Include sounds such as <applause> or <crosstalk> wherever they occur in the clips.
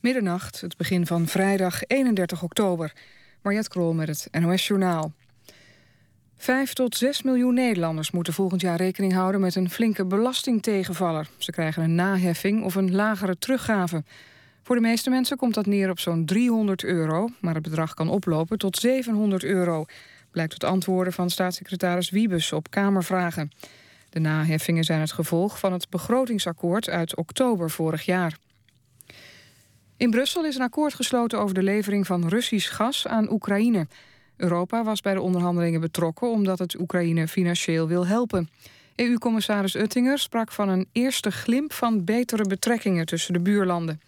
Middernacht, het begin van vrijdag 31 oktober. Mariette Krol met het NOS Journaal. Vijf tot zes miljoen Nederlanders moeten volgend jaar rekening houden... met een flinke belastingtegenvaller. Ze krijgen een naheffing of een lagere teruggave. Voor de meeste mensen komt dat neer op zo'n 300 euro... maar het bedrag kan oplopen tot 700 euro... blijkt uit antwoorden van staatssecretaris Wiebes op Kamervragen. De naheffingen zijn het gevolg van het begrotingsakkoord uit oktober vorig jaar. In Brussel is een akkoord gesloten over de levering van Russisch gas aan Oekraïne. Europa was bij de onderhandelingen betrokken omdat het Oekraïne financieel wil helpen. EU-commissaris Uttinger sprak van een eerste glimp van betere betrekkingen tussen de buurlanden.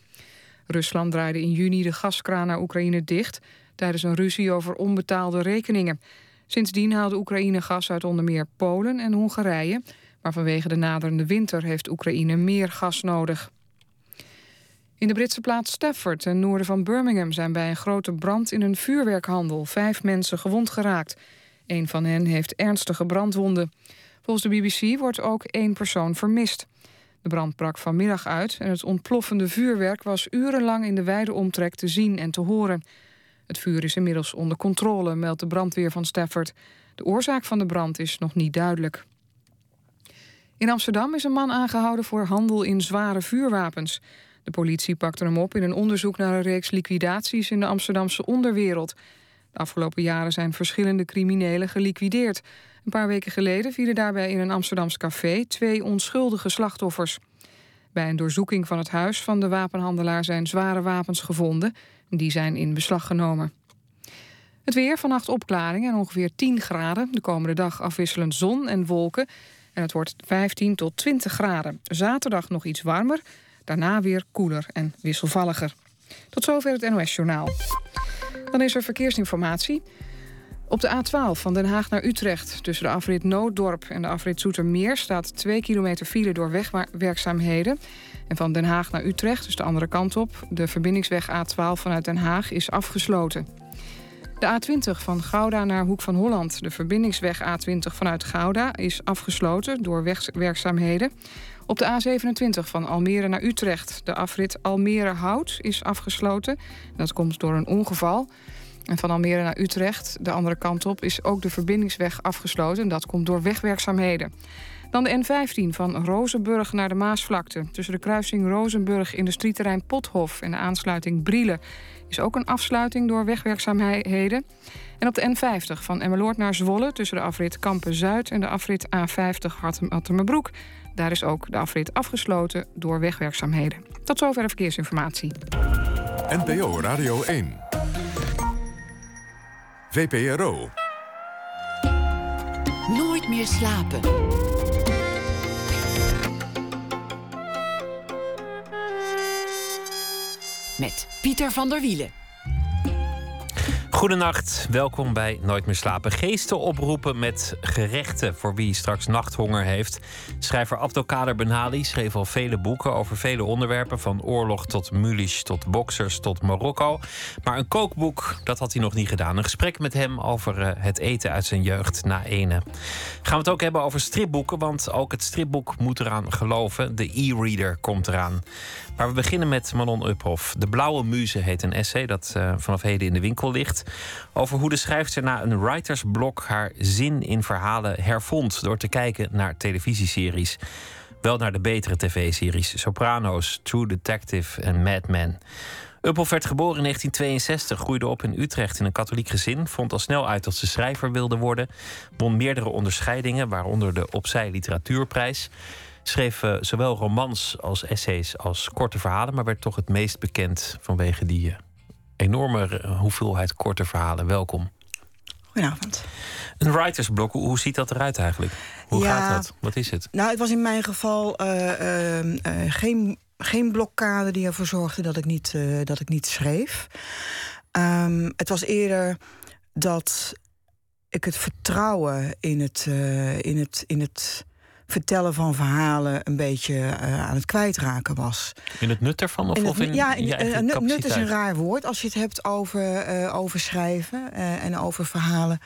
Rusland draaide in juni de gaskraan naar Oekraïne dicht tijdens een ruzie over onbetaalde rekeningen. Sindsdien haalde Oekraïne gas uit onder meer Polen en Hongarije, maar vanwege de naderende winter heeft Oekraïne meer gas nodig. In de Britse plaats Stafford, ten noorden van Birmingham... zijn bij een grote brand in een vuurwerkhandel vijf mensen gewond geraakt. Een van hen heeft ernstige brandwonden. Volgens de BBC wordt ook één persoon vermist. De brand brak vanmiddag uit en het ontploffende vuurwerk... was urenlang in de wijde omtrek te zien en te horen. Het vuur is inmiddels onder controle, meldt de brandweer van Stafford. De oorzaak van de brand is nog niet duidelijk. In Amsterdam is een man aangehouden voor handel in zware vuurwapens... De politie pakte hem op in een onderzoek naar een reeks liquidaties in de Amsterdamse onderwereld. De afgelopen jaren zijn verschillende criminelen geliquideerd. Een paar weken geleden vielen daarbij in een Amsterdams café twee onschuldige slachtoffers. Bij een doorzoeking van het huis van de wapenhandelaar zijn zware wapens gevonden. Die zijn in beslag genomen. Het weer, vannacht opklaring en ongeveer 10 graden. De komende dag afwisselend zon en wolken. En het wordt 15 tot 20 graden. Zaterdag nog iets warmer. Daarna weer koeler en wisselvalliger. Tot zover het NOS-journaal. Dan is er verkeersinformatie. Op de A12 van Den Haag naar Utrecht... tussen de afrit Nooddorp en de afrit Zoetermeer... staat 2 kilometer file door wegwerkzaamheden. En van Den Haag naar Utrecht, dus de andere kant op... de verbindingsweg A12 vanuit Den Haag is afgesloten. De A20 van Gouda naar Hoek van Holland. De verbindingsweg A20 vanuit Gouda is afgesloten door wegwerkzaamheden. Op de A27 van Almere naar Utrecht. De afrit Almere-Hout is afgesloten. Dat komt door een ongeval. En van Almere naar Utrecht, de andere kant op, is ook de verbindingsweg afgesloten. Dat komt door wegwerkzaamheden. Dan de N15 van Rozenburg naar de Maasvlakte. Tussen de kruising Rozenburg industrieterrein Pothof en de aansluiting Brielen is ook een afsluiting door wegwerkzaamheden. En op de N50 van Emmeloord naar Zwolle tussen de afrit Kampen Zuid en de afrit A50 Hartem-Attemerbroek daar is ook de afrit afgesloten door wegwerkzaamheden. Tot zover de verkeersinformatie. NPO Radio 1. VPRO. Nooit meer slapen. Met Pieter van der Wielen. Goedenacht, welkom bij Nooit meer slapen. Geesten oproepen met gerechten voor wie straks nachthonger heeft. Schrijver Abdelkader Benali schreef al vele boeken over vele onderwerpen, van oorlog tot mulish tot boxers tot Marokko. Maar een kookboek, dat had hij nog niet gedaan. Een gesprek met hem over eh, het eten uit zijn jeugd na ene. Gaan we het ook hebben over stripboeken, want ook het stripboek moet eraan geloven. De e-reader komt eraan. Maar we beginnen met Manon Uphoff. De Blauwe Muze heet een essay dat uh, vanaf heden in de winkel ligt. Over hoe de schrijfster na een writersblok haar zin in verhalen hervond. door te kijken naar televisieseries. Wel naar de betere tv-series: Sopranos, True Detective en Mad Men. Uphoff werd geboren in 1962, groeide op in Utrecht in een katholiek gezin, vond al snel uit dat ze schrijver wilde worden, won meerdere onderscheidingen, waaronder de Opzij Literatuurprijs. Schreef uh, zowel romans als essays als korte verhalen, maar werd toch het meest bekend vanwege die uh, enorme eh, hoeveelheid korte verhalen. Welkom. Goedenavond. Een writersblok, hoe ziet dat eruit eigenlijk? Hoe gaat dat? Wat is het? Nou, het was in mijn geval geen, geen blokkade die ervoor zorgde dat ik niet, dat ik niet schreef. Um, het was eerder dat ik het vertrouwen in het, in het, in het vertellen van verhalen een beetje aan het kwijtraken was. In het nut ervan? Of in, of in ja, in, nut is een raar woord als je het hebt over, over schrijven en over verhalen.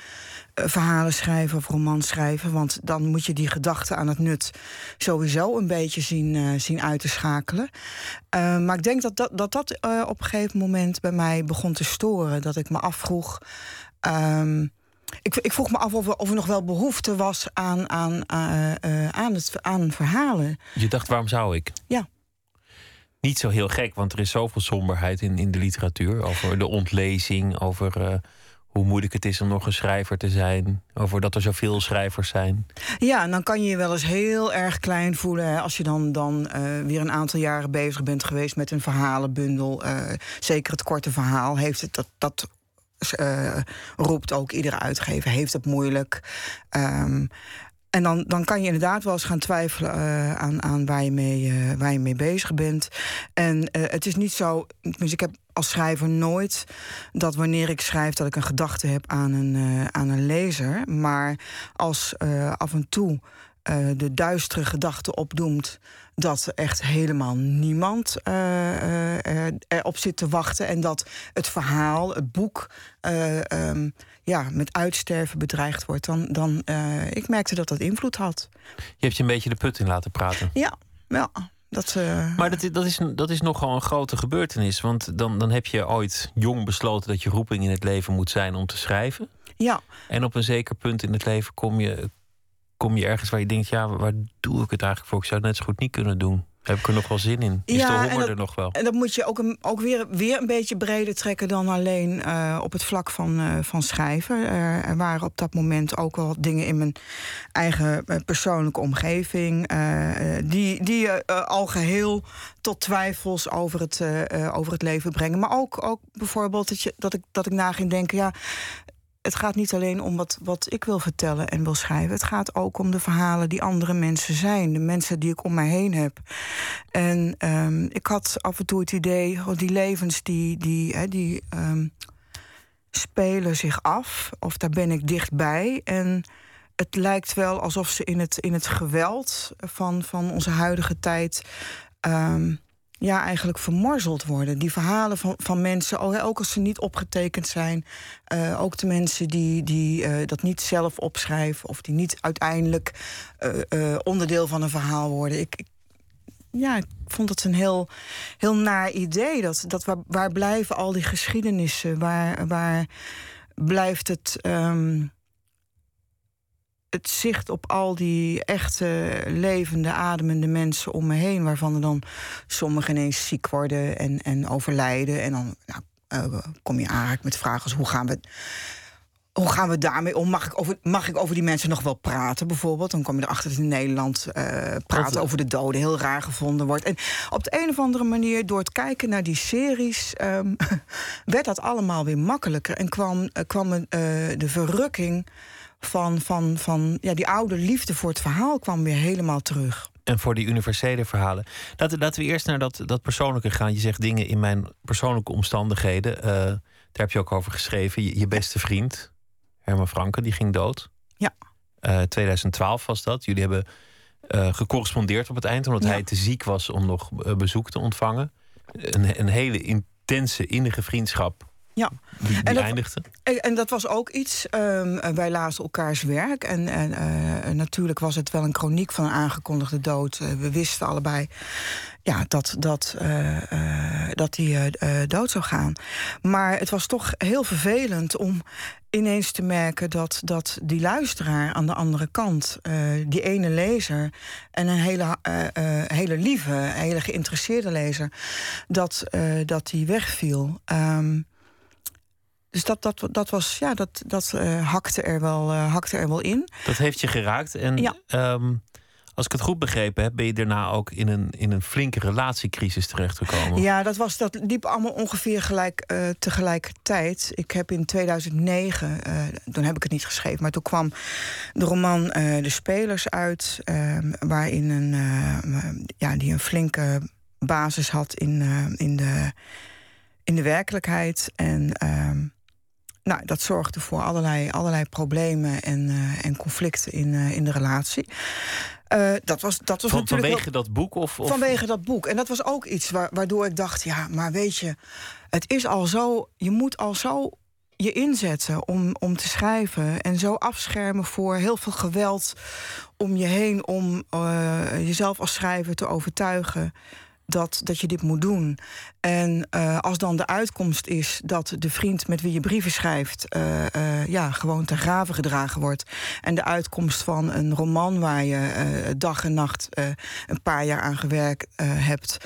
verhalen schrijven of romans schrijven. Want dan moet je die gedachten aan het nut sowieso een beetje zien, zien uit te schakelen. maar ik denk dat dat, dat, dat op een gegeven moment bij mij begon te storen. Dat ik me afvroeg. Um, ik, ik, vroeg me af of er, of er, nog wel behoefte was aan, aan, uh, aan, het, aan verhalen. Je dacht, waarom zou ik? Ja. Niet zo heel gek, want er is zoveel somberheid in, in de literatuur. Over de ontlezing, over uh, hoe moeilijk het is om nog een schrijver te zijn. Over dat er zoveel schrijvers zijn. Ja, en dan kan je je wel eens heel erg klein voelen. Hè, als je dan, dan weer een aantal jaren bezig bent geweest met een verhalenbundel. zeker het korte verhaal heeft het dat. dat uh, roept ook iedere uitgever, heeft het moeilijk. Um, en dan, dan kan je inderdaad wel eens gaan twijfelen uh, aan, aan waar, je mee, uh, waar je mee bezig bent. En het is niet zo. Dus ik heb als schrijver nooit dat wanneer ik schrijf dat ik een gedachte heb aan een, aan een lezer. Maar als af en toe de duistere gedachte opdoemt dat echt helemaal niemand uh, uh, erop zit te wachten. En dat het verhaal, het boek, um, ja, met uitsterven bedreigd wordt. Dan, dan ik merkte dat dat invloed had. Je hebt je een beetje de put in laten praten. Ja, ja. Dat, Maar dat, dat, is, dat is nogal een grote gebeurtenis. Want dan, dan heb je ooit jong besloten dat je roeping in het leven moet zijn om te schrijven. Ja. En op een zeker punt in het leven kom je, kom je ergens waar je denkt, ja, waar doe ik het eigenlijk voor? Ik zou het net zo goed niet kunnen doen. Heb ik er nog wel zin in? Is ja, de honger er nog wel? En dat moet je ook, een, ook weer, weer een beetje breder trekken dan alleen uh, op het vlak van, uh, van schrijven. Uh, er waren op dat moment ook wel dingen in mijn eigen persoonlijke omgeving. die die al geheel tot twijfels over het, over het leven brengen. Maar ook, ook bijvoorbeeld dat, je, dat, ik, dat ik na ging denken: ja, het gaat niet alleen om wat, wat ik wil vertellen en wil schrijven. Het gaat ook om de verhalen die andere mensen zijn. De mensen die ik om mij heen heb. En um, ik had af en toe het idee, die levens die, die, hè, die um, spelen zich af. Of daar ben ik dichtbij. En het lijkt wel alsof ze in het, in het geweld van, van onze huidige tijd. Um, ja, eigenlijk vermorzeld worden. Die verhalen van, van mensen, ook als ze niet opgetekend zijn. Uh, ook de mensen die, die uh, dat niet zelf opschrijven... of die niet uiteindelijk uh, onderdeel van een verhaal worden. Ik, ja, ik vond het een heel, heel naar idee. Dat, dat waar, waar blijven al die geschiedenissen? Waar, waar blijft het... Um, het zicht op al die echte levende, ademende mensen om me heen, waarvan er dan sommigen ineens ziek worden en, en overlijden. En dan nou, uh, kom je aanraak met vragen als hoe gaan we. Hoe gaan we daarmee om? Mag ik, over, mag ik over die mensen nog wel praten, bijvoorbeeld? Dan kom je erachter dat in Nederland uh, praten over de doden heel raar gevonden wordt. En op de een of andere manier, door het kijken naar die series, um, <laughs> werd dat allemaal weer makkelijker. En kwam, uh, kwam uh, de verrukking van, van, van ja, die oude liefde voor het verhaal kwam weer helemaal terug. En voor die universele verhalen. Laten, laten we eerst naar dat, dat persoonlijke gaan. Je zegt dingen in mijn persoonlijke omstandigheden. Uh, daar heb je ook over geschreven. Je, je, beste vriend, Herman Franke, die ging dood. Ja. Uh, eh, 2012 was dat. Jullie hebben uh, gecorrespondeerd op het eind, omdat hij te ziek was om nog bezoek te ontvangen. Een, een hele intense, innige vriendschap ja. Die, en, dat, eindigde. En, dat was ook iets. Um, wij lazen elkaars werk. En, en uh, natuurlijk was het wel een chroniek van een aangekondigde dood. Uh, we wisten allebei ja, dat, dat, uh, dat hij dood zou gaan. Maar het was toch heel vervelend om ineens te merken dat, dat die luisteraar aan de andere kant, die ene lezer en een hele, hele lieve, hele geïnteresseerde lezer, dat, dat die wegviel. Um, dus dat, dat, dat was, ja, dat, dat uh, hakte, er wel, uh, hakte er wel in. Dat heeft je geraakt. En ja. um, als ik het goed begrepen heb, ben je daarna ook in een, in een flinke relatiecrisis terechtgekomen. Ja, dat, was, dat liep allemaal ongeveer gelijk, uh, tegelijkertijd. Ik heb in 2009, toen heb ik het niet geschreven, maar toen kwam de roman De Spelers uit, ehm, waarin een, ja, die een flinke basis had in, in, de, in de werkelijkheid. En. Ehm, nou, dat zorgde voor allerlei, allerlei problemen en, uh, en conflicten in, uh, in de relatie. Uh, dat was, dat was Van, natuurlijk vanwege dat boek? Of, of, Vanwege dat boek. En dat was ook iets wa waardoor ik dacht: ja, maar weet je, het is al zo. Je moet al zo je inzetten om, om te schrijven. En zo afschermen voor heel veel geweld om je heen. Om jezelf als schrijver te overtuigen dat, dat je dit moet doen. En uh, als dan de uitkomst is dat de vriend met wie je brieven schrijft, uh, uh, ja, gewoon ter graven gedragen wordt. En de uitkomst van een roman waar je dag en nacht een paar jaar aan gewerkt hebt,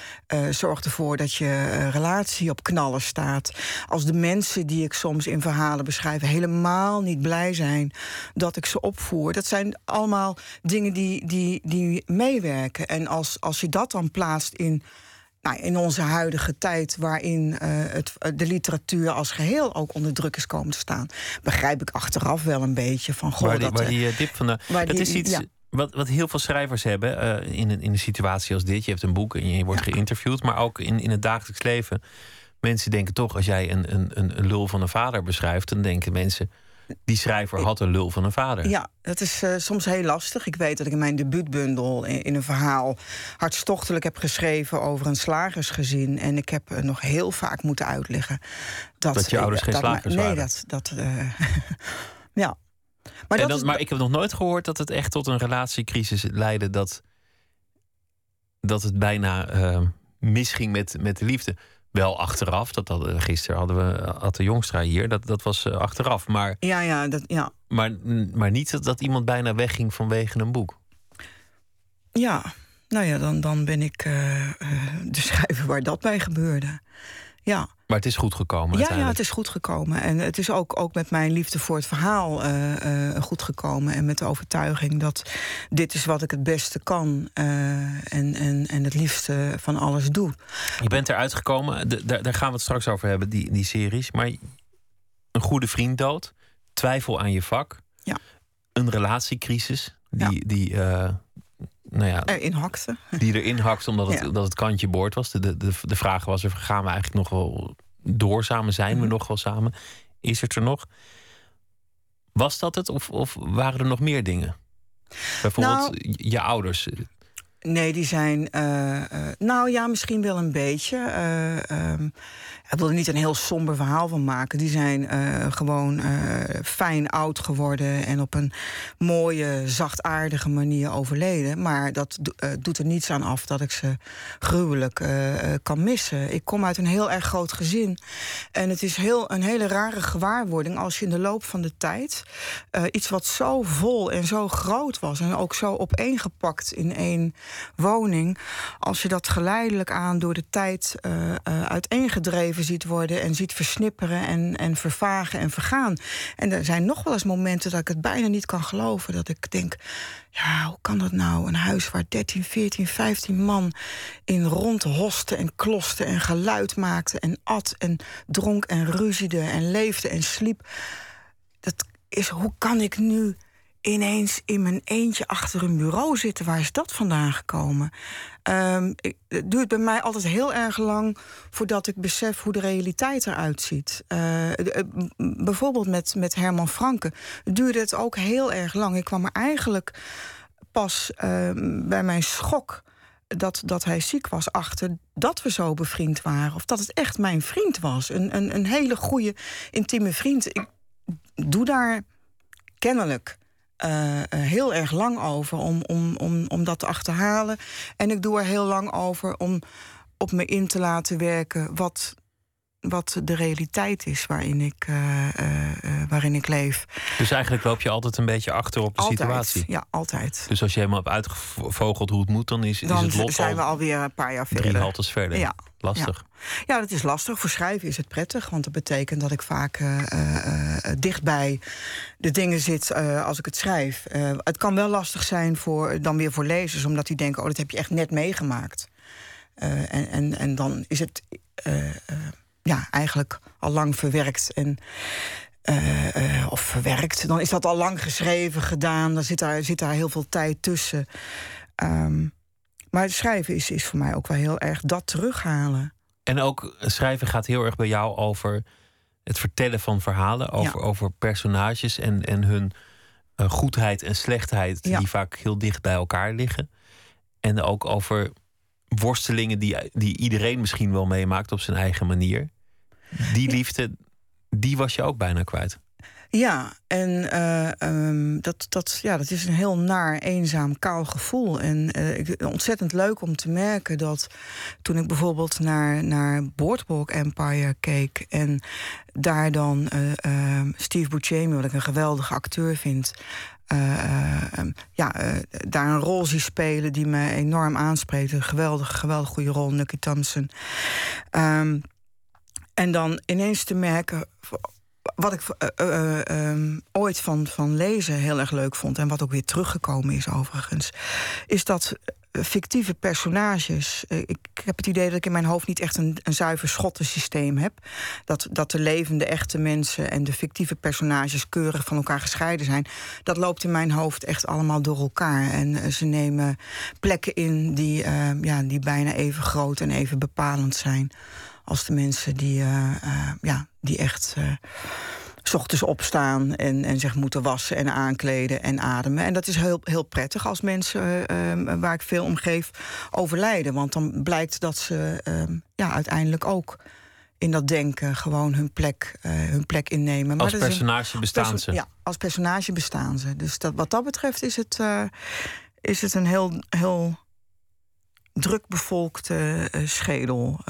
zorgt ervoor dat je relatie op knallen staat. Als de mensen die ik soms in verhalen beschrijf helemaal niet blij zijn dat ik ze opvoer. Dat zijn allemaal dingen die, die, die meewerken. En als, als je dat dan plaatst in nou, in onze huidige tijd, waarin uh, het, de literatuur als geheel ook onder druk is komen te staan, begrijp ik achteraf wel een beetje van. Goh, waar die, dat, waar die dip van de. Dat die, is iets. ja. Wat, wat heel veel schrijvers hebben uh, in, een, in een situatie als dit. Je hebt een boek en je wordt Ja. geïnterviewd, maar ook in, in het dagelijks leven. Mensen denken toch, als jij een, een, een lul van een vader beschrijft, dan denken mensen. Die schrijver had een lul van een vader. Ja, dat is uh, soms heel lastig. Ik weet dat ik in mijn debuutbundel in, in, een verhaal hartstochtelijk heb geschreven over een slagersgezin. En ik heb uh, nog heel vaak moeten uitleggen dat. Dat je ouders geen dat, slagers nee, waren. dat. dat uh, <laughs> ja. Maar, dat dan, is, maar ik heb nog nooit gehoord dat het echt tot een relatiecrisis leidde. Dat, dat het bijna misging met, met de liefde. Wel achteraf, dat hadden, gisteren hadden we had de Jongstra hier, dat, dat was uh, achteraf. Maar, ja, ja, dat, ja. maar, maar niet dat, dat iemand bijna wegging vanwege een boek. Ja, nou ja, dan, dan ben ik uh, de schrijver waar dat bij gebeurde. Ja. Maar het is goed gekomen. Ja, ja, het is goed gekomen. En het is ook, ook met mijn liefde voor het verhaal uh, uh, goed gekomen. En met de overtuiging dat dit is wat ik het beste kan. Uh, en, en, en het liefste van alles doe. Je bent eruit gekomen. Daar, daar gaan we het straks over hebben, die, die series. Maar een goede vriend dood. Twijfel aan je vak. Ja. Een relatiecrisis. Die, ja. die nou ja, erin hakte. Die erin hakte omdat het, Ja. dat het kantje boord was. De, de, de vraag was er, gaan we eigenlijk nog wel door samen? Zijn we Mhm. nog wel samen? Is het er nog? Was dat het of, of waren er nog meer dingen? Bijvoorbeeld Nou- je ouders. Nee, die zijn. eh, eh, nou ja, misschien wel een beetje. Eh, ehm, ik wil er niet een heel somber verhaal van maken. Die zijn eh, gewoon eh, fijn oud geworden en op een mooie, zachtaardige manier overleden. Maar dat eh, doet er niets aan af dat ik ze gruwelijk kan missen. Ik kom uit een heel erg groot gezin. En het is heel, een hele rare gewaarwording als je in de loop van de tijd iets wat zo vol en zo groot was en ook zo opeengepakt in één woning, als je dat geleidelijk aan door de tijd eh, ziet worden en ziet versnipperen en, en vervagen en vergaan. En er zijn nog wel eens momenten dat ik het bijna niet kan geloven. Dat ik denk, ja, hoe kan dat nou? Een huis waar 13, 14, 15 man in rondhosten en klosten en geluid maakte en at en dronk en ruziede en leefde en sliep. Dat is, hoe kan ik nu ineens in mijn eentje achter een bureau zitten? Waar is dat vandaan gekomen? Um, het duurt bij mij altijd heel erg lang voordat ik besef hoe de realiteit eruit ziet. De, uh, bijvoorbeeld met, met Herman Franke duurde het ook heel erg lang. Ik kwam er eigenlijk pas uh, bij mijn schok dat, dat hij ziek was achter dat we zo bevriend waren. Of dat het echt mijn vriend was. Een, een, een hele goede, intieme vriend. Ik doe daar kennelijk uh, heel erg lang over om, om, om, om dat te achterhalen. En ik doe er heel lang over om op me in te laten werken wat, wat de realiteit is waarin ik, uh, uh, waarin ik leef. Dus eigenlijk loop je altijd een beetje achter op de altijd, situatie? Ja, altijd. Dus als je helemaal hebt uitgevogeld hoe het moet, dan is, dan is het lot zijn al we alweer een paar jaar drie verder. haltes verder. Ja. Lastig. Ja. ja, dat is lastig. Voor schrijven is het prettig, want dat betekent dat ik vaak uh, dichtbij de dingen zit als ik het schrijf. het kan wel lastig zijn voor, dan weer voor lezers, omdat die denken: oh, dat heb je echt net meegemaakt. en, en, en dan is het ja, eigenlijk al lang verwerkt. En, of verwerkt, dan is dat al lang geschreven, gedaan. Dan zit daar, zit daar heel veel tijd tussen. Um, maar het schrijven is, is voor mij ook wel heel erg dat terughalen. En ook schrijven gaat heel erg bij jou over het vertellen van verhalen over, over personages en, en hun uh, goedheid en slechtheid, die vaak heel dicht bij elkaar liggen. En ook over worstelingen die, die iedereen misschien wel meemaakt op zijn eigen manier. Die liefde, die was je ook bijna kwijt. Ja, en uh, um, dat, dat, ja, dat is een heel naar, eenzaam, kaal gevoel. En uh, ontzettend leuk om te merken dat toen ik bijvoorbeeld naar, naar Boardwalk Empire keek... en daar dan uh, Steve Buscemi, wat ik een geweldige acteur vind... Um, ja, daar een rol zie spelen die me enorm aanspreekt. Een geweldige, geweldig goede rol, Nucky Thompson. En dan ineens te merken wat ik uh, uh, ooit van, van lezen heel erg leuk vond... en wat ook weer teruggekomen is overigens... is dat fictieve personages... ik heb het idee dat ik in mijn hoofd niet echt een, een zuiver schottensysteem heb. Dat, dat de levende, echte mensen en de fictieve personages... keurig van elkaar gescheiden zijn. Dat loopt in mijn hoofd echt allemaal door elkaar. En ze nemen plekken in die, ja, die bijna even groot en even bepalend zijn als de mensen die, uh, uh, ja, die echt uh, s ochtends opstaan en, en zich moeten wassen en aankleden en ademen. En dat is heel, heel prettig als mensen ehm, waar ik veel om geef overlijden. Want dan blijkt dat ze ehm, ja, uiteindelijk ook in dat denken gewoon hun plek, hun plek innemen. Maar als personage bestaan ze? Ja, als personage bestaan ze. Dus dat, wat dat betreft is het, is het een heel, heel druk bevolkte schedel.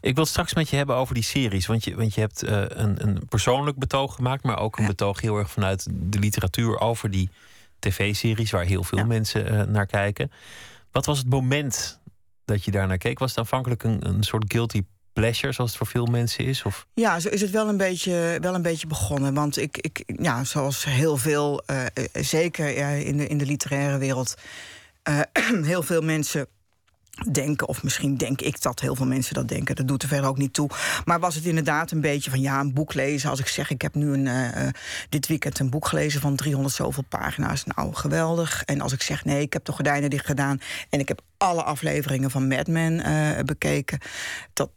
Ik wil straks met je hebben over die series. Want je, want je hebt uh, een, een persoonlijk betoog gemaakt, maar ook een betoog heel erg vanuit de literatuur over die tv-series, waar heel veel mensen uh, naar kijken. Wat was het moment dat je daar naar keek? Was het aanvankelijk een, een soort guilty pleasure, zoals het voor veel mensen is? Of? Ja, zo is het wel een beetje, wel een beetje begonnen. Want ik, ik ja, zoals heel veel, uh, zeker in, de, in de literaire wereld, <clears throat> heel veel mensen denken, of misschien denk ik dat heel veel mensen dat denken, dat doet er verder ook niet toe. Maar was het inderdaad een beetje van ja, een boek lezen. Als ik zeg, ik heb nu een, uh, dit weekend een boek gelezen van 300 zoveel pagina's, nou geweldig. En als ik zeg, nee, ik heb de gordijnen dicht gedaan en ik heb alle afleveringen van Mad Men uh, bekeken, dat,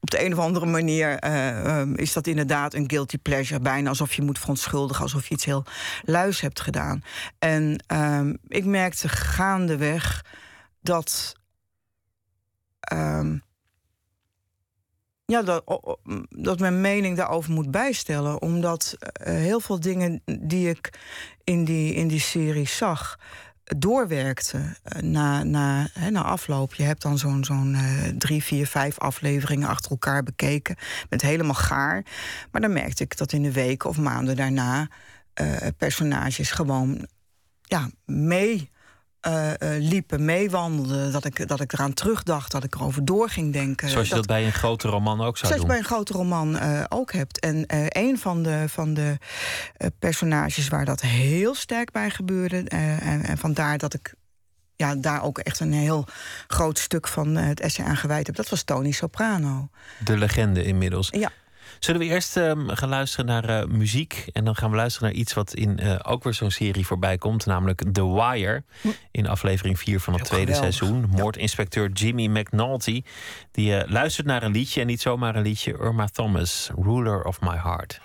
op de een of andere manier uh, is dat inderdaad een guilty pleasure. Bijna alsof je moet verontschuldigen, alsof je iets heel luis hebt gedaan. En uh, ik merkte gaandeweg dat. Um, ja, dat, dat mijn mening daarover moet bijstellen. Omdat uh, heel veel dingen die ik in die, in die serie zag, doorwerkte uh, na, na, na afloop. Je hebt dan zo'n zo'n uh, drie, vier, vijf afleveringen achter elkaar bekeken. Met helemaal gaar. Maar dan merkte ik dat in de weken of maanden daarna personages gewoon ja, mee uh, uh, liepen, meewandelden. Dat ik, dat ik eraan terugdacht, dat ik erover door ging denken. Zoals je dat, bij een grote roman ook zou doen? Zoals je bij een grote roman uh, ook hebt. En een van de, van de personages waar dat heel sterk bij gebeurde... en, en vandaar dat ik ja, daar ook echt een heel groot stuk van het essay aan gewijd heb... dat was Tony Soprano. De legende inmiddels. Ja. Zullen we eerst uh, gaan luisteren naar uh, muziek? En dan gaan we luisteren naar iets wat in uh, ook weer zo'n serie voorbij komt, namelijk The Wire. Hm. In aflevering 4 van het tweede geweldig. seizoen. Moordinspecteur Jimmy McNulty. Die luistert naar een liedje en niet zomaar een liedje. Irma Thomas, Ruler of My Heart.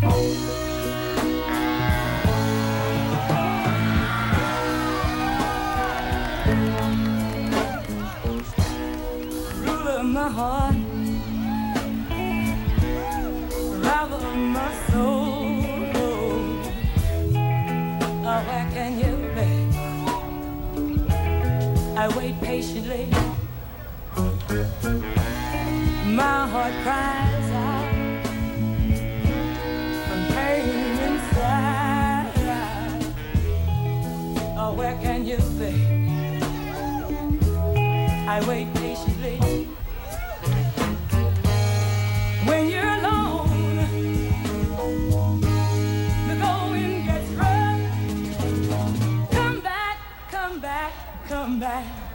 my I wait patiently. My heart cries out from pain inside. Oh, where can you be? I wait man.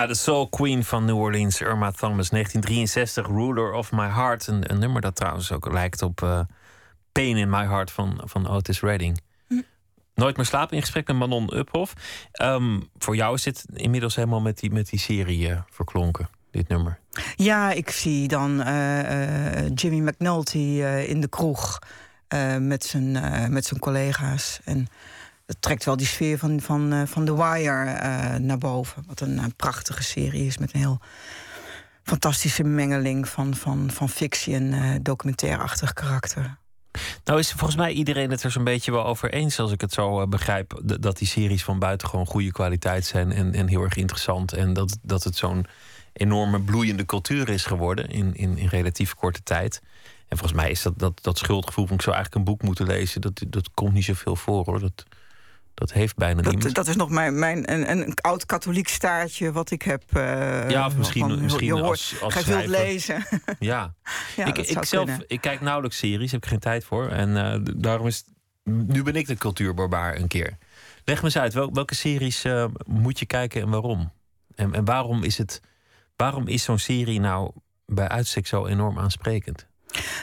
Ja, de Soul Queen van New Orleans, Irma Thomas, 1963, Ruler of My Heart. Een, een nummer dat trouwens ook lijkt op uh, Pain in My Heart van, van Otis Redding. Hm. Nooit meer slapen in gesprek met Manon Uphoff. Um, voor jou is dit inmiddels helemaal met die, met die serie uh, verklonken, dit nummer. Ja, ik zie dan uh, Jimmy McNulty in de kroeg met, zijn, met zijn collega's. En trekt wel die sfeer van, van, uh, van The Wire uh, naar boven. Wat een, een, prachtige serie is met een heel fantastische mengeling van, van, van fictie en documentairachtig karakter. Nou is volgens mij iedereen het er zo'n beetje wel over eens, als ik het zo begrijp, dat die series van buiten gewoon goede kwaliteit zijn en, en heel erg interessant. En dat, dat het zo'n enorme bloeiende cultuur is geworden in, in, in relatief korte tijd. En volgens mij is dat, dat, dat schuldgevoel van ik zou eigenlijk een boek moeten lezen, dat, dat komt niet zoveel voor hoor. Dat, dat heeft bijna dat, niemand. Dat is nog mijn, mijn een, een oud katholiek staartje wat ik heb. Uh, ja, of misschien, van, misschien je als, als Ga wilt lezen. <laughs> Ja, ja ik, ik zelf ik kijk nauwelijks series, heb ik geen tijd voor. En uh, daarom is. Nu ben ik de cultuurbarbaar een keer. Leg me eens uit, wel, welke series uh, moet je kijken en waarom? En, en waarom is het. Waarom is zo'n serie nou bij uitstek zo enorm aansprekend?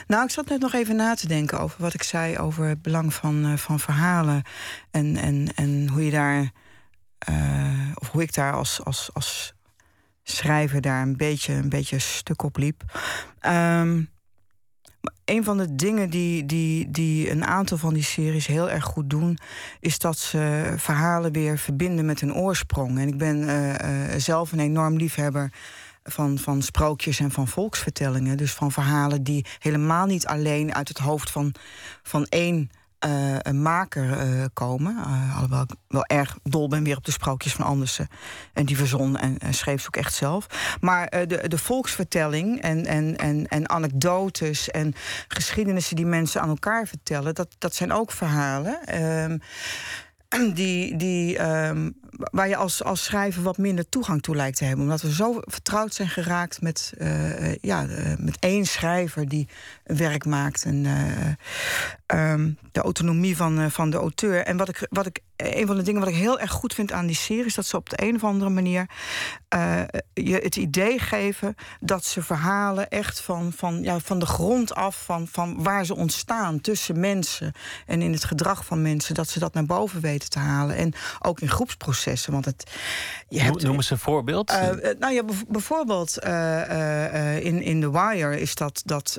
Nou, ik zat net nog even na te denken over wat ik zei over het belang van, uh, van verhalen. En, en, en hoe je daar. Uh, of hoe ik daar als, als, als schrijver daar een beetje, een beetje stuk op liep. Um, een van de dingen die, die, die een aantal van die series heel erg goed doen, is dat ze verhalen weer verbinden met hun oorsprong. En ik ben uh, zelf een enorm liefhebber van, van sprookjes en van volksvertellingen. Dus van verhalen die helemaal niet alleen uit het hoofd van, van één een maker uh, komen. Uh, alhoewel ik wel erg dol ben weer op de sprookjes van Andersen. En die verzon en, schreef ze ook echt zelf. Maar de, de volksvertelling en, en, en, en anekdotes en geschiedenissen die mensen aan elkaar vertellen, dat, dat zijn ook verhalen. Ehm, die, die, um, waar je als, als schrijver wat minder toegang toe lijkt te hebben. Omdat we zo vertrouwd zijn geraakt met, uh, ja, uh, met één schrijver die werk maakt. En um, de autonomie van, van de auteur. En wat ik, wat ik, een van de dingen wat ik heel erg goed vind aan die serie... is dat ze op de een of andere manier je het idee geven... dat ze verhalen echt van, van, ja, van de grond af, van, van waar ze ontstaan... tussen mensen en in het gedrag van mensen... dat ze dat naar boven weten te halen. En ook in groepsprocessen. Want het, je hebt, Noem eens een voorbeeld. Uh, nou ja, bijvoorbeeld uh, in, in The Wire is dat, dat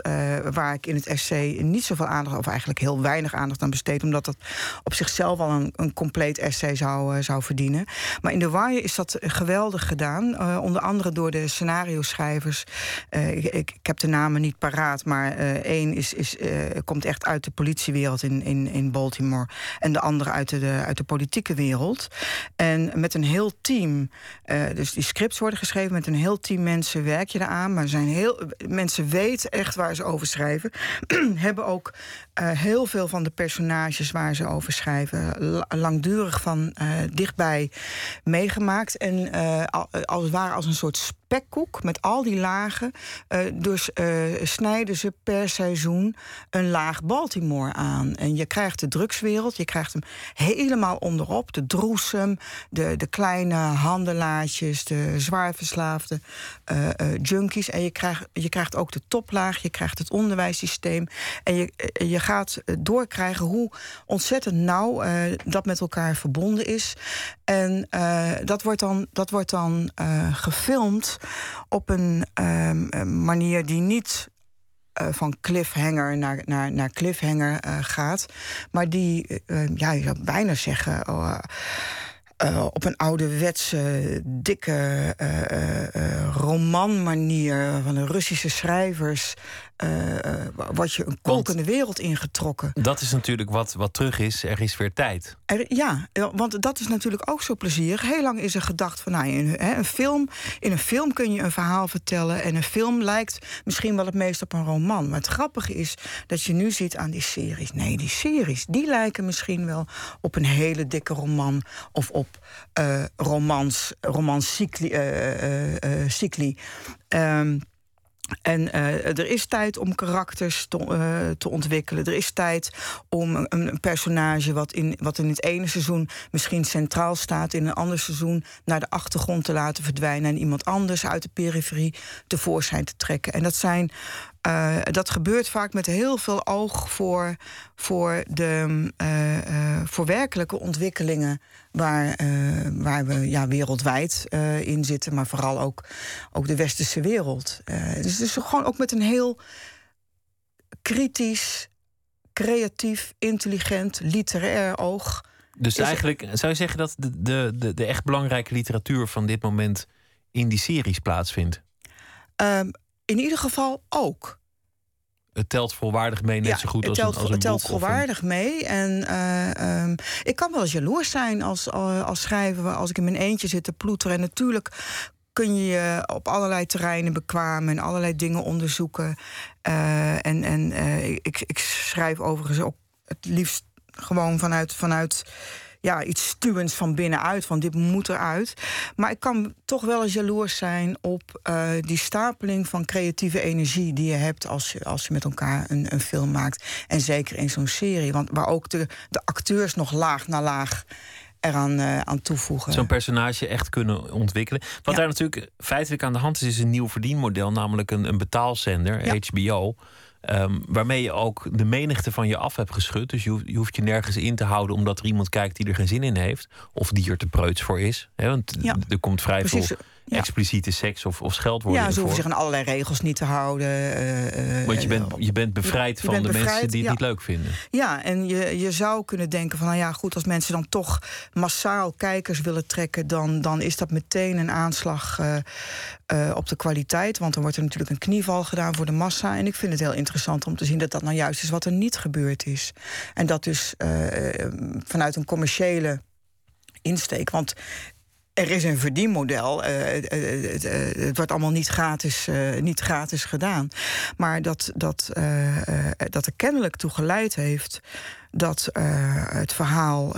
waar ik in het essay niet zoveel aandacht, of eigenlijk heel weinig aandacht aan besteed, omdat dat op zichzelf al een, een compleet essay zou, zou verdienen. Maar in The Wire is dat geweldig gedaan. onder andere door de scenario-schrijvers. Ik, ik, ik, heb de namen niet paraat, maar één is, is, komt echt uit de politiewereld in, in, in Baltimore. En de andere uit de, uit de politieke wereld. En met een heel team. Uh, dus die scripts worden geschreven met een heel team mensen. Werk je eraan. Maar zijn heel, mensen weten echt waar ze over schrijven. <clears throat> hebben ook uh, heel veel van de personages waar ze over schrijven. langdurig van uh, dichtbij meegemaakt. En als het ware als een soort spekkoek met al die lagen. Dus snijden ze per seizoen een laag Baltimore aan. En je krijgt de drugswereld, je krijgt hem helemaal onderop. De droesem, de, de kleine handelaartjes, de zwaarverslaafde uh, junkies. En je krijgt, je krijgt ook de toplaag, je krijgt het onderwijssysteem. En je, je gaat doorkrijgen hoe ontzettend nauw dat met elkaar verbonden is. En dat wordt dan, dat wordt dan gefilmd op een um, manier die niet van cliffhanger naar, naar, naar cliffhanger gaat, maar die, ja, je zou bijna zeggen. Uh, op een ouderwetse, dikke uh, romanmanier van de Russische schrijvers uh, uh, word je een kolkende wereld ingetrokken. Dat is natuurlijk wat, wat terug is. Er is weer tijd. Er, ja, want dat is natuurlijk ook zo plezierig. Heel lang is er gedacht van nou, in, een film, in een film kun je een verhaal vertellen. En een film lijkt misschien wel het meest op een roman. Maar het grappige is dat je nu ziet aan die series. Nee, die series die lijken misschien wel op een hele dikke roman. Of op uh, romans, romans cycli. cycli. Um, En uh, er is tijd om karakters te, uh, te, ontwikkelen. Er is tijd om een, een, personage wat in, wat in het ene seizoen misschien centraal staat, in een ander seizoen naar de achtergrond te laten verdwijnen en iemand anders uit de periferie tevoorschijn te trekken. En dat zijn uh, dat gebeurt vaak met heel veel oog voor, voor, de, uh, uh, voor werkelijke ontwikkelingen waar, waar we ja, wereldwijd in zitten, maar vooral ook, ook de westerse wereld. dus het is gewoon ook met een heel kritisch, creatief, intelligent, literair oog. Dus eigenlijk zou je zeggen dat de, de, de, de echt belangrijke literatuur van dit moment in die series plaatsvindt? Um, in ieder geval ook. Het telt volwaardig mee, net zo goed als, telt, een, als een Het telt volwaardig mee. En uh, um, ik kan wel eens jaloers zijn als, als schrijver... als ik in mijn eentje zit te ploeteren. En natuurlijk kun je je op allerlei terreinen bekwamen... en allerlei dingen onderzoeken. Uh, en en uh, ik, ik schrijf overigens ook het liefst gewoon vanuit... vanuit ja, iets stuwends van binnenuit, van dit moet eruit. Maar ik kan toch wel eens jaloers zijn op uh, die stapeling van creatieve energie die je hebt als je, als je met elkaar een, een film maakt. En zeker in zo'n serie, want waar ook de, de acteurs nog laag na laag eraan uh, aan toevoegen. Zo'n personage echt kunnen ontwikkelen. Wat ja. daar natuurlijk feitelijk aan de hand is, is een nieuw verdienmodel, namelijk een, een betaalzender, ja. HBO. Um, waarmee je ook de menigte van je af hebt geschud. Dus je hoeft, je hoeft, je nergens in te houden omdat er iemand kijkt die er geen zin in heeft. Of die er te preuts voor is. Want ja. er komt vrij Precies. veel ja. expliciete seks of, of scheldwoorden. Ja, ze hoeven zich aan allerlei regels niet te houden. Uh, Want je bent, je bent bevrijd je van bent de bevrijd, mensen die het niet leuk vinden. Ja, en je, je zou kunnen denken van, nou ja, goed, als mensen dan toch massaal kijkers willen trekken, dan, dan is dat meteen een aanslag uh, uh, op de kwaliteit. Want dan wordt er natuurlijk een knieval gedaan voor de massa. En ik vind het heel interessant om te zien dat dat nou juist is wat er niet gebeurd is. En dat dus vanuit een commerciële insteek. Want er is een verdienmodel. Uh, het, uh, het, wordt allemaal niet gratis, uh, niet gratis gedaan. Maar dat, dat, dat er kennelijk toe geleid heeft dat het verhaal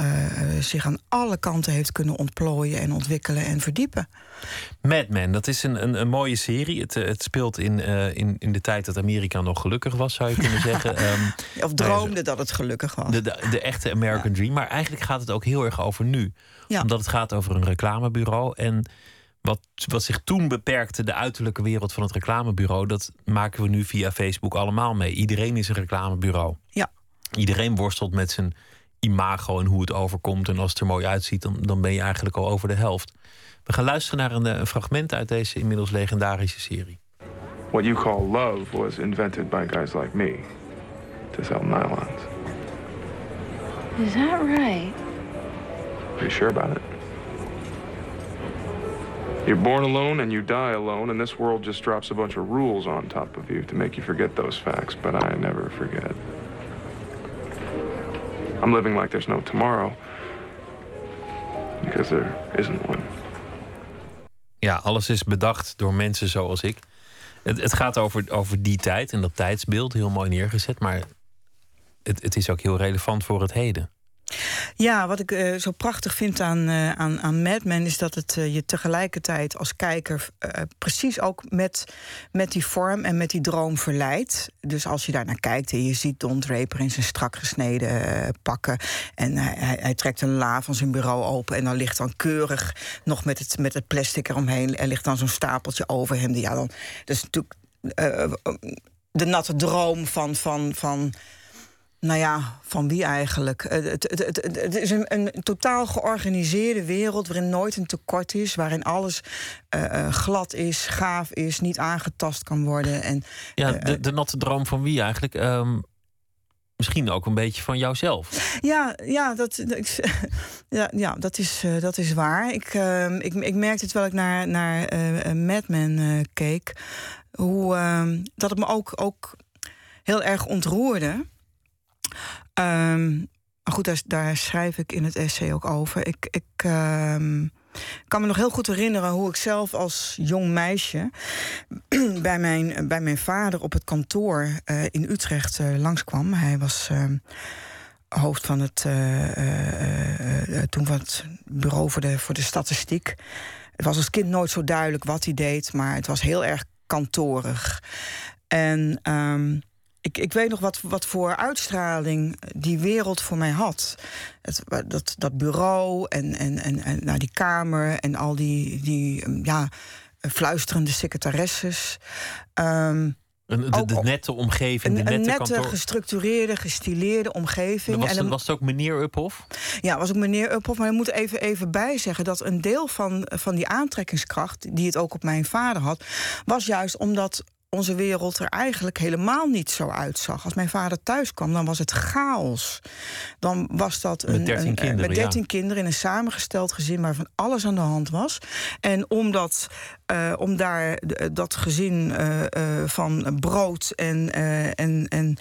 zich aan alle kanten heeft kunnen ontplooien en ontwikkelen en verdiepen. Mad Men, dat is een, een, een mooie serie. Het, het speelt in, in, in de tijd dat Amerika nog gelukkig was, zou je kunnen <laughs> zeggen. Um, of droomde dat het gelukkig was. De, de, de echte American ja. Dream. Maar eigenlijk gaat het ook heel erg over nu. Ja. Omdat het gaat over een reclamebureau. En wat, wat zich toen beperkte, de uiterlijke wereld van het reclamebureau, dat maken we nu via Facebook allemaal mee. Iedereen is een reclamebureau. Ja. Iedereen worstelt met zijn imago en hoe het overkomt. En als het er mooi uitziet, dan, dan ben je eigenlijk al over de helft. We gaan luisteren naar een, een fragment uit deze inmiddels legendarische serie. What you call love was invented by guys like me to sell nylons. Is that right? Pretty sure about it. You're born alone and you die alone, and this world just drops a bunch of rules on top of you to make you forget those facts, but I never forget. I'm living like there's no tomorrow because there isn't one. Ja, alles is bedacht door mensen zoals ik. Het, het gaat over, over die tijd en dat tijdsbeeld, heel mooi neergezet, maar het, het is ook heel relevant voor het heden. Ja, wat ik uh, zo prachtig vind aan, uh, aan, aan Mad Men is dat het uh, je tegelijkertijd als kijker precies ook met, met die vorm en met die droom verleidt. Dus als je daar naar kijkt en je ziet Don Draper in zijn strak gesneden pakken en hij, hij, trekt een la van zijn bureau open en dan ligt dan keurig nog met het, met het plastic eromheen, er ligt dan zo'n stapeltje over hem. Ja, dan, dat is natuurlijk de natte droom van. van, van nou ja, van wie eigenlijk? Het, het, het, het is een, een, totaal georganiseerde wereld waarin nooit een tekort is, waarin alles uh, uh, glad is, gaaf is, niet aangetast kan worden. En, ja, de, de natte droom van wie eigenlijk? Um, misschien ook een beetje van jouzelf. Ja, ja, dat, <laughs> ja, ja, dat, is, uh, dat is waar. Ik, ik, ik merkte terwijl ik naar, naar Mad Men keek, hoe, dat het me ook, ook heel erg ontroerde. Um, maar goed, daar, schrijf ik in het essay ook over. Ik, ik um, kan me nog heel goed herinneren hoe ik zelf als jong meisje <clears throat> bij mijn, bij mijn vader op het kantoor uh, in Utrecht uh, langskwam. Hij was uh, hoofd van het, toen van het bureau voor de, voor de statistiek. Het was als kind nooit zo duidelijk wat hij deed, maar het was heel erg kantorig. En ehm, ik, ik weet nog wat, wat voor uitstraling die wereld voor mij had. Het, dat, dat bureau en, en, en, en nou, die kamer en al die, die ehm, ja, fluisterende secretaresses. Um, de, de, nette omgeving, een, de nette, nette gestructureerde, gestileerde omgeving. Was, en dan, was het ook meneer Uphoff? Ja, was ook meneer Uphoff. Maar ik moet even, even bijzeggen dat een deel van, van die aantrekkingskracht... die het ook op mijn vader had, was juist omdat onze wereld er eigenlijk helemaal niet zo uitzag. Als mijn vader thuis kwam, dan was het chaos. Dan was dat een, met dertien een, kinderen, met 13 kinderen in een samengesteld gezin waarvan alles aan de hand was. En omdat, uh, om daar dat gezin uh, uh, van brood en, en, en,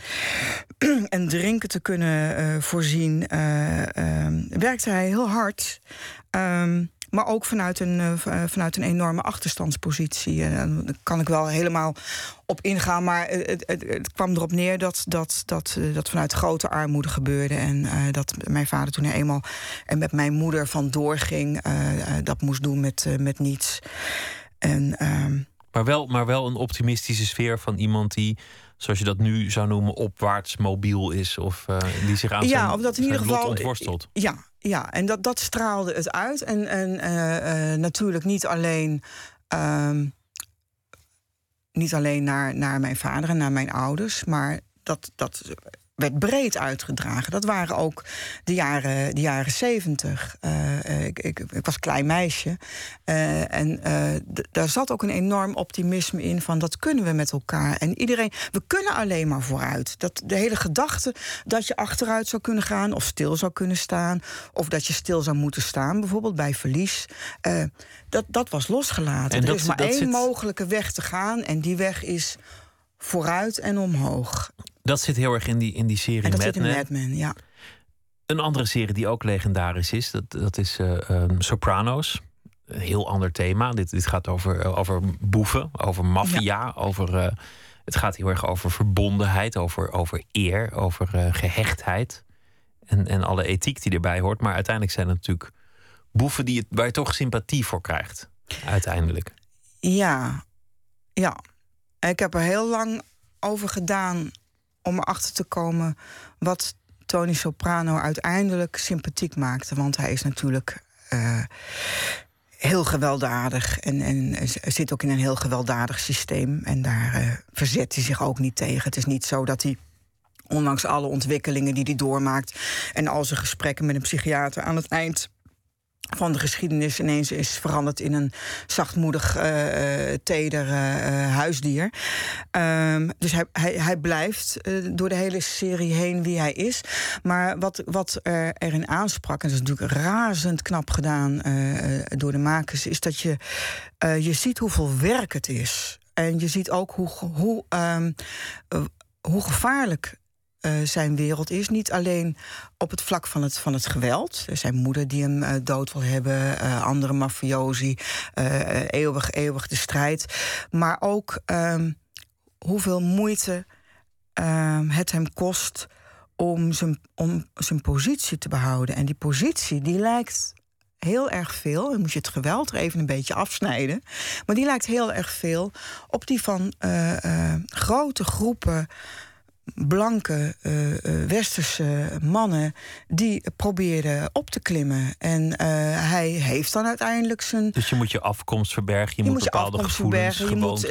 <clears throat> en drinken te kunnen voorzien, werkte hij heel hard. Um, maar ook vanuit een, uh, vanuit een enorme achterstandspositie. En uh, daar kan ik wel helemaal op ingaan. Maar het, het, het kwam erop neer dat dat, dat, dat vanuit grote armoede gebeurde. En dat mijn vader toen hij eenmaal en met mijn moeder vandoor ging, dat moest doen met, met niets. En, ehm, maar, wel, maar wel een optimistische sfeer van iemand die zoals je dat nu zou noemen, opwaarts mobiel is. Of uh, die zich aan ja, zijn, of dat in ieder geval ontworstelt. Ja, ja, en dat, dat straalde het uit. En, en uh, uh, natuurlijk niet alleen. Uh, niet alleen naar, naar mijn vader en naar mijn ouders, maar dat, dat werd breed uitgedragen. Dat waren ook de jaren, de jaren zeventig. Uh, ik, ik, ik, was klein meisje. Uh, en uh, daar zat ook een enorm optimisme in van dat kunnen we met elkaar. En iedereen, we kunnen alleen maar vooruit. Dat, de hele gedachte dat je achteruit zou kunnen gaan of stil zou kunnen staan. Of dat je stil zou moeten staan, bijvoorbeeld bij verlies. dat, dat was losgelaten. En er dat, is maar één zit... mogelijke weg te gaan. En die weg is vooruit en omhoog. Dat zit heel erg in die, in die serie en dat Mad zit in Mad Men, ja. Een andere serie die ook legendarisch is, dat, dat is uh, um, Sopranos. Een heel ander thema. Dit, dit gaat over, uh, over boeven, over maffia, ja. over... Uh, het gaat heel erg over verbondenheid, over, over eer, over gehechtheid. En, en alle ethiek die erbij hoort. Maar uiteindelijk zijn het natuurlijk boeven die het, waar je toch sympathie voor krijgt. Uiteindelijk. Ja, ja. Ik heb er heel lang over gedaan om erachter te komen wat Tony Soprano uiteindelijk sympathiek maakte. Want hij is natuurlijk uh, heel gewelddadig en, en zit ook in een heel gewelddadig systeem. En daar uh, verzet hij zich ook niet tegen. Het is niet zo dat hij ondanks alle ontwikkelingen die hij doormaakt en al zijn gesprekken met een psychiater aan het eind van de geschiedenis ineens is veranderd in een zachtmoedig, uh, teder uh, huisdier. Um, dus hij, hij, hij blijft door de hele serie heen wie hij is. Maar wat, wat er, erin aansprak, en dat is natuurlijk razend knap gedaan door de makers, is dat je, je ziet hoeveel werk het is. En je ziet ook hoe, hoe, um, hoe gevaarlijk uh, zijn wereld is. Niet alleen op het vlak van het, van het geweld. Zijn moeder die hem uh, dood wil hebben, uh, andere mafiosi, eeuwig, eeuwig de strijd. Maar ook um, hoeveel moeite um, het hem kost om zijn, om zijn positie te behouden. En die positie die lijkt heel erg veel. Dan moet je het geweld er even een beetje afsnijden. Maar die lijkt heel erg veel op die van grote groepen blanke uh, westerse mannen die probeerden op te klimmen. En uh, hij heeft dan uiteindelijk zijn. Dus je moet je afkomst verbergen, je, je moet, bepaalde gevoelens, verbergen, je moet,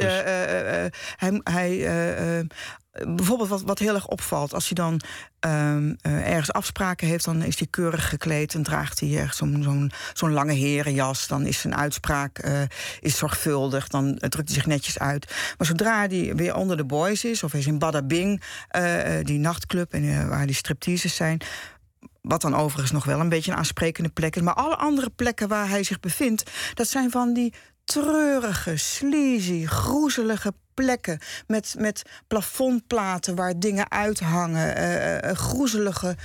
hij, hij bijvoorbeeld wat, wat heel erg opvalt, als hij dan um, uh, ergens afspraken heeft, dan is hij keurig gekleed en draagt hij echt zo'n zo'n lange herenjas. Dan is zijn uitspraak uh, is zorgvuldig, dan drukt hij zich netjes uit. Maar zodra hij weer onder de boys is, of is in Bada Bing, uh, die nachtclub en waar die stripteases zijn, wat dan overigens nog wel een beetje een aansprekende plek is. Maar alle andere plekken waar hij zich bevindt, dat zijn van die treurige, sleazy, groezelige plekken met, met plafondplaten waar dingen uithangen. Uh, groezelige,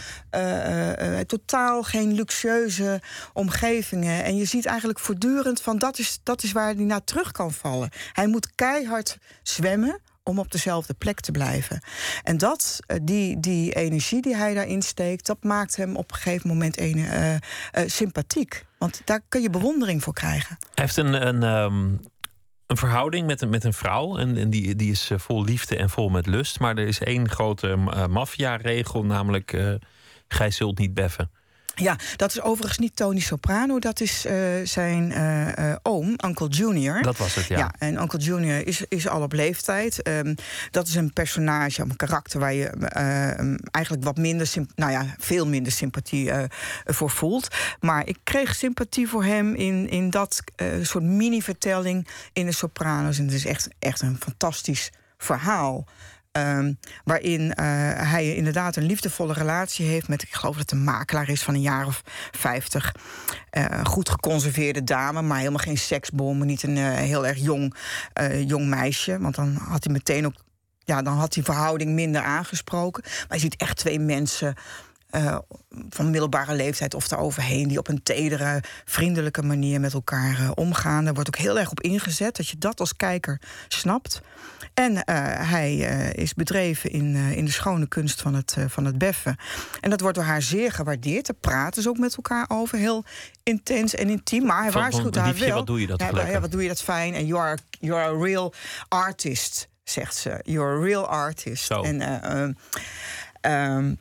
totaal geen luxueuze omgevingen. En je ziet eigenlijk voortdurend van dat is, dat is waar hij naar terug kan vallen. Hij moet keihard zwemmen om op dezelfde plek te blijven. En dat, die, die energie die hij daarin steekt, dat maakt hem op een gegeven moment een, uh, uh, sympathiek. Want daar kun je bewondering voor krijgen. Hij heeft een, een, um, een verhouding met een, met een vrouw. En, en die, die is eh, vol liefde en vol met lust. Maar er is één grote uh, maffia-regel, namelijk: gij zult niet beffen. Ja, dat is overigens niet Tony Soprano, dat is uh, zijn uh, uh, oom, Uncle Junior. Dat was het, ja. Ja, en Uncle Junior is, is al op leeftijd. Um, dat is een personage, een karakter waar je eigenlijk wat minder, nou ja, veel minder sympathie voor voelt. Maar ik kreeg sympathie voor hem in, in dat soort mini-vertelling in de Sopranos. En het is echt, echt een fantastisch verhaal. Um, waarin uh, hij inderdaad een liefdevolle relatie heeft met, ik geloof dat een makelaar is van een jaar of vijftig. Uh, goed geconserveerde dame, maar helemaal geen seksbom. Niet een uh, heel erg jong, jong meisje. Want dan had hij meteen ook. Ja, dan had die verhouding minder aangesproken. Maar je ziet echt twee mensen van middelbare leeftijd of daaroverheen... die op een tedere, vriendelijke manier met elkaar omgaan. Daar wordt ook heel erg op ingezet, dat je dat als kijker snapt. En uh, hij is bedreven in, in de schone kunst van het, van het beffen. En dat wordt door haar zeer gewaardeerd. Daar praten ze ook met elkaar over, heel intens en intiem. Maar hij Van- waarschuwt haar wel. wat doe je dat ja, ja, wat doe je dat fijn. En you are, you are a real artist, zegt ze. You're a real artist. Zo. En, eh, ehm, ehm,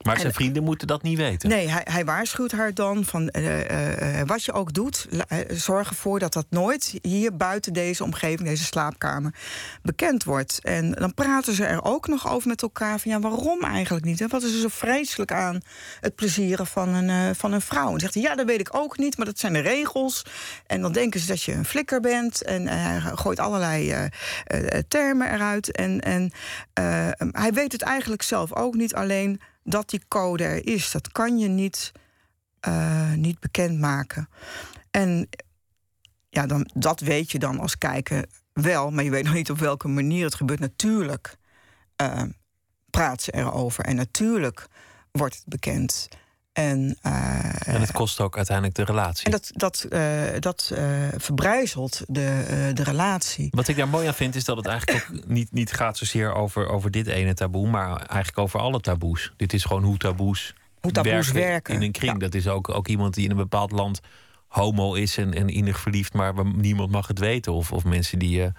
Maar zijn En- vrienden moeten dat niet weten. Nee, hij, hij waarschuwt haar dan van eh, eh, wat je ook doet, eh, zorg ervoor dat dat nooit hier buiten deze omgeving, deze slaapkamer, bekend wordt. En dan praten ze er ook nog over met elkaar van ja, waarom eigenlijk niet? En wat is er zo vreselijk aan het plezieren van een, van een vrouw? En zegt hij, ja, dat weet ik ook niet, maar dat zijn de regels. En dan denken ze dat je een flikker bent. En hij gooit allerlei termen eruit. En, en hij weet het eigenlijk zelf ook niet alleen dat die code er is. Dat kan je niet, eh, niet bekendmaken. En ja, dan, dat weet je dan als kijker wel, maar je weet nog niet op welke manier het gebeurt. Natuurlijk eh, praat ze erover en natuurlijk wordt het bekend. En, eh, En het kost ook uiteindelijk de relatie. en dat, dat, eh, dat verbrijzelt de, de relatie. Wat ik daar mooi aan vind, is dat het eigenlijk ook niet, niet gaat zozeer over, over dit ene taboe, maar eigenlijk over alle taboes. Dit is gewoon hoe taboes, Hoe taboes werken. in een kring. Ja. Dat is ook, ook iemand die in een bepaald land homo is en, en innig verliefd, maar niemand mag het weten. Of, of mensen die.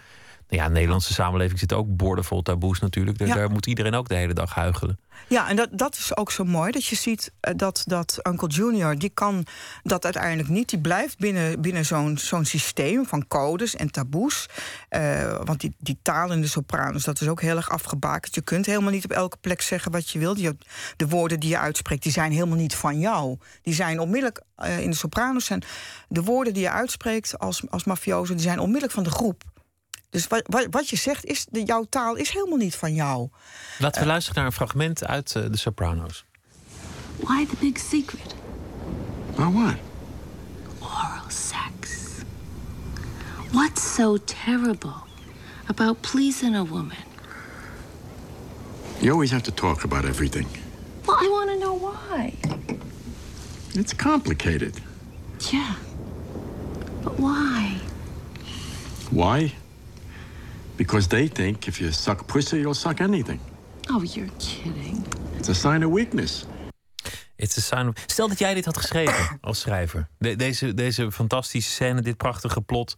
Ja, de Nederlandse samenleving zitten ook boordevol taboes natuurlijk. Daar, Ja. daar moet iedereen ook de hele dag huichelen. Ja, en dat, dat is ook zo mooi. Dat je ziet eh, dat, dat Uncle Junior, die kan dat uiteindelijk niet. Die blijft binnen, binnen zo'n zo'n systeem van codes en taboes. Eh, want die, die taal in de sopranos, dat is ook heel erg afgebakend. Je kunt helemaal niet op elke plek zeggen wat je wilt. Je, de woorden die je uitspreekt, die zijn helemaal niet van jou. Die zijn onmiddellijk, eh, in de sopranos zijn de woorden die je uitspreekt als, als mafioso... die zijn onmiddellijk van de groep. Dus wat, wat, wat je zegt, is, de, jouw taal is helemaal niet van jou. Laten we luisteren naar een fragment uit eh, The Sopranos. Why the big secret? Oh, what? Oral sex. What's so terrible about pleasing a woman? You always have to talk about everything. Well, I want to know why. It's complicated. Yeah. But why? Why? Because they think if you suck pussy, you'll suck anything. Oh, you're kidding. It's a sign of weakness. It's a sign of... Stel dat jij dit had geschreven <coughs> als schrijver. De- deze, deze fantastische scène, dit prachtige plot.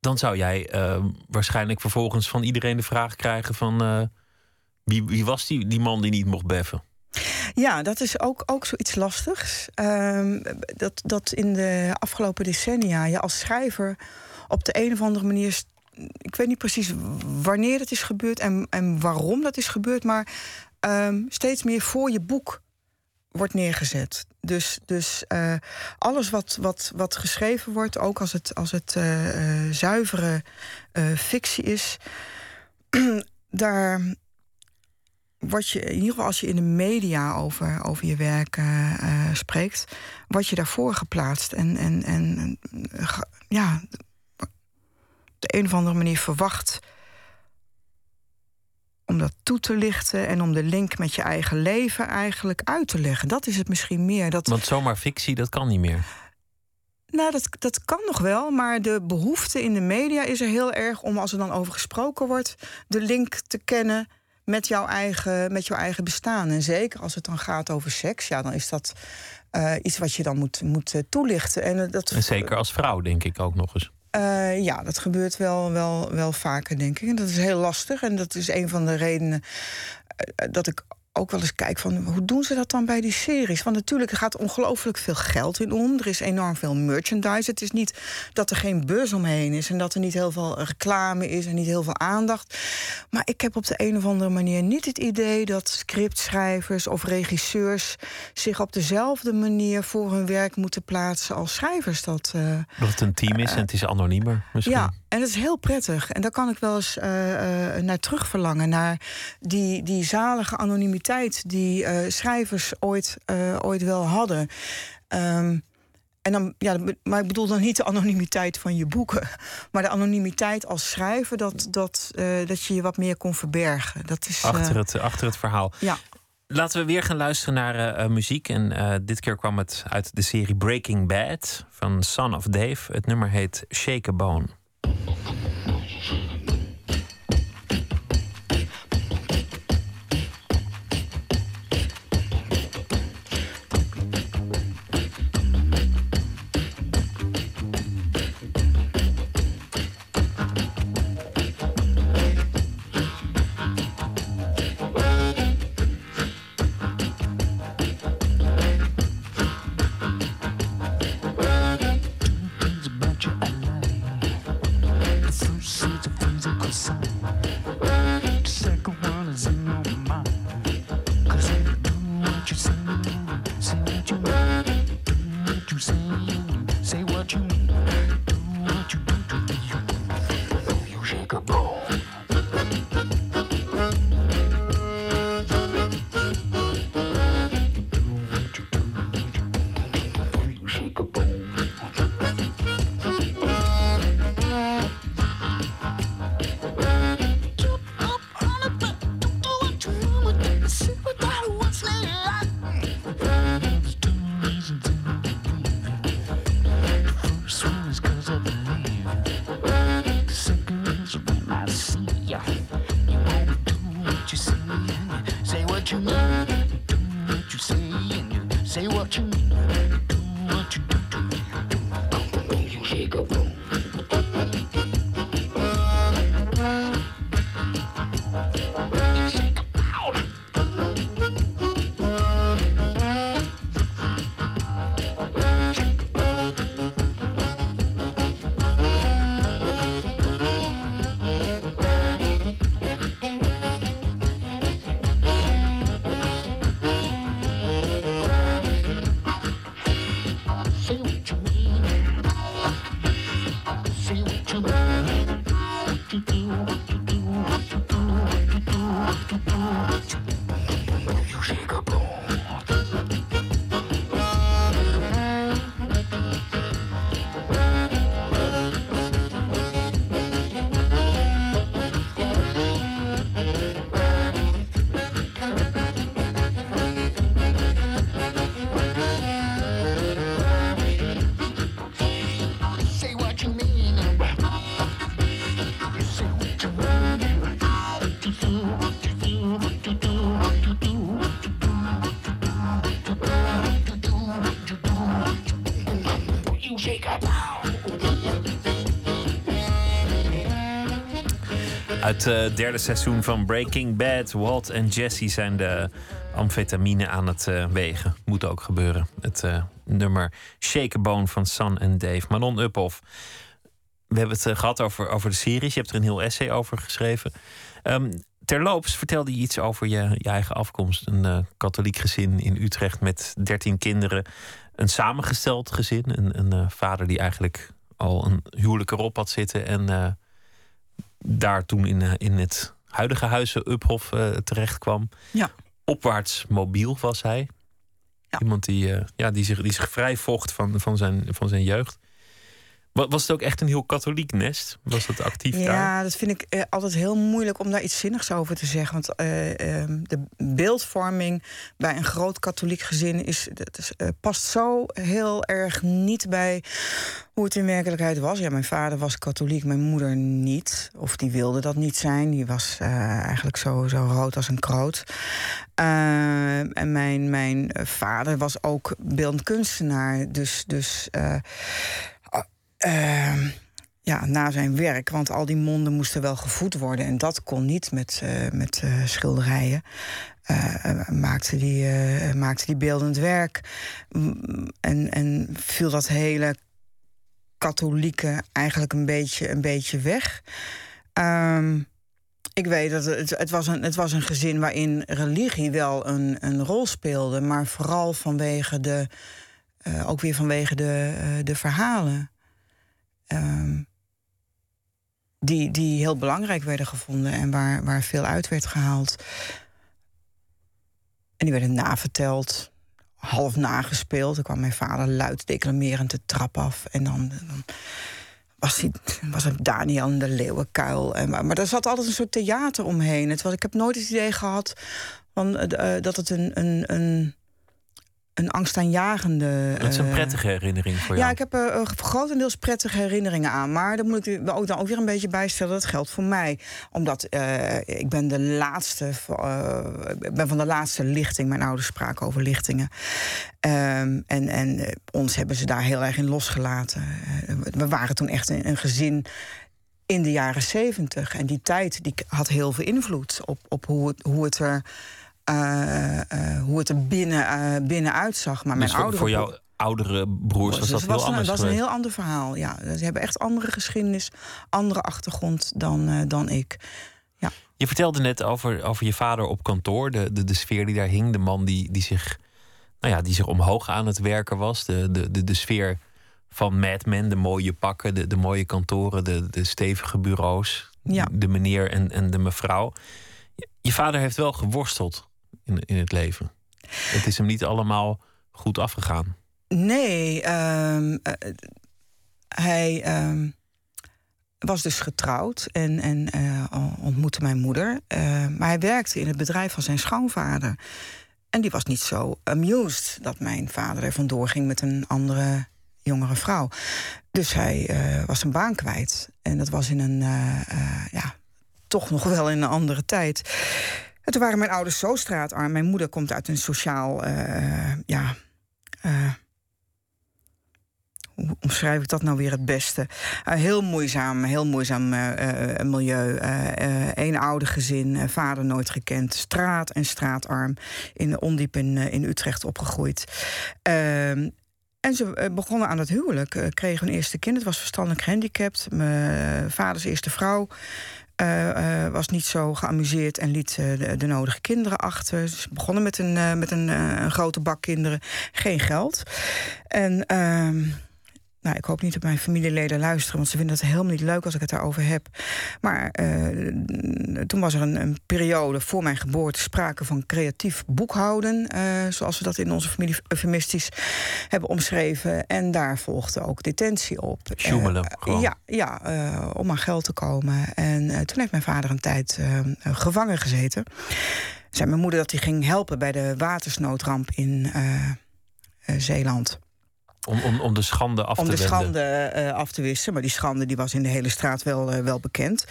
Dan zou jij eh, waarschijnlijk vervolgens van iedereen de vraag krijgen van... eh, wie, wie was die, die man die niet mocht beffen? Ja, dat is ook, ook zoiets lastigs. Ehm, dat, dat in de afgelopen decennia je als schrijver op de een of andere manier. Ik weet niet precies wanneer dat is gebeurd en, en waarom dat is gebeurd, maar ehm, steeds meer voor je boek wordt neergezet. Dus, dus eh, alles wat, wat, wat geschreven wordt, ook als het, als het eh, eh, zuivere fictie is, <clears throat> daar word je, in ieder geval als je in de media over, over je werk spreekt, word je daarvoor geplaatst. En, en, en ja, de een of andere manier verwacht om dat toe te lichten en om de link met je eigen leven eigenlijk uit te leggen. Dat is het misschien meer. Dat, Want zomaar fictie, dat kan niet meer. nou, dat, dat kan nog wel, maar de behoefte in de media is er heel erg om, als er dan over gesproken wordt, de link te kennen met jouw eigen, met jouw eigen bestaan. En zeker als het dan gaat over seks, ja, dan is dat eh, iets wat je dan moet, moet eh, toelichten. En, eh, dat, En zeker als vrouw, denk ik ook nog eens. Uh, ja, dat gebeurt wel, wel, wel vaker, denk ik. En dat is heel lastig. En dat is een van de redenen uh, dat ik ook wel eens kijk van hoe doen ze dat dan bij die series? Want natuurlijk er gaat ongelooflijk veel geld in om. Er is enorm veel merchandise. Het is niet dat er geen beurs omheen is en dat er niet heel veel reclame is en niet heel veel aandacht. Maar ik heb op de een of andere manier niet het idee dat scriptschrijvers of regisseurs zich op dezelfde manier voor hun werk moeten plaatsen als schrijvers dat. Uh, dat het een team is en het is anoniemer misschien. Ja, en dat is heel prettig. En daar kan ik wel eens uh, uh, naar terugverlangen. Naar die, die zalige anonimiteit die uh, schrijvers ooit, ooit wel hadden. Um, en dan, ja, maar ik bedoel dan niet de anonimiteit van je boeken. <laughs> Maar de anonimiteit als schrijver, dat, dat, dat je je wat meer kon verbergen. Dat is, achter, het, achter het verhaal. Ja. Laten we weer gaan luisteren naar muziek. En dit keer kwam het uit de serie Breaking Bad van Son of Dave. Het nummer heet Shake a Bone. Thank you. Het uh, derde seizoen van Breaking Bad. Walt en Jesse zijn de amfetamine aan het uh, wegen. Moet ook gebeuren. Het uh, nummer Shake a Bone van San en Dave. Manon Uphoff. We hebben het gehad over, over de series. Je hebt er een heel essay over geschreven. Um, terloops vertelde je iets over je, je eigen afkomst. Een katholiek gezin in Utrecht met dertien kinderen. Een samengesteld gezin. Een, een vader die eigenlijk al een huwelijk erop had zitten. En daar toen in, eh, in het huidige huizen Uphof uh, terecht kwam. Ja. Opwaarts mobiel was hij. Ja. Iemand die, uh, ja, die, zich, die zich vrij vocht van, van, zijn, van zijn jeugd. Was het ook echt een heel katholiek nest? Was dat actief ja, daar? Ja, dat vind ik eh, altijd heel moeilijk om daar iets zinnigs over te zeggen. Want eh, ehm, de beeldvorming bij een groot katholiek gezin is, dat is, uh, past zo heel erg niet bij hoe het in werkelijkheid was. Ja, mijn vader was katholiek, mijn moeder niet. Of die wilde dat niet zijn. Die was eigenlijk zo, zo rood als een kroot. en mijn, mijn vader was ook beeldend kunstenaar. Dus. dus Uh, ja, na zijn werk. Want al die monden moesten wel gevoed worden. En dat kon niet met, uh, met uh, schilderijen. Uh, maakte, die, maakte die beeldend werk. En, en viel dat hele katholieke eigenlijk een beetje, een beetje weg. Um, ik weet dat het, het, was een, het was een gezin waarin religie wel een, een rol speelde. Maar vooral vanwege de. ook weer vanwege de, de verhalen. Um, die, die heel belangrijk werden gevonden en waar, waar veel uit werd gehaald. En die werden naverteld, half nagespeeld. Dan kwam mijn vader luid declamerend de trap af. En dan, dan was, hij, was het Daniel de Leeuwenkuil. En, maar, maar er zat altijd een soort theater omheen. Het was, ik heb nooit het idee gehad van, uh, dat het een, een, een een angstaanjagende. Dat is een eh, prettige herinnering voor jou. Ja, ik heb er uh, grotendeels prettige herinneringen aan. Maar dan moet ik ook, dan ook weer een beetje bijstellen. Dat geldt voor mij. Omdat uh, ik ben de laatste. ik ben van de laatste lichting. Mijn ouders spraken over lichtingen. Um, en, en ons hebben ze daar heel erg in losgelaten. we waren toen echt een, een gezin in de jaren zeventig. En die tijd die had heel veel invloed op, op hoe, het, hoe het er hoe het er binnen, uh, binnen uitzag. Maar dus mijn voor, voor jouw oudere broers was dat heel was anders? Dat was een heel ander verhaal, ja. Ze hebben echt andere geschiedenis, andere achtergrond dan, dan ik. Ja. Je vertelde net over, over je vader op kantoor, de, de, de sfeer die daar hing. De man die, die, zich, nou ja, die zich omhoog aan het werken was. De, de, de, de sfeer van Mad Men, de mooie pakken, de, de mooie kantoren, de, de stevige bureaus. Ja. De meneer en, en de mevrouw. Je vader heeft wel geworsteld in, in het leven. Het is hem niet allemaal goed afgegaan. Nee, um, uh, hij um, was dus getrouwd en, en uh, ontmoette mijn moeder. Uh, maar hij werkte in het bedrijf van zijn schoonvader. En die was niet zo amused dat mijn vader er vandoor ging met een andere jongere vrouw. Dus hij was zijn baan kwijt. En dat was in een, ja, toch nog wel in een andere tijd. En toen waren mijn ouders zo straatarm. Mijn moeder komt uit een sociaal, uh, ja. Uh, hoe omschrijf ik dat nou weer het beste? Uh, heel moeizaam, heel moeizaam milieu. Eén oude gezin, vader nooit gekend. Straat en straatarm. In ondiep in, in Utrecht opgegroeid. Ehm, en ze begonnen aan het huwelijk, kregen hun eerste kind. Het was verstandelijk gehandicapt. Mijn vaders eerste vrouw. Uh, uh, was niet zo geamuseerd en liet uh, de, de, nodige kinderen achter. Ze begonnen met een, met een, een, grote bak kinderen, geen geld. En ehm, nou, ik hoop niet dat mijn familieleden luisteren, want ze vinden het helemaal niet leuk als ik het daarover heb. Maar uh, toen was er een, een, periode voor mijn geboorte sprake van creatief boekhouden, uh, zoals we dat in onze familie eufemistisch hebben omschreven. En daar volgde ook detentie op. Sjoemelen, uh, ja, ja om aan geld te komen. En toen heeft mijn vader een tijd gevangen gezeten. Zei mijn moeder dat hij ging helpen bij de watersnoodramp in Zeeland. Om, om, om de schande af om te de wenden. schande uh, af te wissen. Maar die schande die was in de hele straat wel, uh, wel bekend.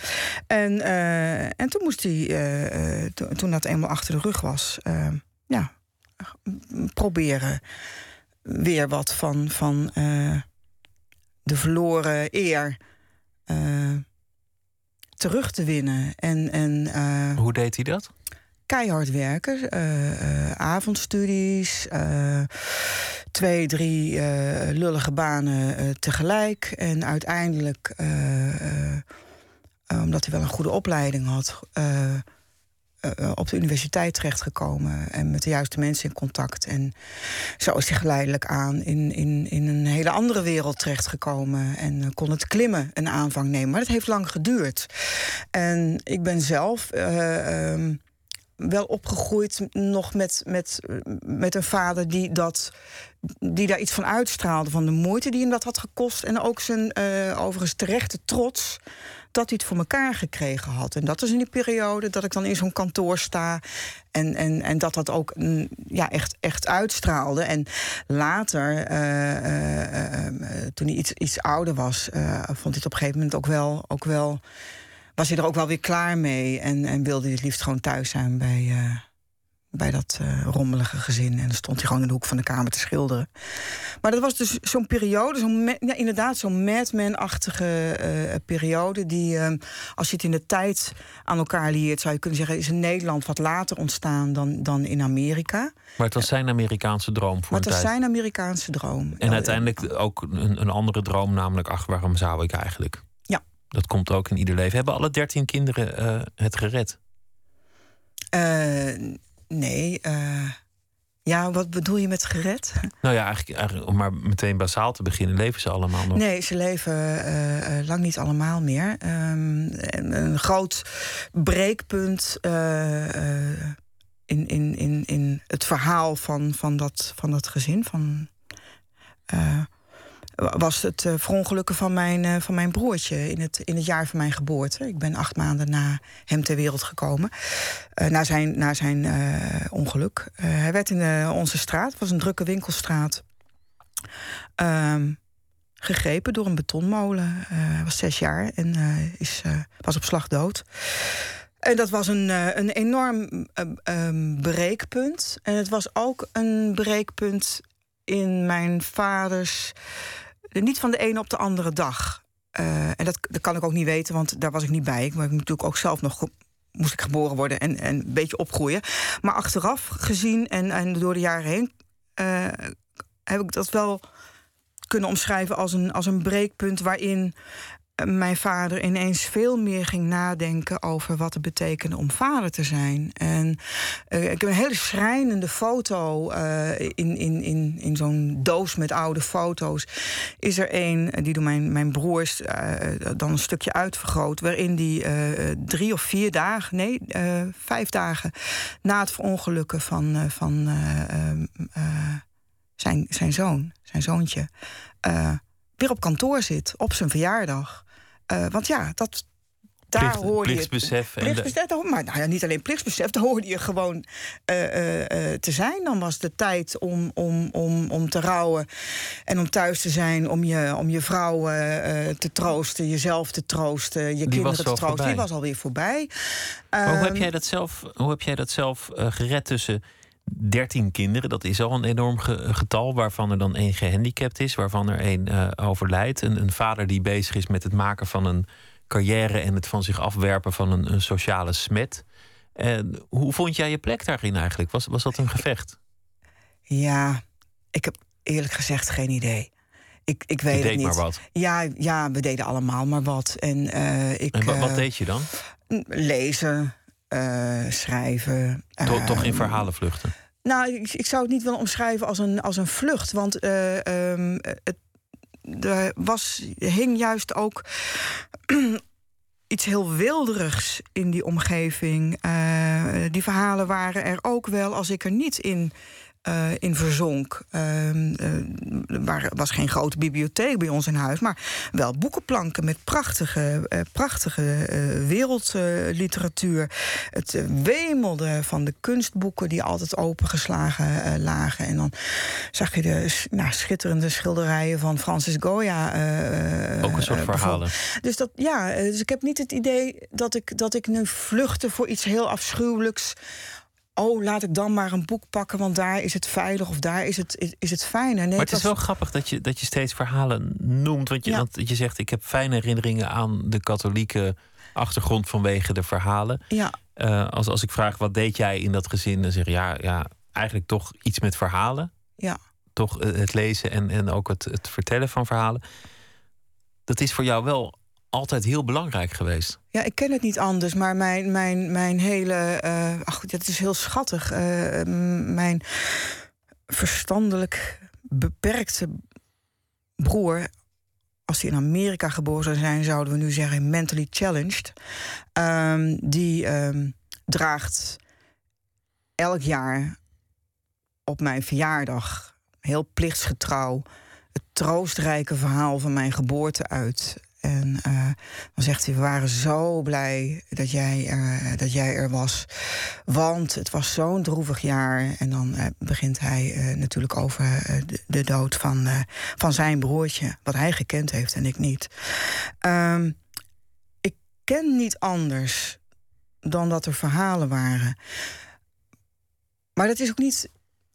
En, uh, en toen moest hij, to, toen dat eenmaal achter de rug was, ja, proberen weer wat van, van de verloren eer terug te winnen. En, en, Hoe deed hij dat? Keihard werken. Uh, uh, avondstudies, uh, twee, drie lullige banen tegelijk. En uiteindelijk, omdat hij wel een goede opleiding had, op de universiteit terechtgekomen. En met de juiste mensen in contact. En zo is hij geleidelijk aan in, in, in een hele andere wereld terechtgekomen. En kon het klimmen een aanvang nemen. Maar het heeft lang geduurd. En ik ben zelf. Um, wel opgegroeid nog met, met, met een vader die, dat, die daar iets van uitstraalde. Van de moeite die hem dat had gekost. En ook zijn uh, overigens terechte trots dat hij het voor elkaar gekregen had. En dat is in die periode dat ik dan in zo'n kantoor sta. En, en, en dat dat ook mm, ja, echt, echt uitstraalde. En later, uh, uh, toen hij iets, iets ouder was, vond hij het op een gegeven moment ook wel. Ook wel was hij er ook wel weer klaar mee. En, en wilde hij het liefst gewoon thuis zijn bij, uh, bij dat uh, rommelige gezin. En dan stond hij gewoon in de hoek van de kamer te schilderen. Maar dat was dus zo'n periode, zo'n ja, inderdaad zo'n Madman-achtige uh, periode. Die, uh, als je het in de tijd aan elkaar leert, zou je kunnen zeggen, is in Nederland wat later ontstaan dan, dan in Amerika. Maar het was zijn Amerikaanse droom voor maar het was zijn Amerikaanse droom. En uiteindelijk ook een, een andere droom, namelijk, ach, waarom zou ik eigenlijk? Dat komt ook in ieder leven. Hebben alle dertien kinderen het gered? Nee, uh, ja, wat bedoel je met gered? <laughs> Nou ja, eigenlijk, eigenlijk, om maar meteen basaal te beginnen, leven ze allemaal nog? Nee, ze leven lang niet allemaal meer. Um, een groot breekpunt in, in, in, in het verhaal van, van, dat, van dat gezin, van was het uh, verongelukken van mijn, uh, van mijn broertje in het, in het jaar van mijn geboorte. Ik ben acht maanden na hem ter wereld gekomen. Uh, na zijn, na zijn ongeluk. hij werd in onze straat, het was een drukke winkelstraat, ehm, gegrepen door een betonmolen. hij was zes jaar en is, was op slag dood. En dat was een, een enorm um, breekpunt. En het was ook een breekpunt in mijn vaders niet van de ene op de andere dag. Uh, en dat, dat kan ik ook niet weten, want daar was ik niet bij. Ik ben natuurlijk ook zelf nog moest ik geboren worden en, en een beetje opgroeien. Maar achteraf gezien en, en door de jaren heen uh, heb ik dat wel kunnen omschrijven als een, als een breekpunt waarin mijn vader ineens veel meer ging nadenken over wat het betekende om vader te zijn. En uh, ik heb een hele schrijnende foto uh, in, in, in, in zo'n doos met oude foto's. Is er een, die door mijn, mijn broers uh, dan een stukje uitvergroot, waarin die drie of vier dagen, nee, vijf dagen na het verongelukken van, van zijn, zijn zoon, zijn zoontje weer op kantoor zit op zijn verjaardag. Uh, want ja, dat, daar Plicht, hoorde je. Plichtsbesef. Plichtsbesef, de... maar nou ja, niet alleen plichtsbesef, daar hoorde je gewoon uh, uh, te zijn. Dan was de tijd om, om, om, om te rouwen en om thuis te zijn, om je, om je vrouw te troosten, jezelf te troosten, je Die kinderen was te troosten. voorbij. Die was alweer voorbij. Maar hoe heb Ehm, jij dat zelf, hoe heb jij dat zelf gered tussen 13 kinderen? Dat is al een enorm ge- getal, waarvan er dan één gehandicapt is, waarvan er één eh, overlijdt. Een, een vader die bezig is met het maken van een carrière en het van zich afwerpen van een, een sociale smet. En hoe vond jij je plek daarin eigenlijk? Was, was dat een gevecht? Ja, ik heb eerlijk gezegd geen idee. Ik, ik weet Je het deed niet. maar wat. Ja, ja, we deden allemaal maar wat. En, eh, ik, En wa- wat eh, deed je dan? Lezen, eh, schrijven. To- toch in ehm, verhalen vluchten? Nou, ik, ik zou het niet willen omschrijven als een, als een vlucht. Want eh, ehm, het, er was, hing juist ook <clears throat> iets heel wilderigs in die omgeving. Eh, die verhalen waren er ook wel als ik er niet in. Eh, in verzonk. Ehm, eh, er waren- was geen grote bibliotheek bij ons in huis, maar wel boekenplanken met prachtige, eh, prachtige eh, wereldliteratuur. het eh, wemelde van de kunstboeken die altijd opengeslagen eh, lagen. En dan zag je de nou, schitterende schilderijen van Francis Goya. eh, Ook een soort eh, verhalen. Dus, dat, ja, eh, dus ik heb niet het idee dat ik, dat ik nu vluchtte voor iets heel afschuwelijks. Oh, laat ik dan maar een boek pakken, want daar is het veilig of daar is het, is, is het fijner. Nee, maar het is wel grappig dat je, dat je steeds verhalen noemt. Want je, Ja. want je zegt, ik heb fijne herinneringen aan de katholieke achtergrond vanwege de verhalen. Ja, Eh, als, als ik vraag, wat deed jij in dat gezin? Dan zeg je, ja, ja eigenlijk toch iets met verhalen. ja. Toch eh, het lezen en, en ook het, het vertellen van verhalen. Dat is voor jou wel altijd heel belangrijk geweest. Ja, ik ken het niet anders, maar mijn, mijn, mijn hele. eh ach, dat is heel schattig. eh, mijn verstandelijk beperkte broer. Als hij in Amerika geboren zou zijn, zouden we nu zeggen mentally challenged. Ehm, die ehm, draagt elk jaar op mijn verjaardag, heel plichtsgetrouw, het troostrijke verhaal van mijn geboorte uit. En eh, dan zegt hij: We waren zo blij dat jij, er, dat jij er was. Want het was zo'n droevig jaar. En dan eh, begint hij eh, natuurlijk over eh, de, de dood van, eh, van zijn broertje. Wat hij gekend heeft en ik niet. Ehm, ik ken niet anders dan dat er verhalen waren. maar dat is ook niet.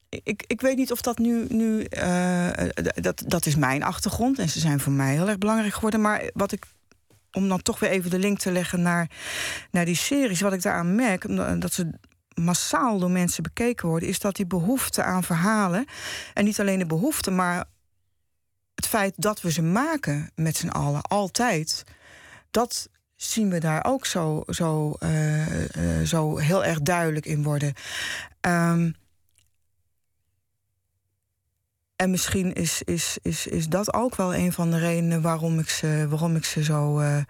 Ik, ik weet niet of dat nu. nu uh, dat, dat is mijn achtergrond en ze zijn voor mij heel erg belangrijk geworden. Maar wat ik. Om dan toch weer even de link te leggen naar, naar die series. Wat ik daaraan merk, dat ze massaal door mensen bekeken worden, is dat die behoefte aan verhalen. En niet alleen de behoefte, maar het feit dat we ze maken met z'n allen, altijd. Dat zien we daar ook zo, zo, zo heel erg duidelijk in worden. Um, en misschien is, is, is, is dat ook wel een van de redenen waarom ik ze, waarom ik ze zo, uh,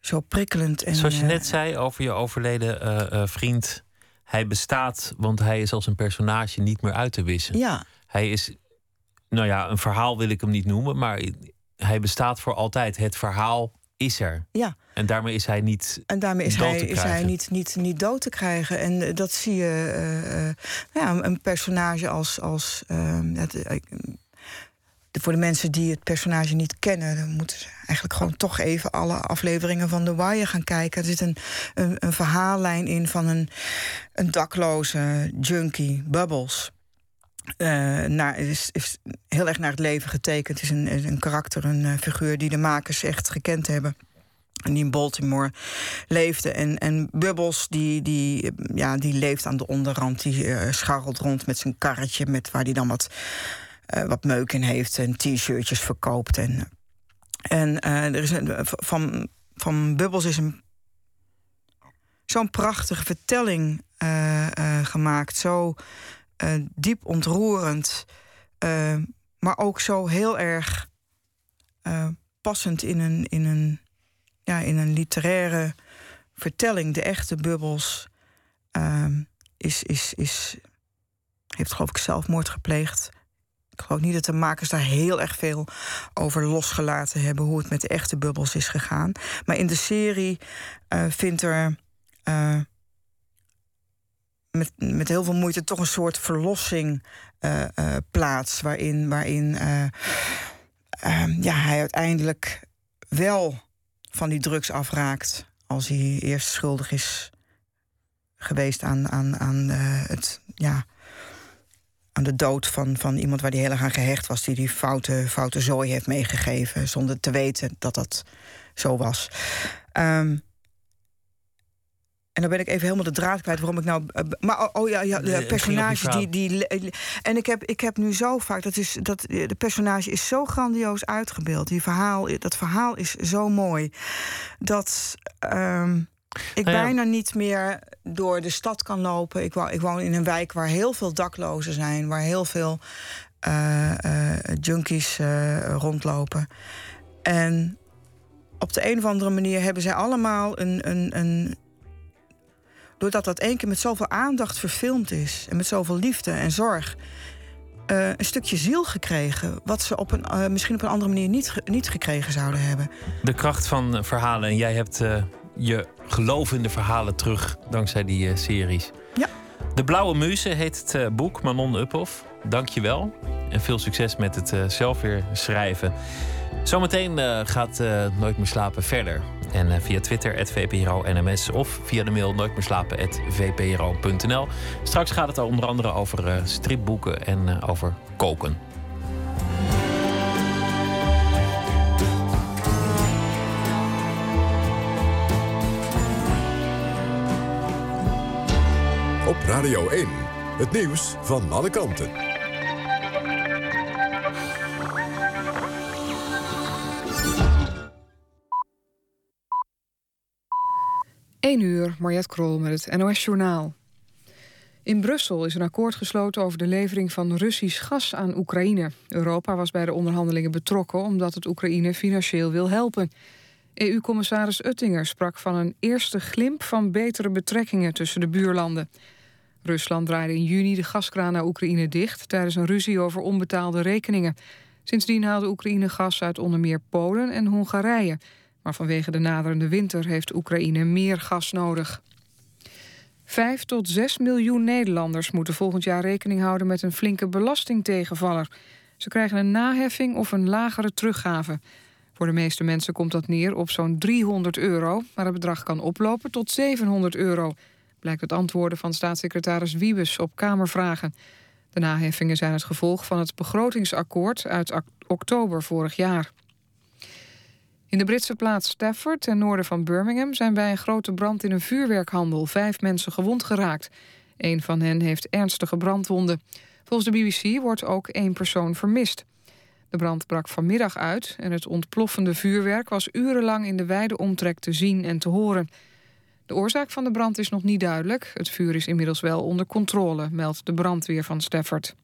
zo prikkelend en. Zoals je net zei over je overleden vriend. Hij bestaat, want hij is als een personage niet meer uit te wissen. Ja. Hij is, nou ja, een verhaal wil ik hem niet noemen, maar hij bestaat voor altijd. Het verhaal is er. Ja. En daarmee is hij niet. En daarmee is, hij, is hij niet, niet, niet dood te krijgen. En eh, dat zie je. Uh, ja, een personage als. als ehm, het, voor de mensen die het personage niet kennen, dan moeten ze eigenlijk gewoon toch even alle afleveringen van The Wire gaan kijken. Er zit een, een, een verhaallijn in van een, een dakloze junkie, Bubbles. Uh, naar, is, is heel erg naar het leven getekend. Het is een, een karakter, een uh, figuur die de makers echt gekend hebben. En die in Baltimore leefde. En, en Bubbles, die, die, ja, die leeft aan de onderrand. Die uh, scharrelt rond met zijn karretje, met waar hij dan wat, wat meuk in heeft. En t-shirtjes verkoopt. En, en er is een, van, van Bubbles is een zo'n prachtige vertelling gemaakt. Zo uh, diep ontroerend, uh, maar ook zo heel erg uh, passend in een, in, een, ja, in een literaire vertelling. De echte bubbels is, is, is, heeft geloof ik zelfmoord gepleegd. Ik geloof niet dat de makers daar heel erg veel over losgelaten hebben hoe het met de echte bubbels is gegaan. Maar in de serie vindt er met, met heel veel moeite toch een soort verlossing uh, uh, plaats. Waarin, waarin uh, ja, hij uiteindelijk wel van die drugs afraakt. Als hij eerst schuldig is geweest aan, aan, aan, het, ja, aan de dood van, van iemand waar hij heel erg aan gehecht was. Die die foute, foute zooi heeft meegegeven. Zonder te weten dat dat zo was. Um, en dan ben ik even helemaal de draad kwijt waarom ik nou. Eh, maar oh, oh ja, ja, de personage die, die. En ik heb, ik heb nu zo vaak. Dat is, dat, de personage is zo grandioos uitgebeeld. Die verhaal, dat verhaal is zo mooi. Dat. Um, ik nou ja. bijna niet meer door de stad kan lopen. Ik, woon, ik woon in een wijk waar heel veel daklozen zijn, waar heel veel uh, uh, junkies uh, rondlopen. En op de een of andere manier hebben zij allemaal een, een, een, doordat dat één keer met zoveel aandacht verfilmd is en met zoveel liefde en zorg. Uh, een stukje ziel gekregen. Wat ze op een, uh, misschien op een andere manier niet, niet gekregen zouden hebben. De kracht van verhalen. En jij hebt uh, je gelovende verhalen terug dankzij die series. Ja. De Blauwe Muze heet het boek, Manon Uphoff. Dank je wel. En veel succes met het zelf weer schrijven. Zometeen gaat Nooit meer slapen verder. En uh, via Twitter, @vpro_nms of via de mail nooit meer slapen, vpro.nl. Straks gaat het onder andere over uh, stripboeken en uh, over koken. Op Radio 1, het nieuws van alle kanten. 1 uur, Mariette Krol met het NOS Journaal. In Brussel is een akkoord gesloten over de levering van Russisch gas aan Oekraïne. Europa was bij de onderhandelingen betrokken omdat het Oekraïne financieel wil helpen. EU-commissaris Uttinger sprak van een eerste glimp van betere betrekkingen tussen de buurlanden. Rusland draaide in juni de gaskraan naar Oekraïne dicht tijdens een ruzie over onbetaalde rekeningen. Sindsdien haalde Oekraïne gas uit onder meer Polen en Hongarije. Maar vanwege de naderende winter heeft Oekraïne meer gas nodig. Vijf tot zes miljoen Nederlanders moeten volgend jaar rekening houden met een flinke belastingtegenvaller. Ze krijgen een naheffing of een lagere teruggave. Voor de meeste mensen komt dat neer op zo'n 300 euro, maar het bedrag kan oplopen tot 700 euro. blijkt uit antwoorden van staatssecretaris Wiebes op Kamervragen. De naheffingen zijn het gevolg van het begrotingsakkoord uit oktober vorig jaar. In de Britse plaats Stafford, ten noorden van Birmingham... zijn bij een grote brand in een vuurwerkhandel vijf mensen gewond geraakt. Een van hen heeft ernstige brandwonden. Volgens de BBC wordt ook één persoon vermist. De brand brak vanmiddag uit en het ontploffende vuurwerk... was urenlang in de wijde omtrek te zien en te horen. De oorzaak van de brand is nog niet duidelijk. Het vuur is inmiddels wel onder controle, meldt de brandweer van Stafford.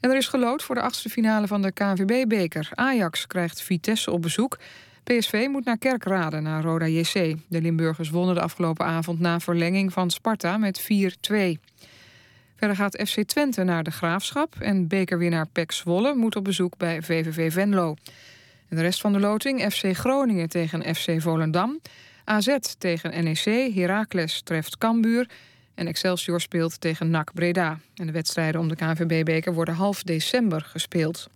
En er is gelood voor de achtste finale van de KNVB-beker. Ajax krijgt Vitesse op bezoek. PSV moet naar Kerkrade, naar Roda JC. De Limburgers wonnen de afgelopen avond na verlenging van Sparta met 4-2. Verder gaat FC Twente naar de Graafschap... en bekerwinnaar PEC Zwolle moet op bezoek bij VVV Venlo. En de rest van de loting FC Groningen tegen FC Volendam... AZ tegen NEC, Heracles treft Cambuur... En Excelsior speelt tegen NAC Breda. En de wedstrijden om de KNVB-beker worden half december gespeeld.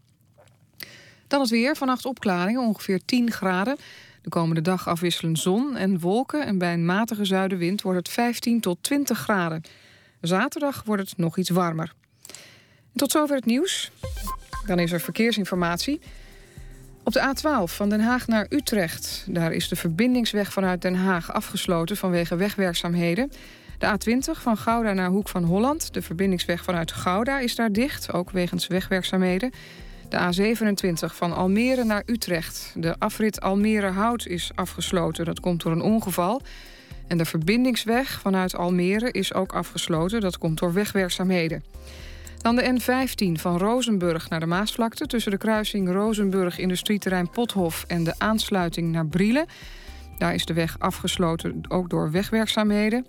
Dan het weer. Vannacht opklaringen, ongeveer 10 graden. De komende dag afwisselen zon en wolken. En bij een matige zuidenwind wordt het 15 tot 20 graden. Zaterdag wordt het nog iets warmer. tot zover het nieuws. Dan is er verkeersinformatie. Op de A12 van Den Haag naar Utrecht. Daar is de verbindingsweg vanuit Den Haag afgesloten vanwege wegwerkzaamheden. De A20 van Gouda naar Hoek van Holland. De verbindingsweg vanuit Gouda is daar dicht, ook wegens wegwerkzaamheden. De A27 van Almere naar Utrecht. De afrit Almere-Hout is afgesloten. Dat komt door een ongeval. En de verbindingsweg vanuit Almere is ook afgesloten. Dat komt door wegwerkzaamheden. Dan de N15 van Rozenburg naar de Maasvlakte... tussen de kruising Rozenburg industrieterrein Pothof... en de aansluiting naar Brielen. Daar is de weg afgesloten, ook door wegwerkzaamheden.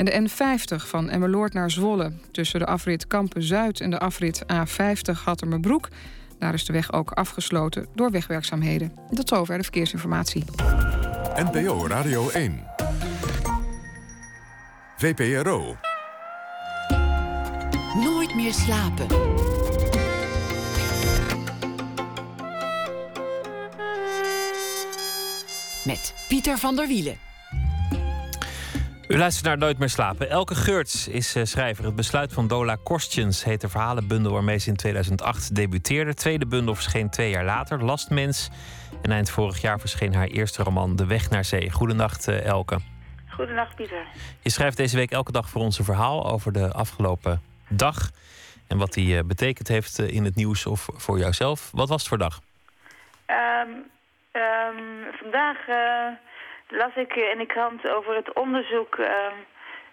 En de N50 van Emmeloord naar Zwolle... tussen de afrit Kampen-Zuid en de afrit A50 Hattermerbroek... daar is de weg ook afgesloten door wegwerkzaamheden. Tot zover de verkeersinformatie. NPO Radio 1. VPRO. Nooit meer slapen. Met Pieter van der Wielen. U luistert naar Nooit meer slapen. Elke Geurts is uh, schrijver. Het besluit van Dola Kostjens heet de verhalenbundel waarmee ze in 2008 debuteerde. Tweede bundel verscheen twee jaar later, Lastmens. En eind vorig jaar verscheen haar eerste roman De Weg naar Zee. Goedenacht uh, Elke. Goedenacht Pieter. Je schrijft deze week elke dag voor ons een verhaal over de afgelopen dag. En wat die uh, betekend heeft in het nieuws of voor jouzelf. Wat was het voor dag? Um, um, vandaag las ik in de krant over het onderzoek uh,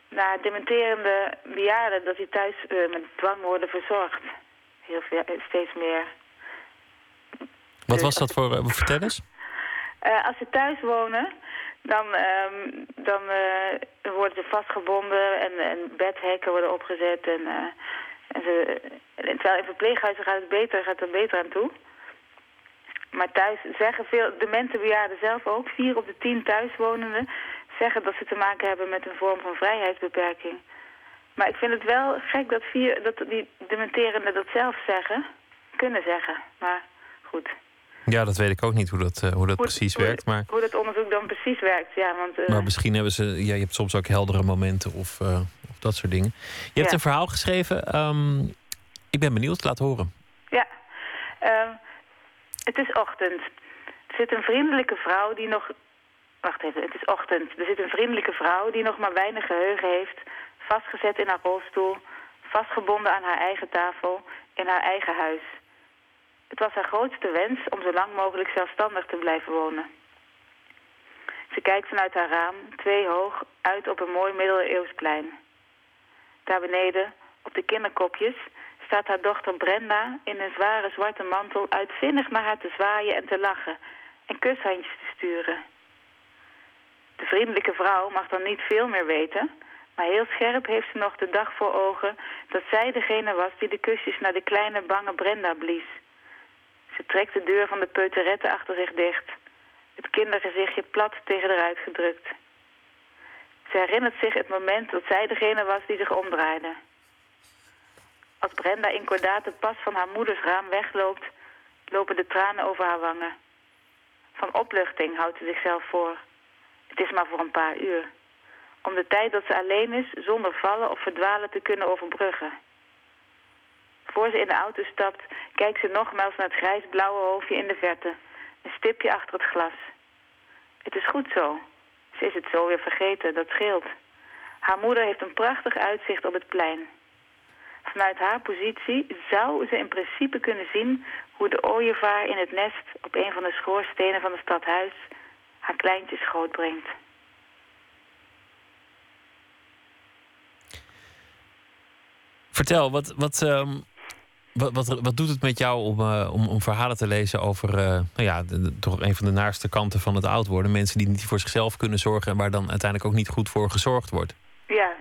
naar dementerende bejaarden... dat die thuis uh, met dwang worden verzorgd. Heel veel, steeds meer. Wat dus was dat voor... Uh, vertel eens. als ze thuis wonen, dan, um, dan worden ze vastgebonden en, en bedhekken worden opgezet. En, en ze, terwijl in verpleeghuizen gaat het beter, gaat het beter aan toe... Maar thuis zeggen veel, de mensenbejaarden zelf ook, vier op de tien thuiswonenden, zeggen dat ze te maken hebben met een vorm van vrijheidsbeperking. Maar ik vind het wel gek dat, vier, dat die dementerenden dat zelf zeggen, kunnen zeggen. Maar goed. Ja, dat weet ik ook niet hoe dat, uh, hoe dat precies werkt. Maar... Hoe dat onderzoek dan precies werkt, ja. Want, uh... Maar misschien hebben ze... Ja, je hebt soms ook heldere momenten of, uh, of dat soort dingen. Je hebt ja. een verhaal geschreven. Um, ik ben benieuwd, laat horen. Ja. Uh, het is ochtend. Er zit een vriendelijke vrouw die nog... Wacht even, het is ochtend. Er zit een vriendelijke vrouw die nog maar weinig geheugen heeft... vastgezet in haar rolstoel... vastgebonden aan haar eigen tafel... in haar eigen huis. Het was haar grootste wens om zo lang mogelijk zelfstandig te blijven wonen. Ze kijkt vanuit haar raam, twee hoog, uit op een mooi middeleeuws plein. Daar beneden, op de kinderkopjes, staat haar dochter Brenda in een zware zwarte mantel uitzinnig naar haar te zwaaien en te lachen en kushandjes te sturen. De vriendelijke vrouw mag dan niet veel meer weten, maar heel scherp heeft ze nog de dag voor ogen dat zij degene was die de kusjes naar de kleine bange Brenda blies. Ze trekt de deur van de peuterette achter zich dicht, het kindergezichtje plat tegen eruit gedrukt. Ze herinnert zich het moment dat zij degene was die zich omdraaide. Als Brenda in pas van haar moeders raam wegloopt, lopen de tranen over haar wangen. Van opluchting houdt ze zichzelf voor. Het is maar voor een paar uur. om de tijd dat ze alleen is zonder vallen of verdwalen te kunnen overbruggen. Voor ze in de auto stapt, kijkt ze nogmaals naar het grijs-blauwe hoofdje in de verte. Een stipje achter het glas. Het is goed zo. Ze is het zo weer vergeten, dat scheelt. Haar moeder heeft een prachtig uitzicht op het plein. Vanuit haar positie zou ze in principe kunnen zien hoe de ooievaar in het nest op een van de schoorstenen van het stadhuis haar kleintjes grootbrengt. Vertel, wat, wat, ehm, wat, wat, wat doet het met jou om, uh, om, om verhalen te lezen over uh, nou ja, de, toch een van de naarste kanten van het oud worden? Mensen die niet voor zichzelf kunnen zorgen en waar dan uiteindelijk ook niet goed voor gezorgd wordt. Ja,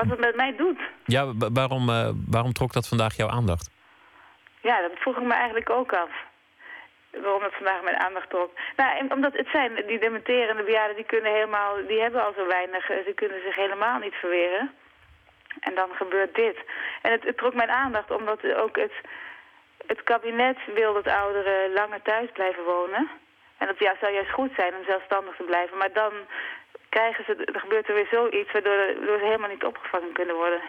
wat het met mij doet. Ja, waarom, uh, waarom trok dat vandaag jouw aandacht? Ja, dat vroeg ik me eigenlijk ook af. Waarom dat vandaag mijn aandacht trok. Nou, omdat het zijn, die dementerende bejaarden, die kunnen helemaal, die hebben al zo weinig, ze kunnen zich helemaal niet verweren. En dan gebeurt dit. En het, het trok mijn aandacht omdat ook het, het kabinet wil dat ouderen langer thuis blijven wonen. En dat ja, zou juist goed zijn om zelfstandig te blijven. Maar dan krijgen ze, er gebeurt er weer zoiets waardoor, waardoor ze helemaal niet opgevangen kunnen worden.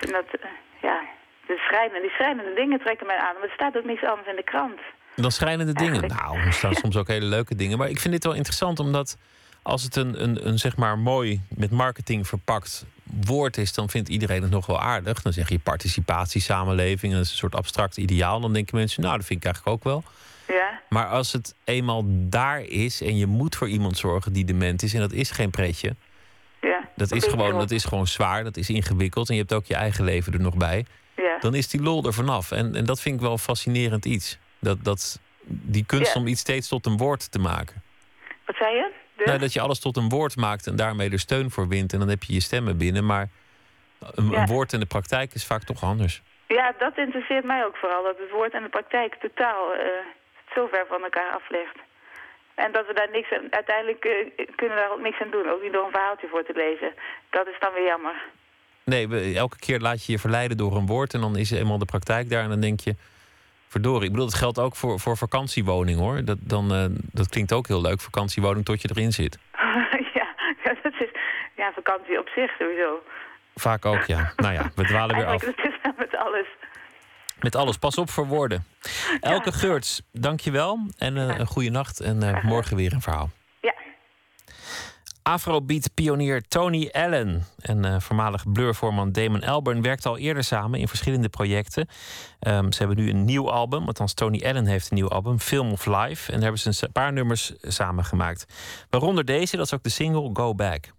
En dat, eh, ja, de schrijnende, die schrijnende dingen trekken mij aan. Maar er staat ook niets anders in de krant. Dan schrijnende dingen? Nou, er staan soms ook hele leuke dingen. Maar ik vind dit wel interessant omdat als het een, een, een zeg maar mooi met marketing verpakt woord is, dan vindt iedereen het nog wel aardig. Dan zeg je participatie, samenleving, dat is een soort abstract ideaal. Dan denken mensen, nou, dat vind ik eigenlijk ook wel. Ja. Maar als het eenmaal daar is en je moet voor iemand zorgen die dement is, en dat is geen pretje. Ja, dat, is gewoon, dat is gewoon zwaar, dat is ingewikkeld en je hebt ook je eigen leven er nog bij. Ja. Dan is die lol er vanaf. En, en dat vind ik wel een fascinerend iets. Dat, dat, die kunst Ja. om iets steeds tot een woord te maken. Wat zei je? De- Nou, dat je alles tot een woord maakt en daarmee er steun voor wint. En dan heb je je stemmen binnen. Maar een, Ja. een woord in de praktijk is vaak toch anders. Ja, dat interesseert mij ook vooral. Dat het woord en de praktijk totaal eh, zo ver van elkaar af ligt. En dat we daar niks aan, uiteindelijk eh, kunnen we daar ook niks aan doen. Ook niet door een verhaaltje voor te lezen. Dat is dan weer jammer. Nee, we- elke keer laat je je verleiden door een woord. En dan is eenmaal de praktijk daar. En dan denk je, verdorie. Ik bedoel, dat geldt ook voor, voor vakantiewoning hoor. Dat, dan, eh, dat klinkt ook heel leuk, vakantiewoning tot je erin zit. <laughs> ja, dat is ja, vakantie op zich sowieso. Vaak ook, ja. Nou ja, we dwalen weer af. <laughs> Het is met alles. Met alles, pas op voor woorden. Elke Geurts, dank je wel. En eh, een goede nacht. En eh, morgen weer een verhaal. Ja. Afrobeat-pionier Tony Allen en eh, voormalig Blur-voorman Damon Albarn werkten al eerder samen in verschillende projecten. Ehm, ze hebben nu een nieuw album, althans Tony Allen heeft een nieuw album, Film of Life. En daar hebben ze een paar nummers samen gemaakt. Waaronder deze, dat is ook de single Go Back.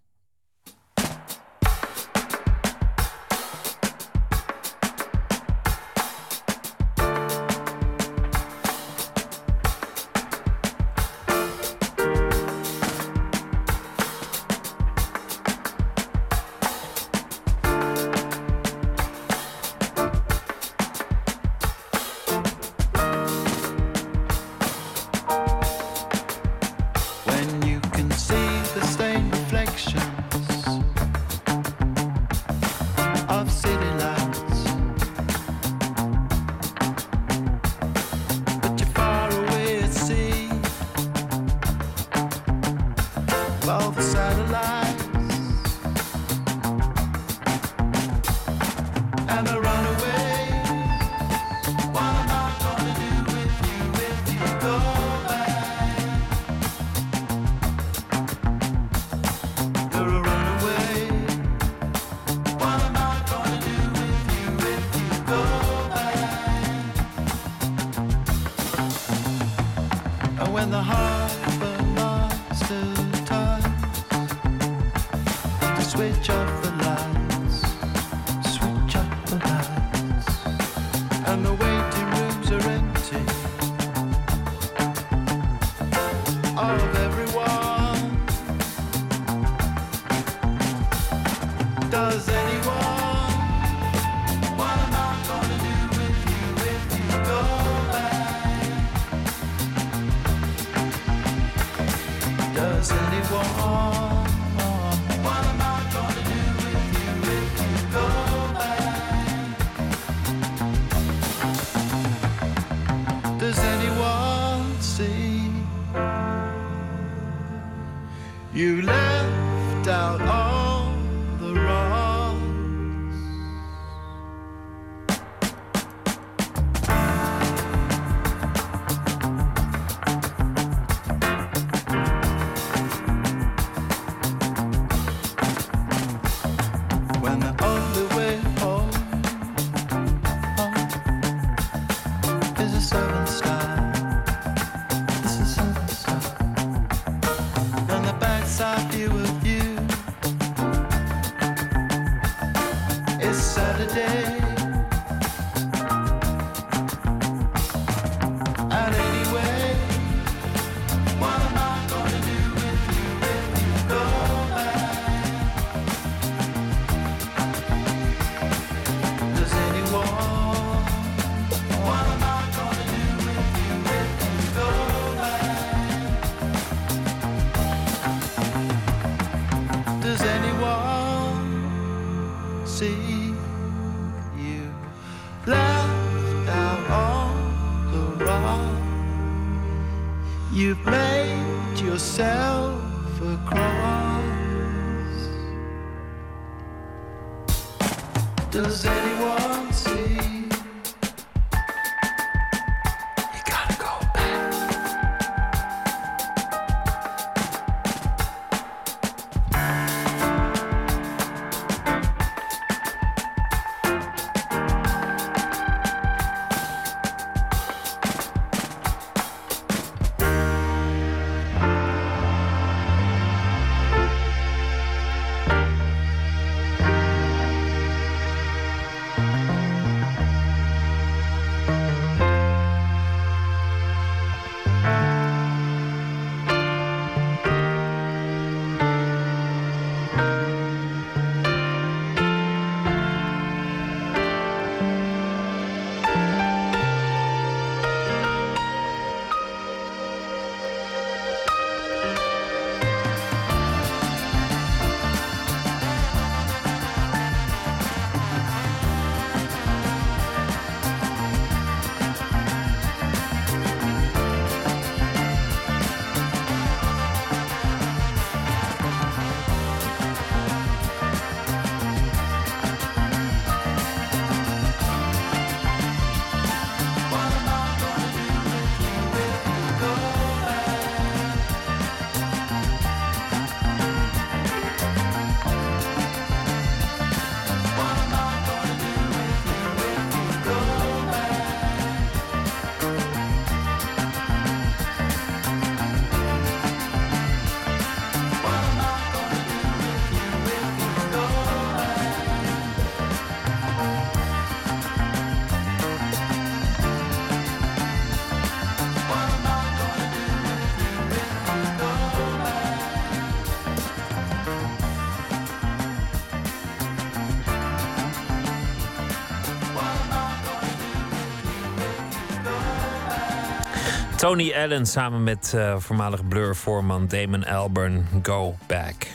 Tony Allen samen met eh, voormalig Blur-voorman Damon Albarn, Go Back.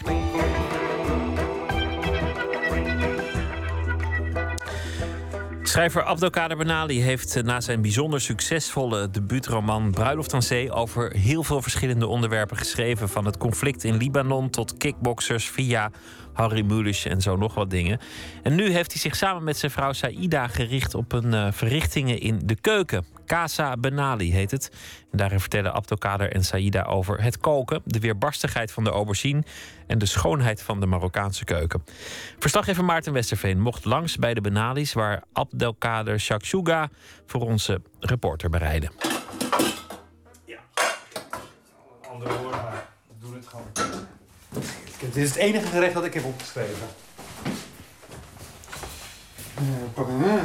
Schrijver Abdelkader Benali heeft eh, na zijn bijzonder succesvolle debuutroman Bruiloft aan Zee over heel veel verschillende onderwerpen geschreven. Van het conflict in Libanon tot kickboxers via Harry Mulisch en zo nog wat dingen. En nu heeft hij zich samen met zijn vrouw Saïda gericht op een eh, verrichtingen in de keuken. Casa Benali heet het. En daarin vertellen Abdelkader en Saïda over het koken, de weerbarstigheid van de aubergine en de schoonheid van de Marokkaanse keuken. Verslaggever Maarten Westerveen mocht langs bij de Benalis, waar Abdelkader Shakshuga voor onze reporter bereidde. Andere woorden, maar doe het gewoon. Dit is het enige gerecht dat ik heb opgeschreven. Uh, pak een uh,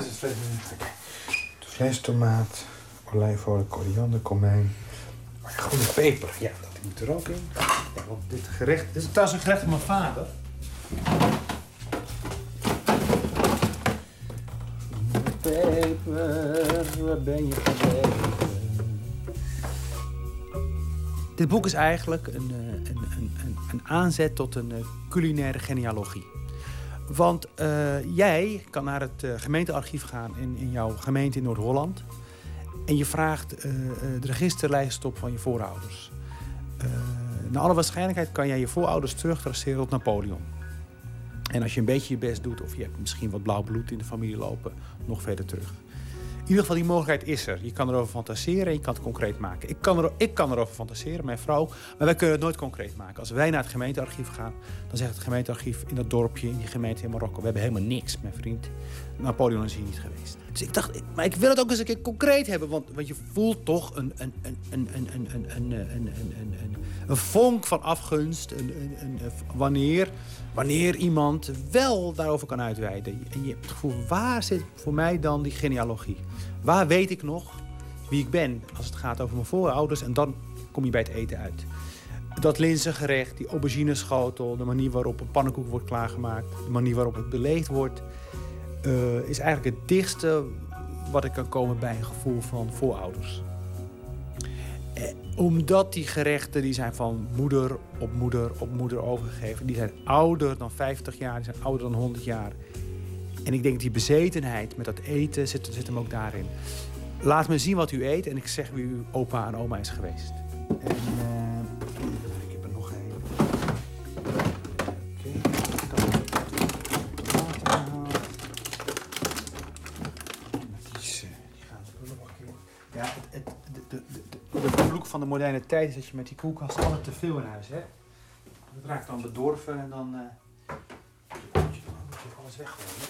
vleestomaat, olijfolie, koriander, komijn. Groene peper, ja, dat moet er ook in. Want dit gerecht, dit is trouwens een gerecht van mijn vader. Peper, waar ben je gebleven? Dit boek is eigenlijk een, eh, een, een, een aanzet tot een eh, culinaire genealogie. Want eh, jij kan naar het eh, gemeentearchief gaan in, in jouw gemeente in Noord-Holland. En je vraagt eh, de registerlijst op van je voorouders. Naar alle waarschijnlijkheid kan jij je voorouders terugtraceren tot Napoleon. En als je een beetje je best doet, of je hebt misschien wat blauw bloed in de familie lopen, nog verder terug. In ieder geval, die mogelijkheid is er. Je kan erover fantaseren en je kan het concreet maken. Ik kan, er, ik kan erover fantaseren, mijn vrouw, maar wij kunnen het nooit concreet maken. Als wij naar het gemeentearchief gaan, dan zegt het gemeentearchief in dat dorpje, in die gemeente in Marokko, we hebben helemaal niks, mijn vriend. Napoleon is hier niet geweest. Dus ik dacht, maar ik wil het ook eens een keer concreet hebben, want, want je voelt toch een, een, een, een, een, een, een, een, een, een, een, vonk van afgunst. Een, een, een, wanneer, wanneer iemand wel daarover kan uitweiden. En je hebt het gevoel, waar zit voor mij dan die genealogie? Waar weet ik nog wie ik ben als het gaat over mijn voorouders? En dan kom je bij het eten uit. Dat linzengerecht, die aubergineschotel, de manier waarop een pannenkoek wordt klaargemaakt, de manier waarop het beleefd wordt, uh, is eigenlijk het dichtste wat ik kan komen bij een gevoel van voorouders. Eh, omdat die gerechten die zijn van moeder op moeder op moeder overgegeven. Die zijn ouder dan 50 jaar, die zijn ouder dan 100 jaar. En ik denk die bezetenheid met dat eten zit, zit hem ook daarin. Laat me zien wat u eet en ik zeg wie uw opa en oma is geweest. En, uh, van de moderne tijd is dat je met die koelkast altijd te veel in huis hebt. Het raakt dan bedorven en dan uh, moet je alles weggooien.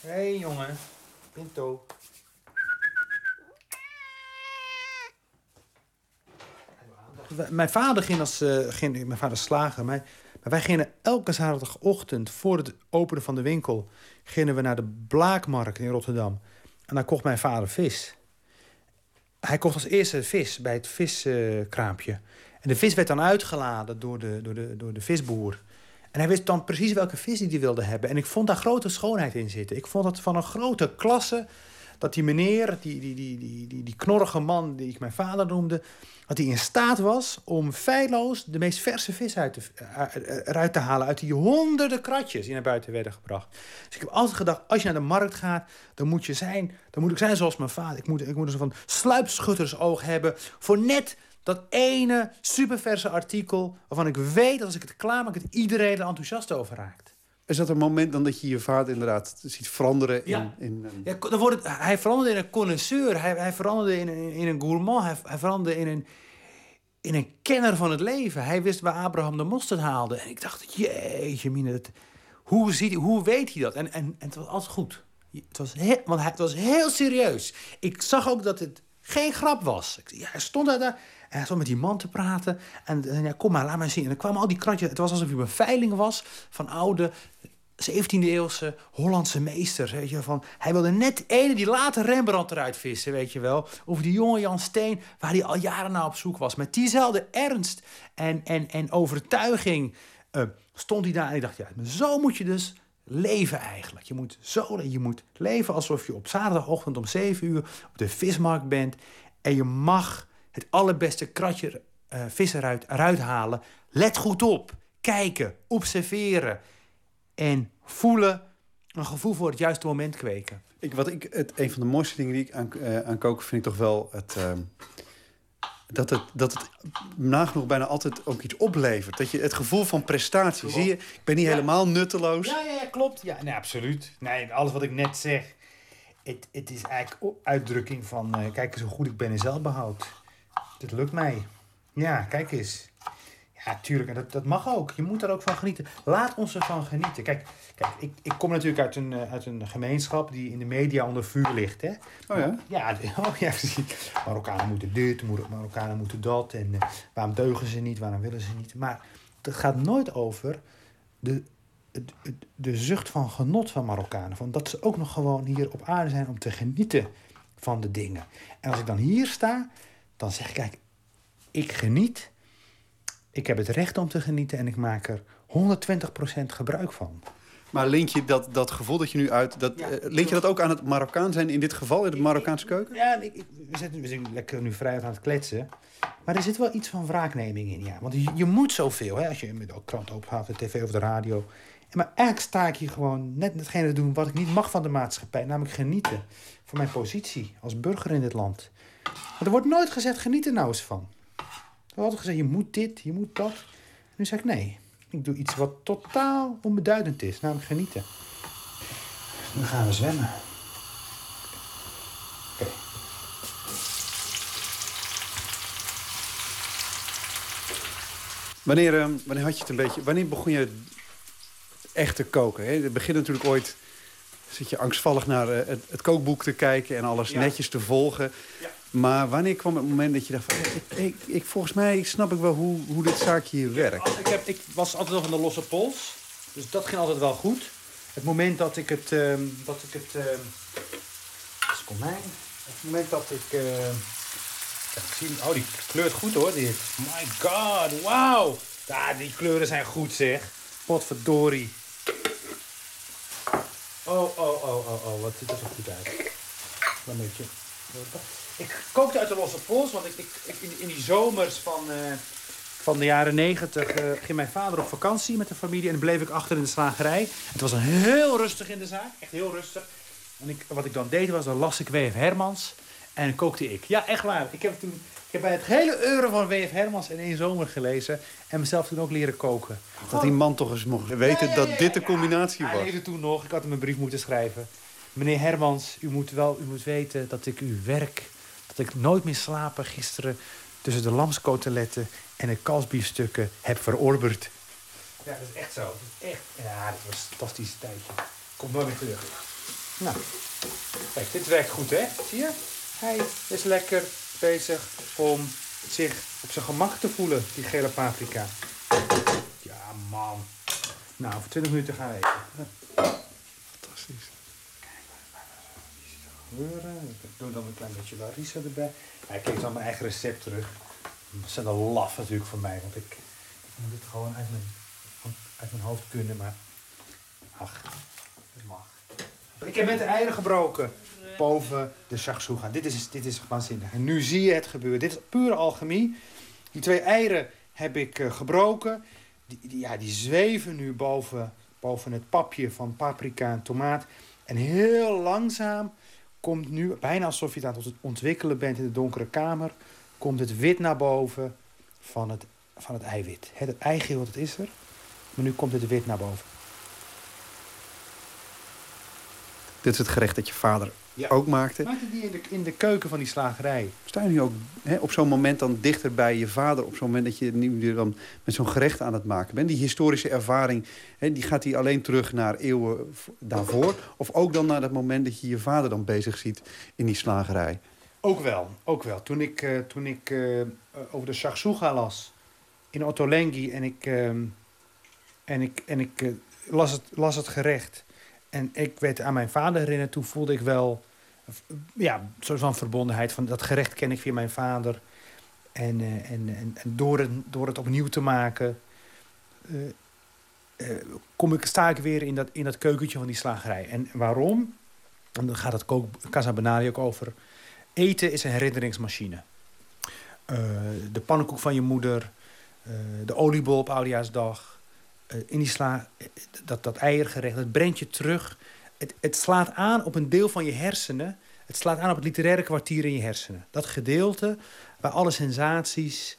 Hé hey, jongen, Pinto. Mijn vader ging als uh, ging, mijn vader slager, maar, maar wij gingen elke zaterdagochtend voor het openen van de winkel gingen we naar de Blaakmarkt in Rotterdam. En daar kocht mijn vader vis. Hij kocht als eerste vis bij het viskraampje. En de vis werd dan uitgeladen door de, door, de, door de visboer. En hij wist dan precies welke vis hij wilde hebben. En ik vond daar grote schoonheid in zitten. Ik vond het van een grote klasse dat die meneer, die, die, die, die, die, die knorrige man die ik mijn vader noemde, dat hij in staat was om feilloos de meest verse vis uit te, eruit te halen uit die honderden kratjes die naar buiten werden gebracht. Dus ik heb altijd gedacht, als je naar de markt gaat, dan moet je zijn, dan moet ik zijn zoals mijn vader. Ik moet, ik moet een soort van sluipschuttersoog hebben voor net dat ene superverse artikel waarvan ik weet dat als ik het klaar maak, dat iedereen er enthousiast over raakt. Is dat een moment dan dat je je vader inderdaad ziet veranderen in... Ja. in, in... Ja, dan wordt het, hij veranderde in een connoisseur, hij, hij veranderde in, in, in een gourmand, hij, hij veranderde in een, in een kenner van het leven. Hij wist waar Abraham de mosterd haalde. En ik dacht, jeetje mine, dat, hoe, ziet, hoe weet hij dat? En, en, en het was altijd goed. Het was, heel, want hij, het was heel serieus. Ik zag ook dat het geen grap was. Ik, ja, hij stond daar, daar en stond met die man te praten. En, ja, kom maar, laat maar zien. En dan kwamen al die kratjes. Het was alsof hij een veiling was van oude 17e eeuwse Hollandse meesters. Weet je, van, hij wilde net ene die later Rembrandt eruit vissen, weet je wel. Of die jonge Jan Steen, waar hij al jaren naar op zoek was. Met diezelfde ernst en, en, en overtuiging uh, stond hij daar. En ik dacht, ja, zo moet je dus leven eigenlijk. Je moet zo je moet leven alsof je op zaterdagochtend om 7 uur op de vismarkt bent. En je mag het allerbeste kratje uh, vis eruit, eruit halen. Let goed op. Kijken, observeren en voelen. Een gevoel voor het juiste moment kweken. Ik, wat ik, het, een van de mooiste dingen die ik aan, uh, aan koken vind ik toch wel het, uh, dat het, dat het nagenoeg bijna altijd ook iets oplevert. Dat je het gevoel van prestatie, zie je? Ik ben niet ja. helemaal nutteloos. Ja, ja, ja klopt. Ja, nee, absoluut. Nee, alles wat ik net zeg, het, het is eigenlijk uitdrukking van, uh, kijk eens hoe goed ik ben in zelfbehoud. Dit lukt mij. Ja, kijk eens. Ja, tuurlijk. En dat, dat mag ook. Je moet er ook van genieten. Laat ons ervan genieten. Kijk, kijk ik, ik kom natuurlijk uit een, uit een gemeenschap die in de media onder vuur ligt. Hè? Oh ja? Ja, <laughs> oh ja Marokkanen moeten dit, Marokkanen moeten dat. En uh, waarom deugen ze niet, waarom willen ze niet. Maar het gaat nooit over de, de, de zucht van genot van Marokkanen. Van dat ze ook nog gewoon hier op aarde zijn om te genieten van de dingen. En als ik dan hier sta, dan zeg ik, kijk, ik geniet ik heb het recht om te genieten en ik maak er 120% gebruik van. Maar link je dat, dat gevoel dat je nu uit... Dat, ja, uh, link je dat ook aan het Marokkaan zijn in dit geval, in de Marokkaanse keuken? Ja, ik, ik, we, zitten, we zijn lekker nu vrij aan het kletsen. Maar er zit wel iets van wraakneming in, ja. Want je, je moet zoveel, hè, als je met de krant openhaalt, de tv of de radio. En maar eigenlijk sta ik hier gewoon net hetgene te doen wat ik niet mag van de maatschappij. Namelijk genieten van mijn positie als burger in dit land. Want er wordt nooit gezegd, geniet er nou eens van. had altijd gezegd, je moet dit, je moet dat. Nu zeg ik, nee, ik doe iets wat totaal onbeduidend is, namelijk genieten. Nu gaan we zwemmen. Oké. Wanneer, eh, wanneer had je het een beetje... Wanneer begon je echt te koken? Hè? Het begint natuurlijk ooit... Zit je angstvallig naar eh, het, het kookboek te kijken en alles Ja. netjes te volgen. Maar wanneer kwam het moment dat je dacht van... eh, Ik, ik, volgens mij snap ik wel hoe, hoe dit zaakje hier werkt. Ik, heb, ik was altijd wel van de losse pols. Dus dat ging altijd wel goed. Het moment dat ik het... ehm, dat ik het ehm, dat. Het moment dat ik... ja, ik zie, oh, die kleurt goed hoor, dit. My god, wauw. Ja, die kleuren zijn goed zeg. Potverdorie. Oh, oh, oh, oh, oh, wat ziet er zo goed uit. Een beetje. Ik kookte uit de losse pols, want ik, ik, ik- in, in die zomers van, eh, van de jaren negentig eh, ging mijn vader op vakantie met de familie en dan bleef ik achter in de slagerij. Het was dan heel rustig in de zaak, echt heel rustig. En ik, wat ik dan deed was, dan las ik W.F. Hermans en kookte ik. Ja, echt waar. Ik heb, toen, ik heb bij het hele euro van W.F. Hermans in één zomer gelezen en mezelf toen ook leren koken. Dat die man toch eens mocht weten dat dit de combinatie Hij was. leefde toen nog. Ik had hem een brief moeten schrijven. Meneer Hermans, u moet wel u moet weten dat ik uw werk... dat ik nooit meer slapen gisteren... tussen de lamskoteletten en de kalfsbiefstukken heb verorberd. Ja, dat is echt zo. Dat is echt... Ja, dat was een fantastisch tijdje. Komt nooit meer terug. Nou, kijk, dit werkt goed, hè? Zie je? Hij is lekker bezig om zich op zijn gemak te voelen, die gele paprika. Ja, man. Nou, voor 20 minuten gaan we eten. Fantastisch. Ik doe dan een klein beetje Larissa erbij. Ja, ik dan mijn eigen recept terug. Dat is dan laf natuurlijk voor mij, want ik, moet het gewoon uit mijn, uit mijn hoofd kunnen, maar ach, het mag. Ik heb met de eieren gebroken boven de shakshuka. Dit is, dit is waanzinnig. En nu zie je het gebeuren. Dit is pure alchemie. Die twee eieren heb ik eh, gebroken. Die, die, ja, die zweven nu boven, boven het papje van paprika en tomaat. En heel langzaam komt nu, bijna alsof je aan het ontwikkelen bent in de donkere kamer, komt het wit naar boven van het, van het eiwit. Het eigeel, dat is er. Maar nu komt het wit naar boven. Dit is het gerecht dat je vader Ja. ook maakte. Maakte die in de, in de keuken van die slagerij. Sta je nu ook hè, op zo'n moment dan dichter bij je vader... op zo'n moment dat je nu weer dan met zo'n gerecht aan het maken bent? Die historische ervaring, hè, die gaat die alleen terug naar eeuwen daarvoor? Of ook dan naar dat moment dat je je vader dan bezig ziet in die slagerij? Ook wel, ook wel. Toen ik, eh, toen ik eh, over de shakshuka las in Ottolenghi en ik, ehm, en ik, en ik eh, las, het, las het gerecht en ik werd aan mijn vader herinnerd, toen voelde ik wel ja, een soort van verbondenheid. Van dat gerecht ken ik via mijn vader. En, eh, en, en, en door, het, door het opnieuw te maken, eh, eh, kom ik, sta ik weer in dat, in dat keukentje van die slagerij. En waarom? En dan gaat het Casa Benali ook over. Eten is een herinneringsmachine. De pannenkoek van je moeder, de oliebol op Oudejaarsdag, in die sla, eh, dat, dat eiergerecht, dat brengt je terug. Het, het slaat aan op een deel van je hersenen. Het slaat aan op het literaire kwartier in je hersenen. Dat gedeelte waar alle sensaties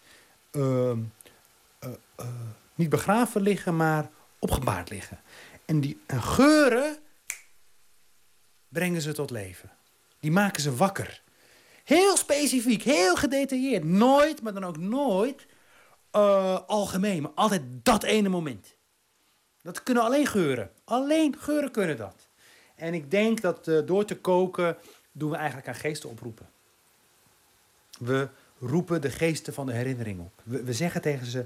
ehm, eh, eh, niet begraven liggen, maar opgebaard liggen. En die en geuren brengen ze tot leven. Die maken ze wakker. Heel specifiek, heel gedetailleerd. Nooit, maar dan ook nooit eh, algemeen, maar altijd dat ene moment. Dat kunnen alleen geuren. Alleen geuren kunnen dat. En ik denk dat eh, door te koken doen we eigenlijk aan geesten oproepen. We roepen de geesten van de herinnering op. We, zeggen tegen ze: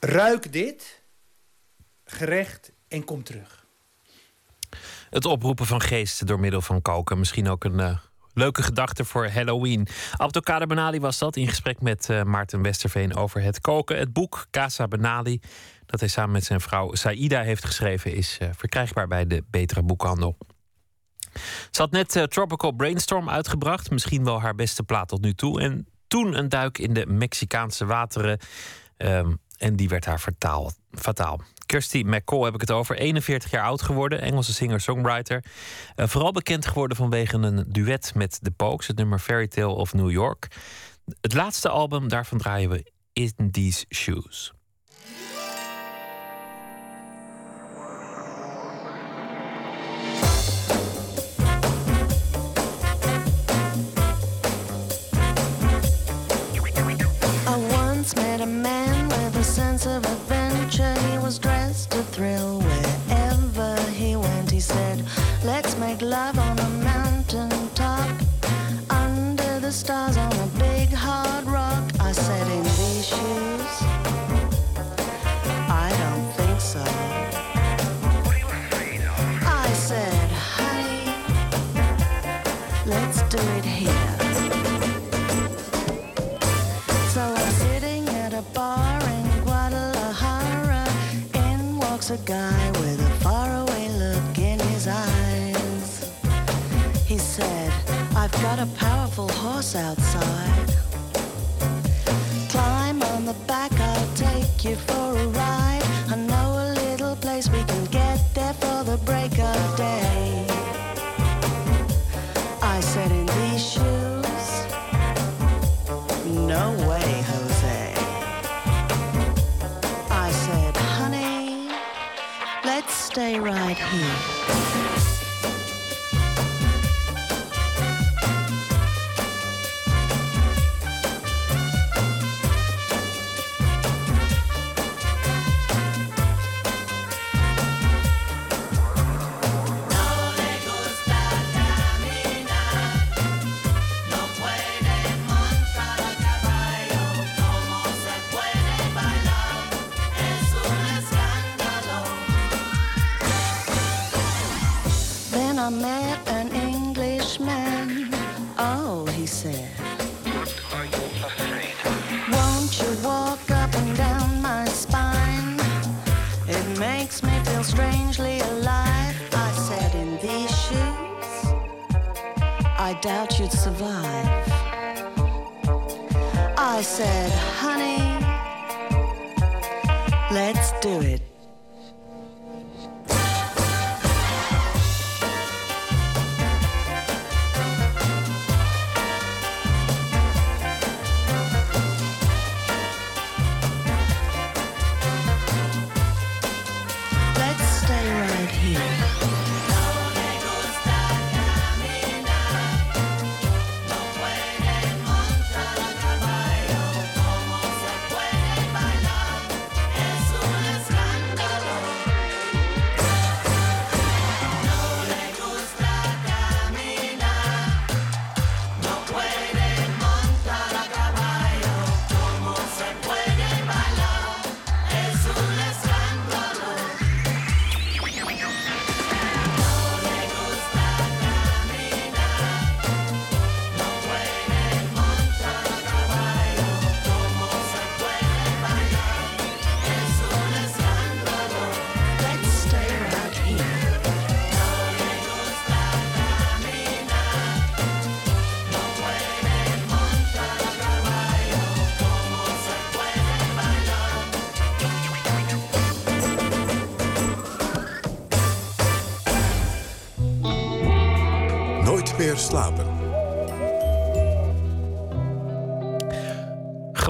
ruik dit gerecht en kom terug. Het oproepen van geesten door middel van koken. Misschien ook een eh, leuke gedachte voor Halloween. Abdelkader Benali was dat in gesprek met eh, Maarten Westerveen over het koken. Het boek Casa Benali, dat hij samen met zijn vrouw Saïda heeft geschreven, is eh, verkrijgbaar bij de betere boekhandel. Ze had net eh, Tropical Brainstorm uitgebracht, misschien wel haar beste plaat tot nu toe. En toen een duik in de Mexicaanse wateren. ehm, en die werd haar vertaal, fataal. Kirsty McCall heb ik het over. 41 jaar oud geworden, Engelse singer-songwriter. Eh, vooral bekend geworden vanwege een duet met The Pokes, het nummer Fairy Tale of New York. Het laatste album, daarvan draaien we In These Shoes. A man with a sense of adventure. He was dressed to thrill wherever he went. He said, Let's make love on a mountain top, under the stars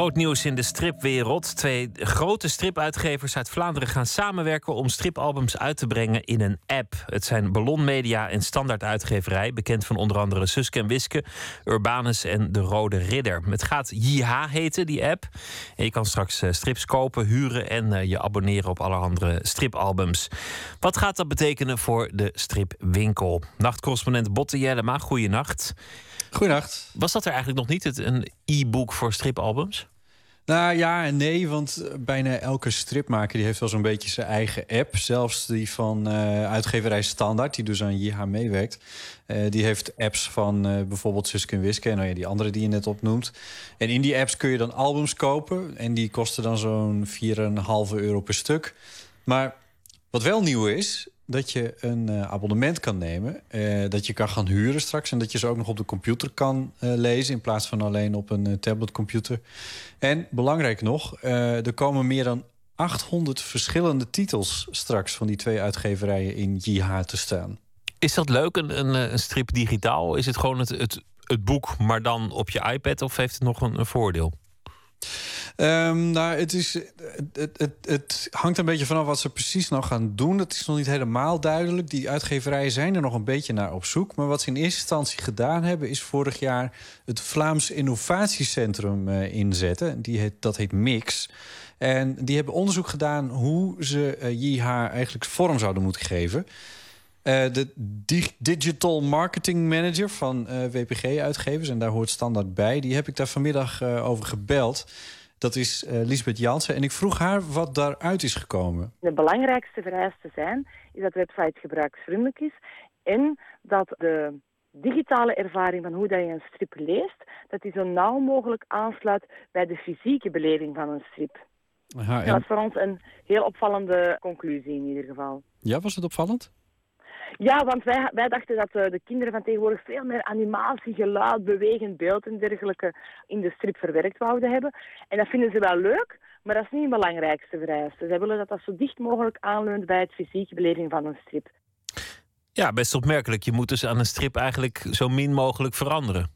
Groot nieuws in de stripwereld. Twee grote stripuitgevers uit Vlaanderen gaan samenwerken om stripalbums uit te brengen in een app. Het zijn Ballon Media en Standaard Uitgeverij, bekend van onder andere Suske en Wiske, Urbanus en De Rode Ridder. Het gaat JH heten, die app. En je kan straks eh, strips kopen, huren en eh, je abonneren op allerhande stripalbums. Wat gaat dat betekenen voor de stripwinkel? Nachtcorrespondent Botte Jellema, goeienacht. Goeienacht. Was dat er eigenlijk nog niet, het, een e-book voor stripalbums? Nou ja en nee, want bijna elke stripmaker die heeft wel zo'n beetje zijn eigen app. Zelfs die van eh, uitgeverij Standaard, die dus aan JH meewerkt. eh, die heeft apps van eh, bijvoorbeeld Suske en Wiske en nou die andere die je net opnoemt. En in die apps kun je dan albums kopen. En die kosten dan zo'n 4,5 euro per stuk. Maar wat wel nieuw is, dat je een eh, abonnement kan nemen. eh, dat je kan gaan huren straks. En dat je ze ook nog op de computer kan eh, lezen. In plaats van alleen op een tabletcomputer. En belangrijk nog, er komen meer dan 800 verschillende titels straks van die twee uitgeverijen in JH te staan. Is dat leuk, een, een, strip digitaal? Is het gewoon het, het het boek, maar dan op je iPad? Of heeft het nog een voordeel? Ehm, nou, het, is, het, het, het hangt een beetje vanaf wat ze precies nog gaan doen. Dat is nog niet helemaal duidelijk. Die uitgeverijen zijn er nog een beetje naar op zoek. Maar wat ze in eerste instantie gedaan hebben... is vorig jaar het Vlaams Innovatiecentrum eh, inzetten. Die heet, dat heet MIX. En die hebben onderzoek gedaan hoe ze eh, JH eigenlijk vorm zouden moeten geven. Eh, de Di- Digital Marketing Manager van eh, WPG-uitgevers, en daar hoort standaard bij, die heb ik daar vanmiddag eh, over gebeld. Dat is Lisbeth Jansen. En ik vroeg haar wat daaruit is gekomen. De belangrijkste vereisten zijn, is dat de website gebruiksvriendelijk is en dat de digitale ervaring van hoe dat je een strip leest, dat die zo nauw mogelijk aansluit bij de fysieke beleving van een strip. Aha, en- Dat is voor ons een heel opvallende conclusie in ieder geval. Ja, was het opvallend? Ja, want wij, wij dachten dat eh, de kinderen van tegenwoordig veel meer animatie, geluid, bewegend beeld en dergelijke in de strip verwerkt wouden hebben. En dat vinden ze wel leuk, maar dat is niet het belangrijkste vereiste. Zij willen dat dat zo dicht mogelijk aanleunt bij het fysieke beleving van een strip. Ja, best opmerkelijk. Je moet dus aan een strip eigenlijk zo min mogelijk veranderen.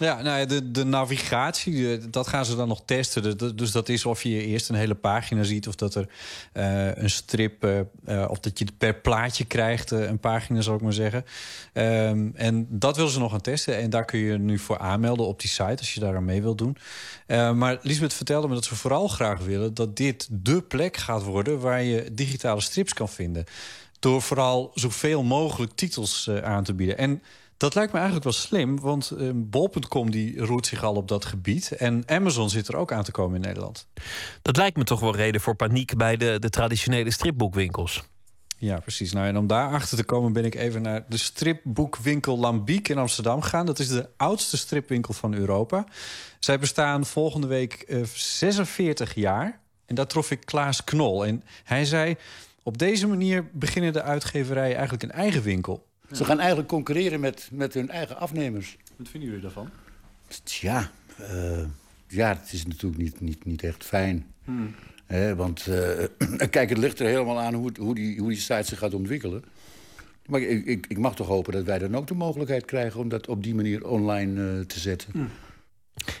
Ja, nou ja, de, de navigatie, eh, dat gaan ze dan nog testen. De- de- Dus dat is of je eerst een hele pagina ziet... of dat er eh, een strip, eh, of dat je per plaatje krijgt... een pagina, zal ik maar zeggen. Ehm, en dat willen ze nog gaan testen. En daar kun je nu voor aanmelden op die site... als je daar aan mee wilt doen. Maar Lisbeth vertelde me dat ze vooral graag willen... dat dit dé plek gaat worden waar je digitale strips kan vinden. Door vooral zoveel mogelijk titels aan te bieden. En dat lijkt me eigenlijk wel slim, want eh, bol.com die roert zich al op dat gebied. En Amazon zit er ook aan te komen in Nederland. Dat lijkt me toch wel reden voor paniek bij de, de traditionele stripboekwinkels. Ja, precies. Nou, en om daarachter te komen ben ik even naar de stripboekwinkel Lambiek in Amsterdam gegaan. Dat is de oudste stripwinkel van Europa. Zij bestaan volgende week eh, 46 jaar. En daar trof ik Klaas Knol. En hij zei, op deze manier beginnen de uitgeverijen eigenlijk een eigen winkel. Ze gaan eigenlijk concurreren met, met hun eigen afnemers. Wat vinden jullie daarvan? Tja, eh, ja, het is natuurlijk niet, niet, niet echt fijn. Hmm. Hè, want eh, <clears throat> kijk, het ligt er helemaal aan hoe, hoe, die, hoe die site zich gaat ontwikkelen. Maar ik, ik, ik mag toch hopen dat wij dan ook de mogelijkheid krijgen... om dat op die manier online eh, te zetten.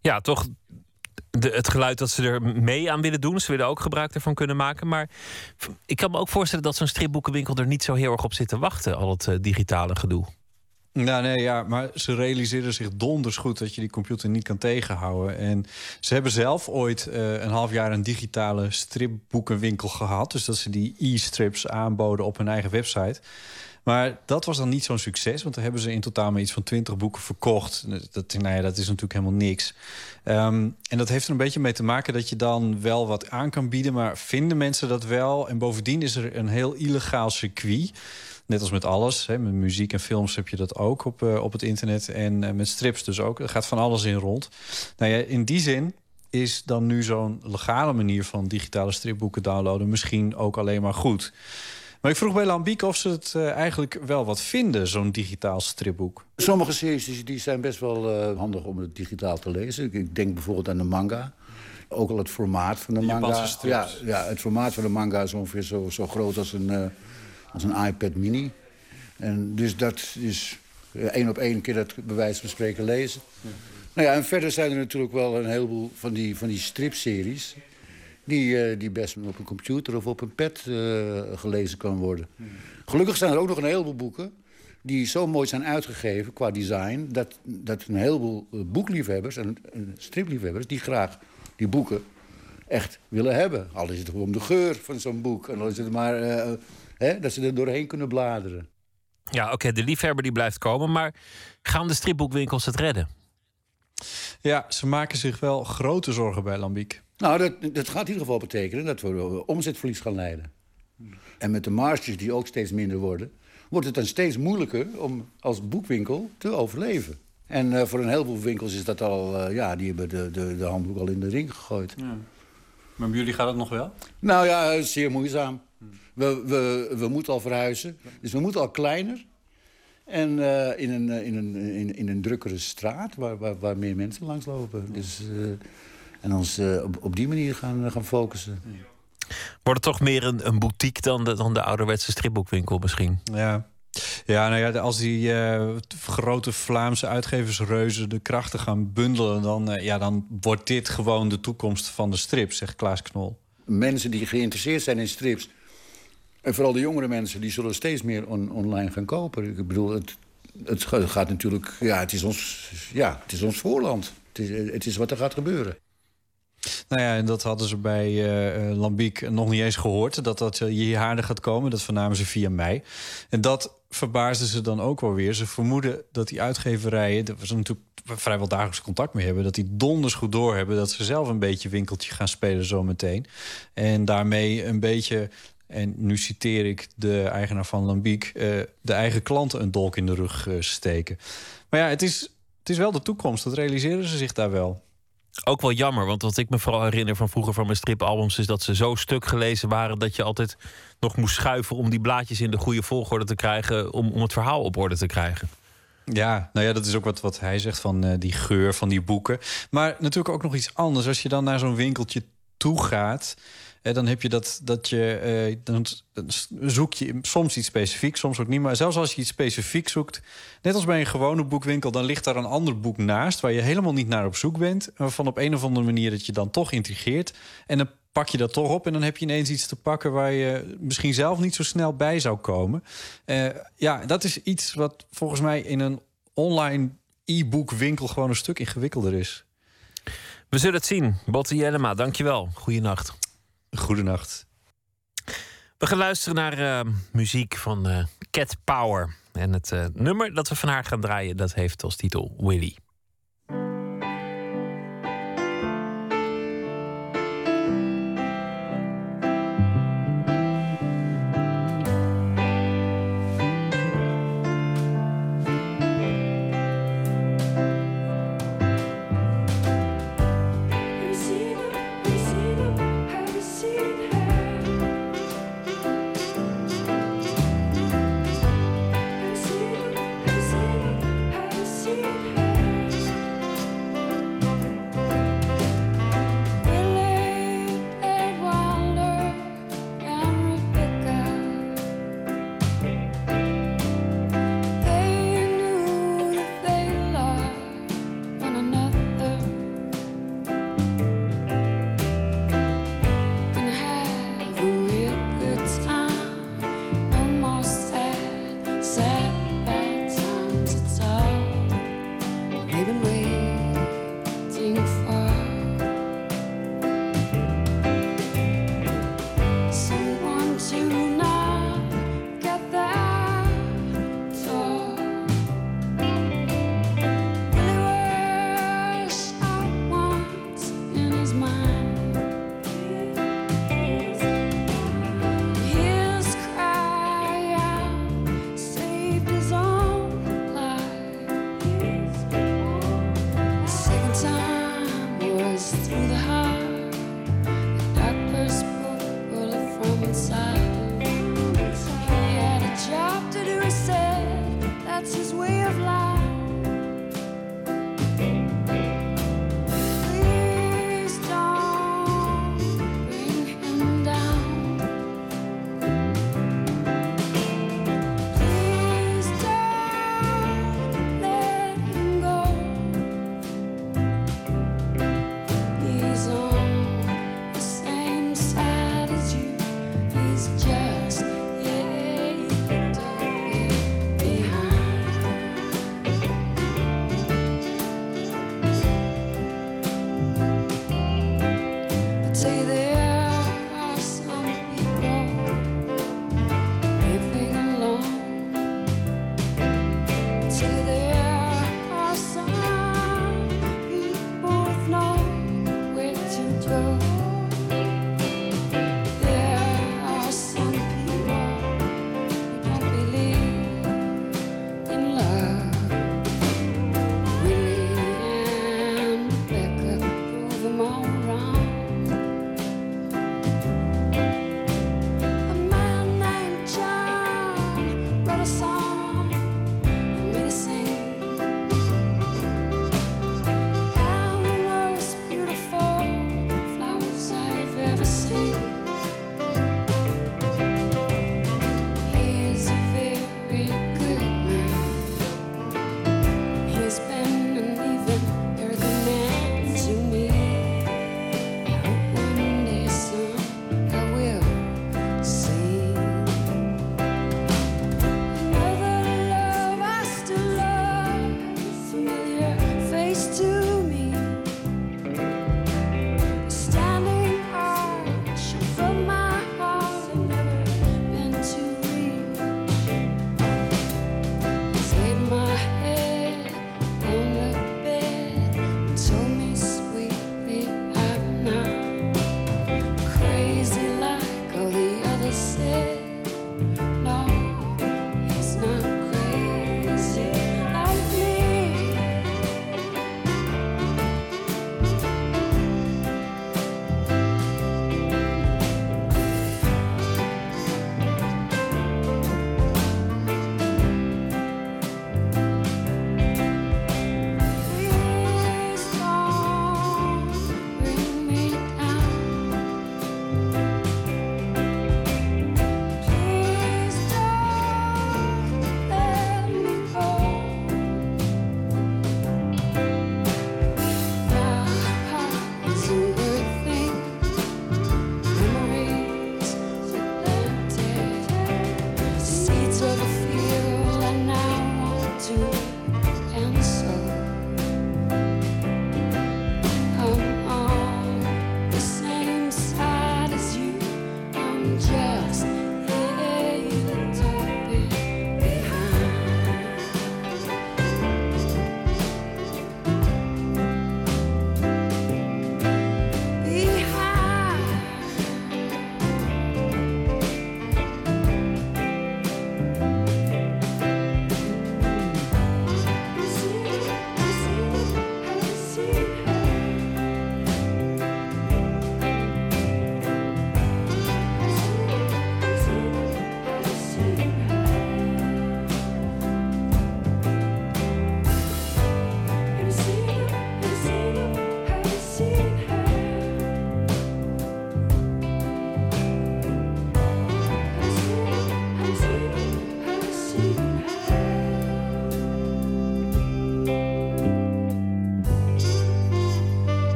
Ja, toch de, het geluid dat ze er mee aan willen doen. Ze willen ook gebruik ervan kunnen maken. Maar ik kan me ook voorstellen dat zo'n stripboekenwinkel er niet zo heel erg op zit te wachten. Al het eh, digitale gedoe. Nou, nee, ja, maar ze realiseren zich donders goed dat je die computer niet kan tegenhouden. En ze hebben zelf ooit eh, een half jaar een digitale stripboekenwinkel gehad. Dus dat ze die e-strips aanboden op hun eigen website. Maar dat was dan niet zo'n succes, want daar hebben ze in totaal maar iets van 20 boeken verkocht. Dat, nou ja, dat is natuurlijk helemaal niks. Ehm, en dat heeft er een beetje mee te maken dat je dan wel wat aan kan bieden, maar vinden mensen dat wel? En bovendien is er een heel illegaal circuit. Net als met alles. Hè, met muziek en films heb je dat ook op, eh, op het internet. En eh, met strips dus ook. Er gaat van alles in rond. Nou ja, in die zin is dan nu zo'n legale manier van digitale stripboeken downloaden misschien ook alleen maar goed. Maar ik vroeg bij Lambiek of ze het eh, eigenlijk wel wat vinden, zo'n digitaal stripboek. Sommige series die, zijn best wel eh, handig om het digitaal te lezen. Ik, denk bijvoorbeeld aan de manga. Ook al het formaat van de, De manga. Ja, ja, het formaat van de manga is ongeveer zo, zo groot als een, eh, als een iPad mini. En dus dat is één op één keer dat bij wijze van spreken lezen. Nou ja, en verder zijn er natuurlijk wel een heleboel van die, van die stripseries... Die, eh, die best op een computer of op een pad eh, gelezen kan worden. Gelukkig zijn er ook nog een heleboel boeken die zo mooi zijn uitgegeven qua design... dat, dat een heleboel eh, boekliefhebbers en, en stripliefhebbers... die graag die boeken echt willen hebben. Al is het gewoon om de geur van zo'n boek. En al is het maar eh, hè, dat ze er doorheen kunnen bladeren. Ja, oké, de liefhebber die blijft komen. Maar gaan de stripboekwinkels het redden? Ja, ze maken zich wel grote zorgen bij Lambiek. Nou, dat, dat gaat in ieder geval betekenen dat we eh, omzetverlies gaan leiden. En met de marges die ook steeds minder worden... wordt het dan steeds moeilijker om als boekwinkel te overleven. En eh, voor een heleboel winkels is dat al... eh, ja, die hebben de, de, de handboek al in de ring gegooid. Maar bij jullie gaat het nog wel? Nou ja, zeer moeizaam. We, we, we moeten al verhuizen. Dus we moeten al kleiner. En in, een, in, een, in, in een drukkere straat waar, waar, waar meer mensen langslopen. Dus, en ons eh, op, op die manier gaan, gaan focussen. Wordt het toch meer een, een boutique dan de, dan de ouderwetse stripboekwinkel misschien? Ja. Ja, nou ja, als die eh, grote Vlaamse uitgeversreuzen de krachten gaan bundelen... Dan, eh, ja, dan wordt dit gewoon de toekomst van de strip, zegt Klaas Knol. Mensen die geïnteresseerd zijn in strips... en vooral de jongere mensen, die zullen steeds meer on- online gaan kopen. Ik bedoel, het, het ga- gaat natuurlijk... Ja, het is ons, ja, het is ons voorland. Het is, het is wat er gaat gebeuren. Nou ja, en dat hadden ze bij eh, Lambiek nog niet eens gehoord. Dat dat eh, hierhaarder gaat komen. Dat vernamen ze via mij. En dat verbaasde ze dan ook wel weer. Ze vermoeden dat die uitgeverijen... daar we natuurlijk vrijwel dagelijks contact mee hebben... dat die donders goed doorhebben... dat ze zelf een beetje winkeltje gaan spelen zometeen. En daarmee een beetje... En nu citeer ik de eigenaar van Lambiek... de eigen klanten een dolk in de rug steken. Maar ja, het is, het is wel de toekomst. Dat realiseren ze zich daar wel. Ook wel jammer, want wat ik me vooral herinner van vroeger van mijn stripalbums... is dat ze zo stuk gelezen waren dat je altijd nog moest schuiven... om die blaadjes in de goede volgorde te krijgen... om, om het verhaal op orde te krijgen. Ja, nou ja, dat is ook wat, wat hij zegt van eh, die geur van die boeken. Maar natuurlijk ook nog iets anders. Als je dan naar zo'n winkeltje toe gaat... eh, dan heb je dat, dat je... eh, dan zoek je soms iets specifiek, soms ook niet. Maar zelfs als je iets specifiek zoekt... net als bij een gewone boekwinkel... dan ligt daar een ander boek naast... waar je helemaal niet naar op zoek bent... waarvan op een of andere manier dat je dan toch intrigeert. En dan pak je dat toch op en dan heb je ineens iets te pakken... waar je misschien zelf niet zo snel bij zou komen. Eh, ja, dat is iets wat volgens mij in een online e-boekwinkel... gewoon een stuk ingewikkelder is. We zullen het zien. Botte Jellema, dankjewel. Goeienacht. Goedenacht. We gaan luisteren naar eh, muziek van eh, Cat Power. En het eh, nummer dat we van haar gaan draaien... dat heeft als titel Willy.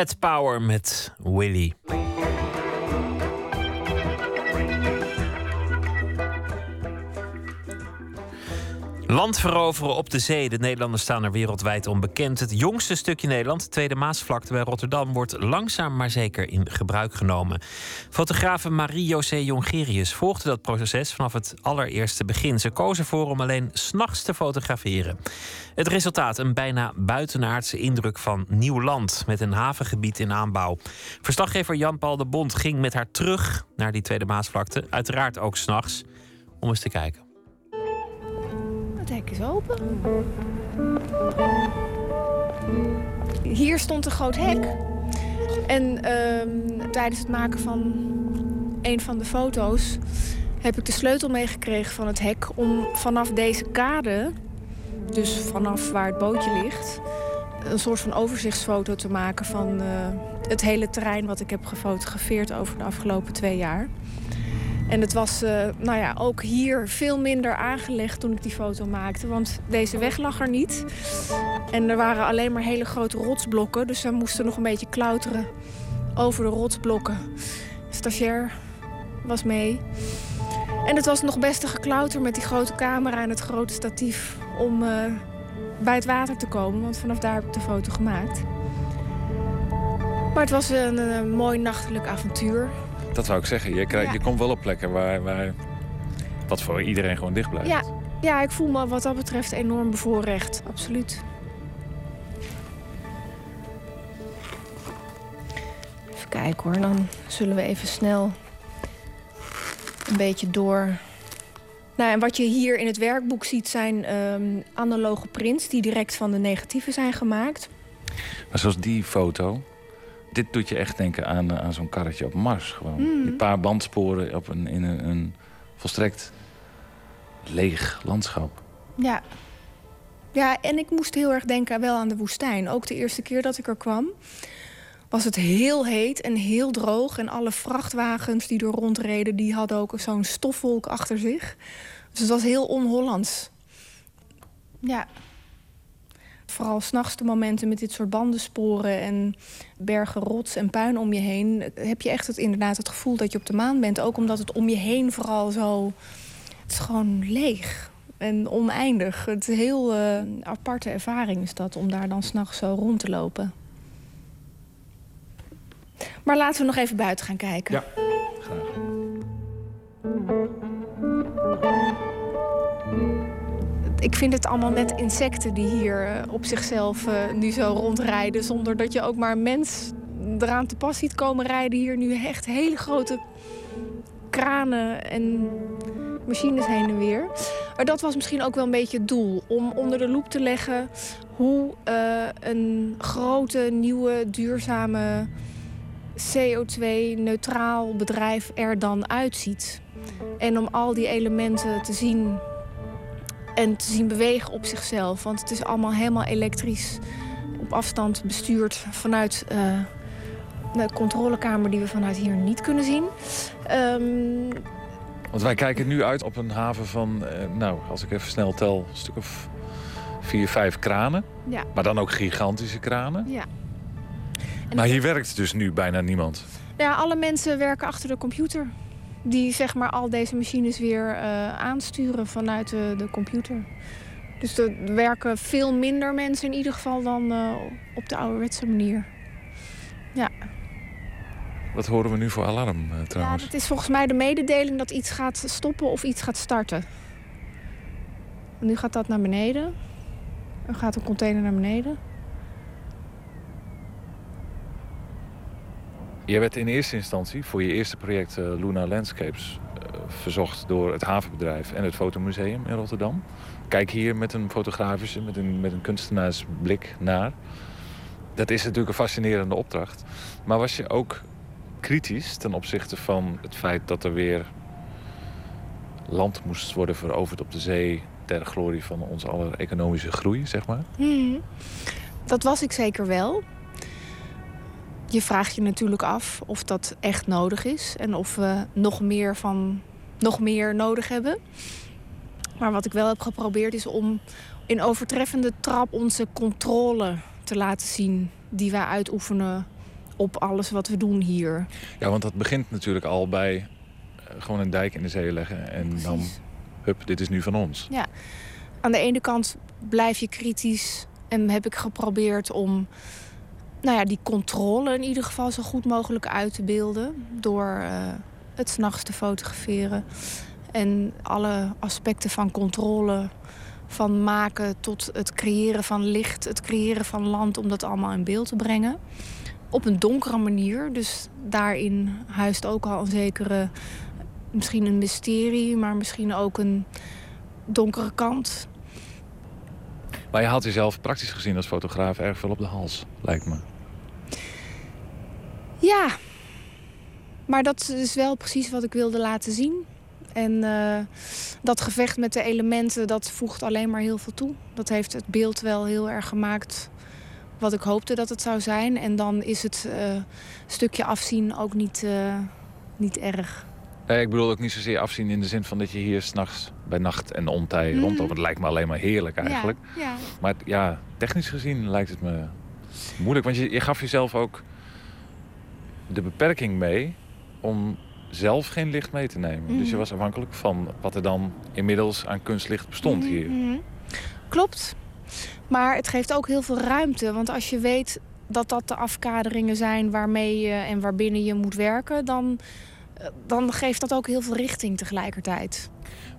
Cat Power met Willy. Land veroveren op de zee. De Nederlanders staan er wereldwijd onbekend. Het jongste stukje Nederland, de Tweede Maasvlakte bij Rotterdam, wordt langzaam maar zeker in gebruik genomen. Fotografe Marie-José Jongerius volgde dat proces vanaf het allereerste begin. Ze koos ervoor om alleen s'nachts te fotograferen. Het resultaat: een bijna buitenaardse indruk van nieuw land met een havengebied in aanbouw. Verslaggever Jan-Paul de Bond ging met haar terug naar die Tweede Maasvlakte, uiteraard ook s'nachts, om eens te kijken. Het hek is open. Hier stond een groot hek. En ehm, tijdens het maken van een van de foto's heb ik de sleutel meegekregen van het hek om vanaf deze kade, dus vanaf waar het bootje ligt, een soort van overzichtsfoto te maken van eh, het hele terrein wat ik heb gefotografeerd over de afgelopen twee jaar. En het was eh, nou ja, ook hier veel minder aangelegd toen ik die foto maakte. Want deze weg lag er niet. En er waren alleen maar hele grote rotsblokken. Dus we moesten nog een beetje klauteren over de rotsblokken. Stagiair was mee. En het was nog best een geklauter met die grote camera en het grote statief... om eh, bij het water te komen. Want vanaf daar heb ik de foto gemaakt. Maar het was een, een mooi nachtelijk avontuur. Dat zou ik zeggen. Je, Ja. je komt wel op plekken waar, waar wat voor iedereen gewoon dicht blijft. Ja, ja, ik voel me wat dat betreft enorm bevoorrecht. Absoluut. Even kijken hoor, dan zullen we even snel een beetje door. Nou, en wat je hier in het werkboek ziet zijn ehm, analoge prints die direct van de negatieven zijn gemaakt. Maar zoals die foto, dit doet je echt denken aan, eh, aan zo'n karretje op Mars. Gewoon. Mhm. Die paar bandsporen op een, in een, een volstrekt leeg landschap. Ja. Ja, en ik moest heel erg denken wel aan de woestijn. Ook de eerste keer dat ik er kwam, was het heel heet en heel droog. En alle vrachtwagens die er rondreden, die hadden ook zo'n stofwolk achter zich. Dus het was heel on-Hollands. Ja. Vooral s'nachts de momenten met dit soort bandensporen en bergen rots en puin om je heen... heb je echt het, inderdaad het gevoel dat je op de maan bent. Ook omdat het om je heen vooral zo... Het is gewoon leeg en oneindig. Het is een heel eh, aparte ervaring is dat, om daar dan s'nachts zo rond te lopen. Maar laten we nog even buiten gaan kijken. Ja. Ik vind het allemaal net insecten die hier eh, op zichzelf eh, nu zo rondrijden... zonder dat je ook maar een mens eraan te pas ziet komen rijden. Hier nu echt hele grote kranen en machines heen en weer. Maar dat was misschien ook wel een beetje het doel. Om onder de loep te leggen hoe eh, een grote, nieuwe, duurzame... CO2-neutraal bedrijf er dan uitziet. En om al die elementen te zien en te zien bewegen op zichzelf. Want het is allemaal helemaal elektrisch op afstand bestuurd vanuit eh, de controlekamer die we vanuit hier niet kunnen zien. Ehm, Want wij kijken nu uit op een haven van, eh, nou, als ik even snel tel, een stuk of vier, vijf kranen. ja, Maar dan ook gigantische kranen. ja. Maar hier werkt dus nu bijna niemand. ja, alle mensen werken achter de computer. Die zeg maar al deze machines weer eh, aansturen vanuit de, de computer. Dus er werken veel minder mensen in ieder geval dan eh, op de ouderwetse manier. Ja. Wat horen we nu voor alarm eh, Ja, trouwens? dat is volgens mij de mededeling dat iets gaat stoppen of iets gaat starten. Nu gaat dat naar beneden. Er gaat een container naar beneden. Je werd in eerste instantie voor je eerste project eh, Luna Landscapes eh, verzocht door het havenbedrijf en het Fotomuseum in Rotterdam. Kijk hier met een fotografische, met een, met een kunstenaarsblik naar. Dat is natuurlijk een fascinerende opdracht. Maar was je ook kritisch ten opzichte van het feit dat er weer land moest worden veroverd op de zee ter glorie van onze aller economische groei, zeg maar? Mhm. Dat was ik zeker wel. Je vraagt je natuurlijk af of dat echt nodig is en of we nog meer van nog meer nodig hebben. Maar wat ik wel heb geprobeerd is om in overtreffende trap onze controle te laten zien die wij uitoefenen op alles wat we doen hier. Ja, want dat begint natuurlijk al bij eh, gewoon een dijk in de zee leggen. En dan, hup, dit is nu van ons. Ja, aan de ene kant blijf je kritisch en heb ik geprobeerd om nou ja, die controle in ieder geval zo goed mogelijk uit te beelden. Door eh, het s'nachts te fotograferen. En alle aspecten van controle, van maken tot het creëren van licht, het creëren van land, om dat allemaal in beeld te brengen. Op een donkere manier. Dus daarin huist ook al een zekere, misschien een mysterie, maar misschien ook een donkere kant. Maar je haalt jezelf praktisch gezien als fotograaf erg veel op de hals, lijkt me. Ja, maar dat is wel precies wat ik wilde laten zien. En eh, dat gevecht met de elementen, dat voegt alleen maar heel veel toe. Dat heeft het beeld wel heel erg gemaakt wat ik hoopte dat het zou zijn. En dan is het eh, stukje afzien ook niet, eh, niet erg. Nee, ik bedoel ook niet zozeer afzien in de zin van dat je hier s'nachts bij nacht en ontij Mhm. rondloopt. Het lijkt me alleen maar heerlijk eigenlijk. Ja, ja. Maar ja, technisch gezien lijkt het me moeilijk. Want je, je gaf jezelf ook de beperking mee om zelf geen licht mee te nemen. Dus je Mhm. was afhankelijk van wat er dan inmiddels aan kunstlicht bestond hier. Mhm. Klopt. Maar het geeft ook heel veel ruimte. Want als je weet dat dat de afkaderingen zijn waarmee je en waarbinnen je moet werken, dan, eh, dan geeft dat ook heel veel richting tegelijkertijd.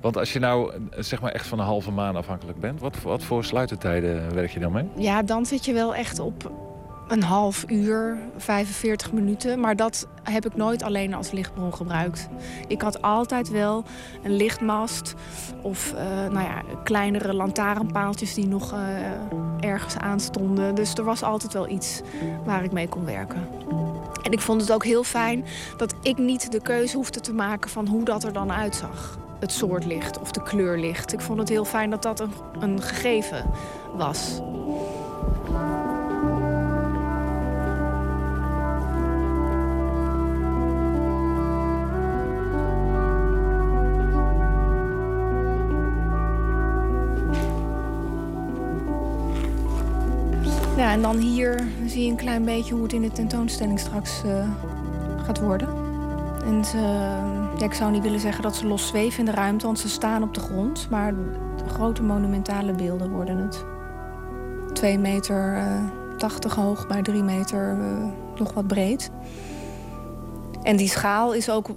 Want als je nou eh, zeg maar echt van een halve maan afhankelijk bent, wat, wat voor sluitertijden werk je dan mee? Ja, dan zit je wel echt op een half uur, 45 minuten. Maar dat heb ik nooit alleen als lichtbron gebruikt. Ik had altijd wel een lichtmast of eh, nou ja, kleinere lantaarnpaaltjes die nog eh, ergens aanstonden. Dus er was altijd wel iets waar ik mee kon werken. En ik vond het ook heel fijn dat ik niet de keuze hoefde te maken van hoe dat er dan uitzag. Het soort licht of de kleur licht. Ik vond het heel fijn dat dat een, een gegeven was. Ja, en dan hier zie je een klein beetje hoe het in de tentoonstelling straks eh, gaat worden. En ik zou niet willen zeggen dat ze los zweven in de ruimte, want ze staan op de grond. Maar grote monumentale beelden worden het. 2 meter eh 80 hoog bij 3 meter eh, nog wat breed. En die schaal is ook,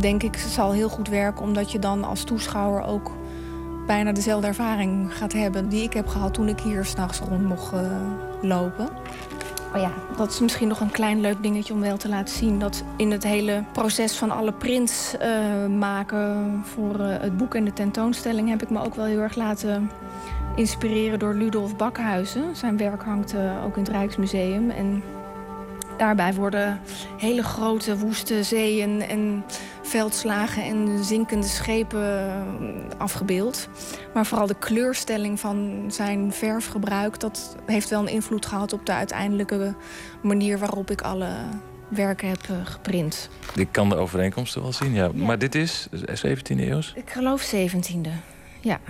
denk ik, zal heel goed werken, omdat je dan als toeschouwer ook bijna dezelfde ervaring gaat hebben die ik heb gehad toen ik hier s'nachts rond mocht eh, lopen. Maar ja, dat is misschien nog een klein leuk dingetje om wel te laten zien. Dat in het hele proces van alle prints eh, maken voor eh, het boek en de tentoonstelling heb ik me ook wel heel erg laten inspireren door Ludolf Bakhuizen. Zijn werk hangt ook in het Rijksmuseum. En daarbij worden hele grote woeste zeeën en veldslagen en zinkende schepen eh, afgebeeld. Maar vooral de kleurstelling van zijn verfgebruik... dat heeft wel een invloed gehad op de uiteindelijke manier... waarop ik alle werken heb eh, geprint. Ik kan de overeenkomsten wel zien, ja. Maar dit is 17e eeuws? Ik geloof 17e, ja.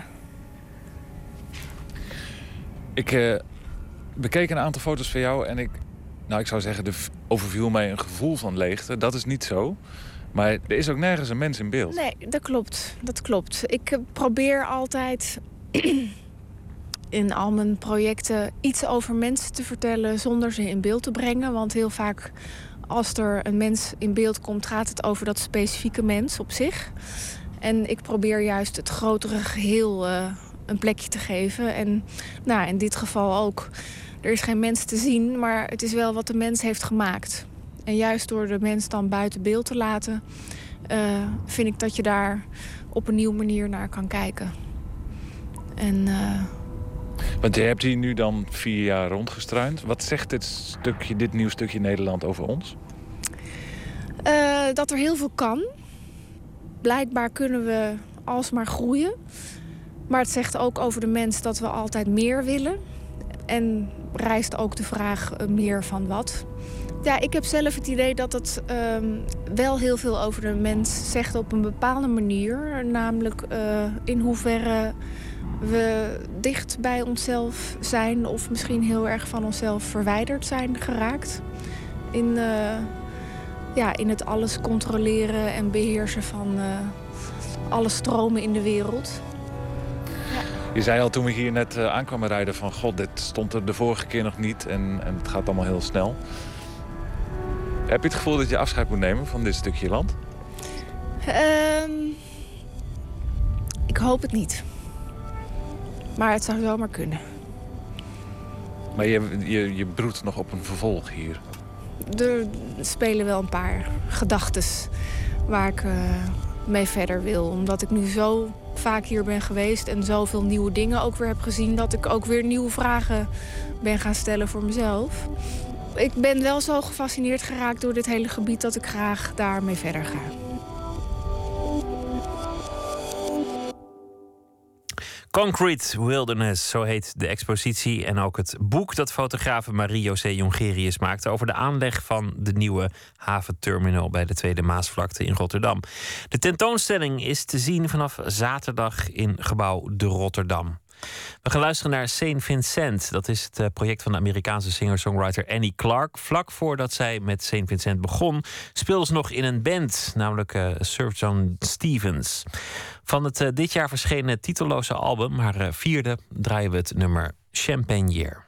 Ik eh, bekeek een aantal foto's van jou en ik, nou, ik zou zeggen, er overviel mij een gevoel van leegte. Dat is niet zo. Maar er is ook nergens een mens in beeld. Nee, dat klopt. Dat klopt. Ik eh, probeer altijd <clears throat> in al mijn projecten iets over mensen te vertellen zonder ze in beeld te brengen. Want heel vaak als er een mens in beeld komt, gaat het over dat specifieke mens op zich. En ik probeer juist het grotere geheel eh, een plekje te geven. En nou, in dit geval ook. Er is geen mens te zien, maar het is wel wat de mens heeft gemaakt. En juist door de mens dan buiten beeld te laten, eh, vind ik dat je daar op een nieuwe manier naar kan kijken. En eh, Want je hebt hier nu dan vier jaar rondgestruind. Wat zegt dit, stukje, dit nieuw stukje Nederland over ons? eh, dat er heel veel kan. Blijkbaar kunnen we alsmaar groeien. Maar het zegt ook over de mens dat we altijd meer willen. En rijst ook de vraag eh, meer van wat. Ja, ik heb zelf het idee dat het ehm, wel heel veel over de mens zegt op een bepaalde manier. Namelijk eh, in hoeverre we dicht bij onszelf zijn of misschien heel erg van onszelf verwijderd zijn geraakt. in, eh, ja, in het alles controleren en beheersen van alle stromen in de wereld. Je zei al toen we hier net eh, aankwamen rijden van... god, dit stond er de vorige keer nog niet en, en het gaat allemaal heel snel. Heb je het gevoel dat je afscheid moet nemen van dit stukje land? Ehm, ik hoop het niet. Maar het zou zomaar kunnen. Maar je, je, je broedt nog op een vervolg hier. Er spelen wel een paar gedachtes waar ik eh, mee verder wil. Omdat ik nu zo vaak hier ben geweest en zoveel nieuwe dingen ook weer heb gezien... dat ik ook weer nieuwe vragen ben gaan stellen voor mezelf. Ik ben wel zo gefascineerd geraakt door dit hele gebied... dat ik graag daarmee verder ga. Concrete Wilderness, zo heet de expositie en ook het boek dat fotografe Marie-José Jongerius maakte over de aanleg van de nieuwe haventerminal bij de Tweede Maasvlakte in Rotterdam. De tentoonstelling is te zien vanaf zaterdag in gebouw De Rotterdam. We gaan luisteren naar Saint Vincent. Dat is het eh, project van de Amerikaanse singer-songwriter Annie Clark. Vlak voordat zij met Saint Vincent begon, speelde ze nog in een band, namelijk eh Surf John Stevens. Van het eh, dit jaar verschenen titelloze album, haar eh, vierde, draaien we het nummer Champagne Year.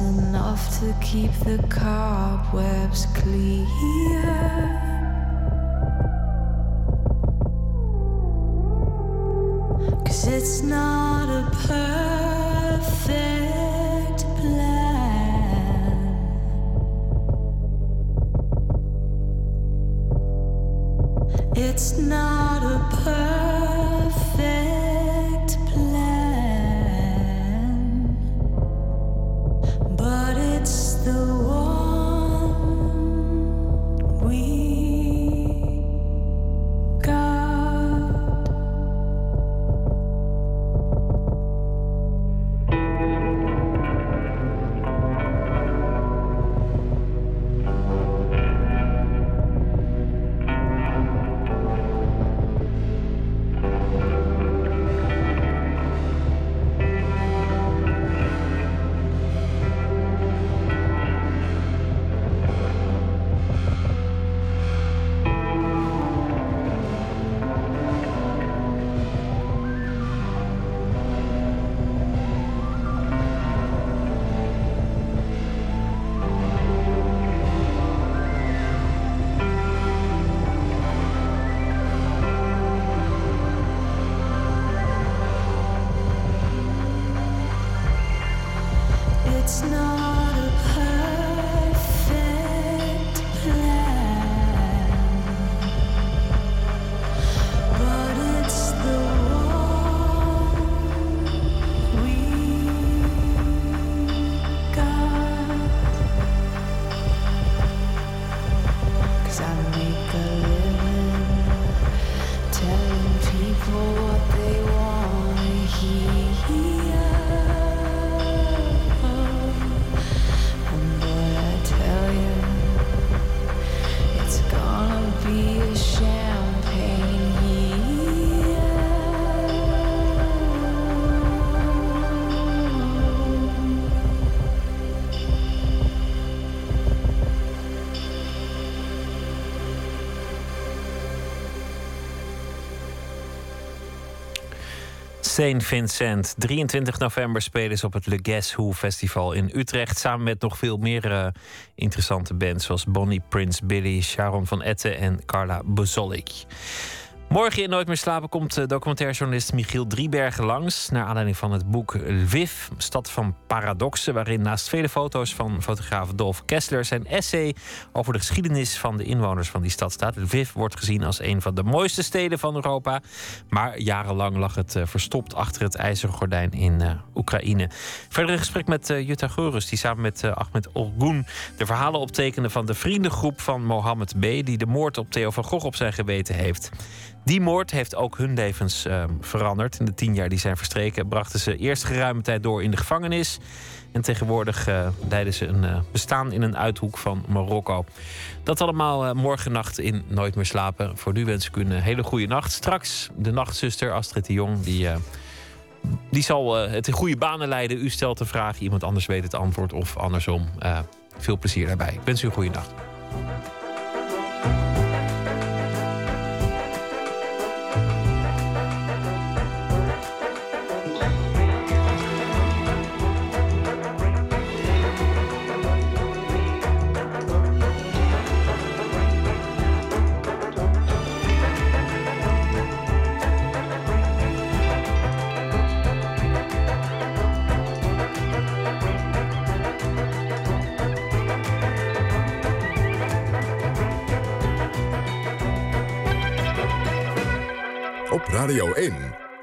Enough to keep the cobwebs clear. It's not a perfect Saint Vincent. 23 november spelen ze op het Le Guess Who Festival in Utrecht. Samen met nog veel meer eh, interessante bands. Zoals Bonnie Prince Billy, Sharon van Etten en Carla Bozolik. Morgen in Nooit meer slapen komt eh, documentairjournalist Michiel Driebergen langs. Naar aanleiding van het boek Lviv, Stad van Paradoxen. Waarin naast vele foto's van fotograaf Dolf Kessler zijn essay over de geschiedenis van de inwoners van die stad staat. Lviv wordt gezien als een van de mooiste steden van Europa. Maar jarenlang lag het eh, verstopt achter het ijzeren gordijn in eh, Oekraïne. Verder een gesprek met Jutta Geurus, die samen met Ahmed Olgun de verhalen optekende van de vriendengroep van Mohammed B. die de moord op Theo van Gogh op zijn geweten heeft. Die moord heeft ook hun levens eh, veranderd. In de tien jaar die zijn verstreken brachten ze eerst geruime tijd door in de gevangenis. En tegenwoordig eh, leiden ze een eh, bestaan in een uithoek van Marokko. Dat allemaal eh, morgennacht in Nooit meer slapen. Voor nu wens ik u een hele goede nacht. Straks de nachtzuster Astrid de Jong. Die, die zal het in goede banen leiden. U stelt de vraag, iemand anders weet het antwoord of andersom. Veel plezier daarbij. Ik wens u een goede nacht.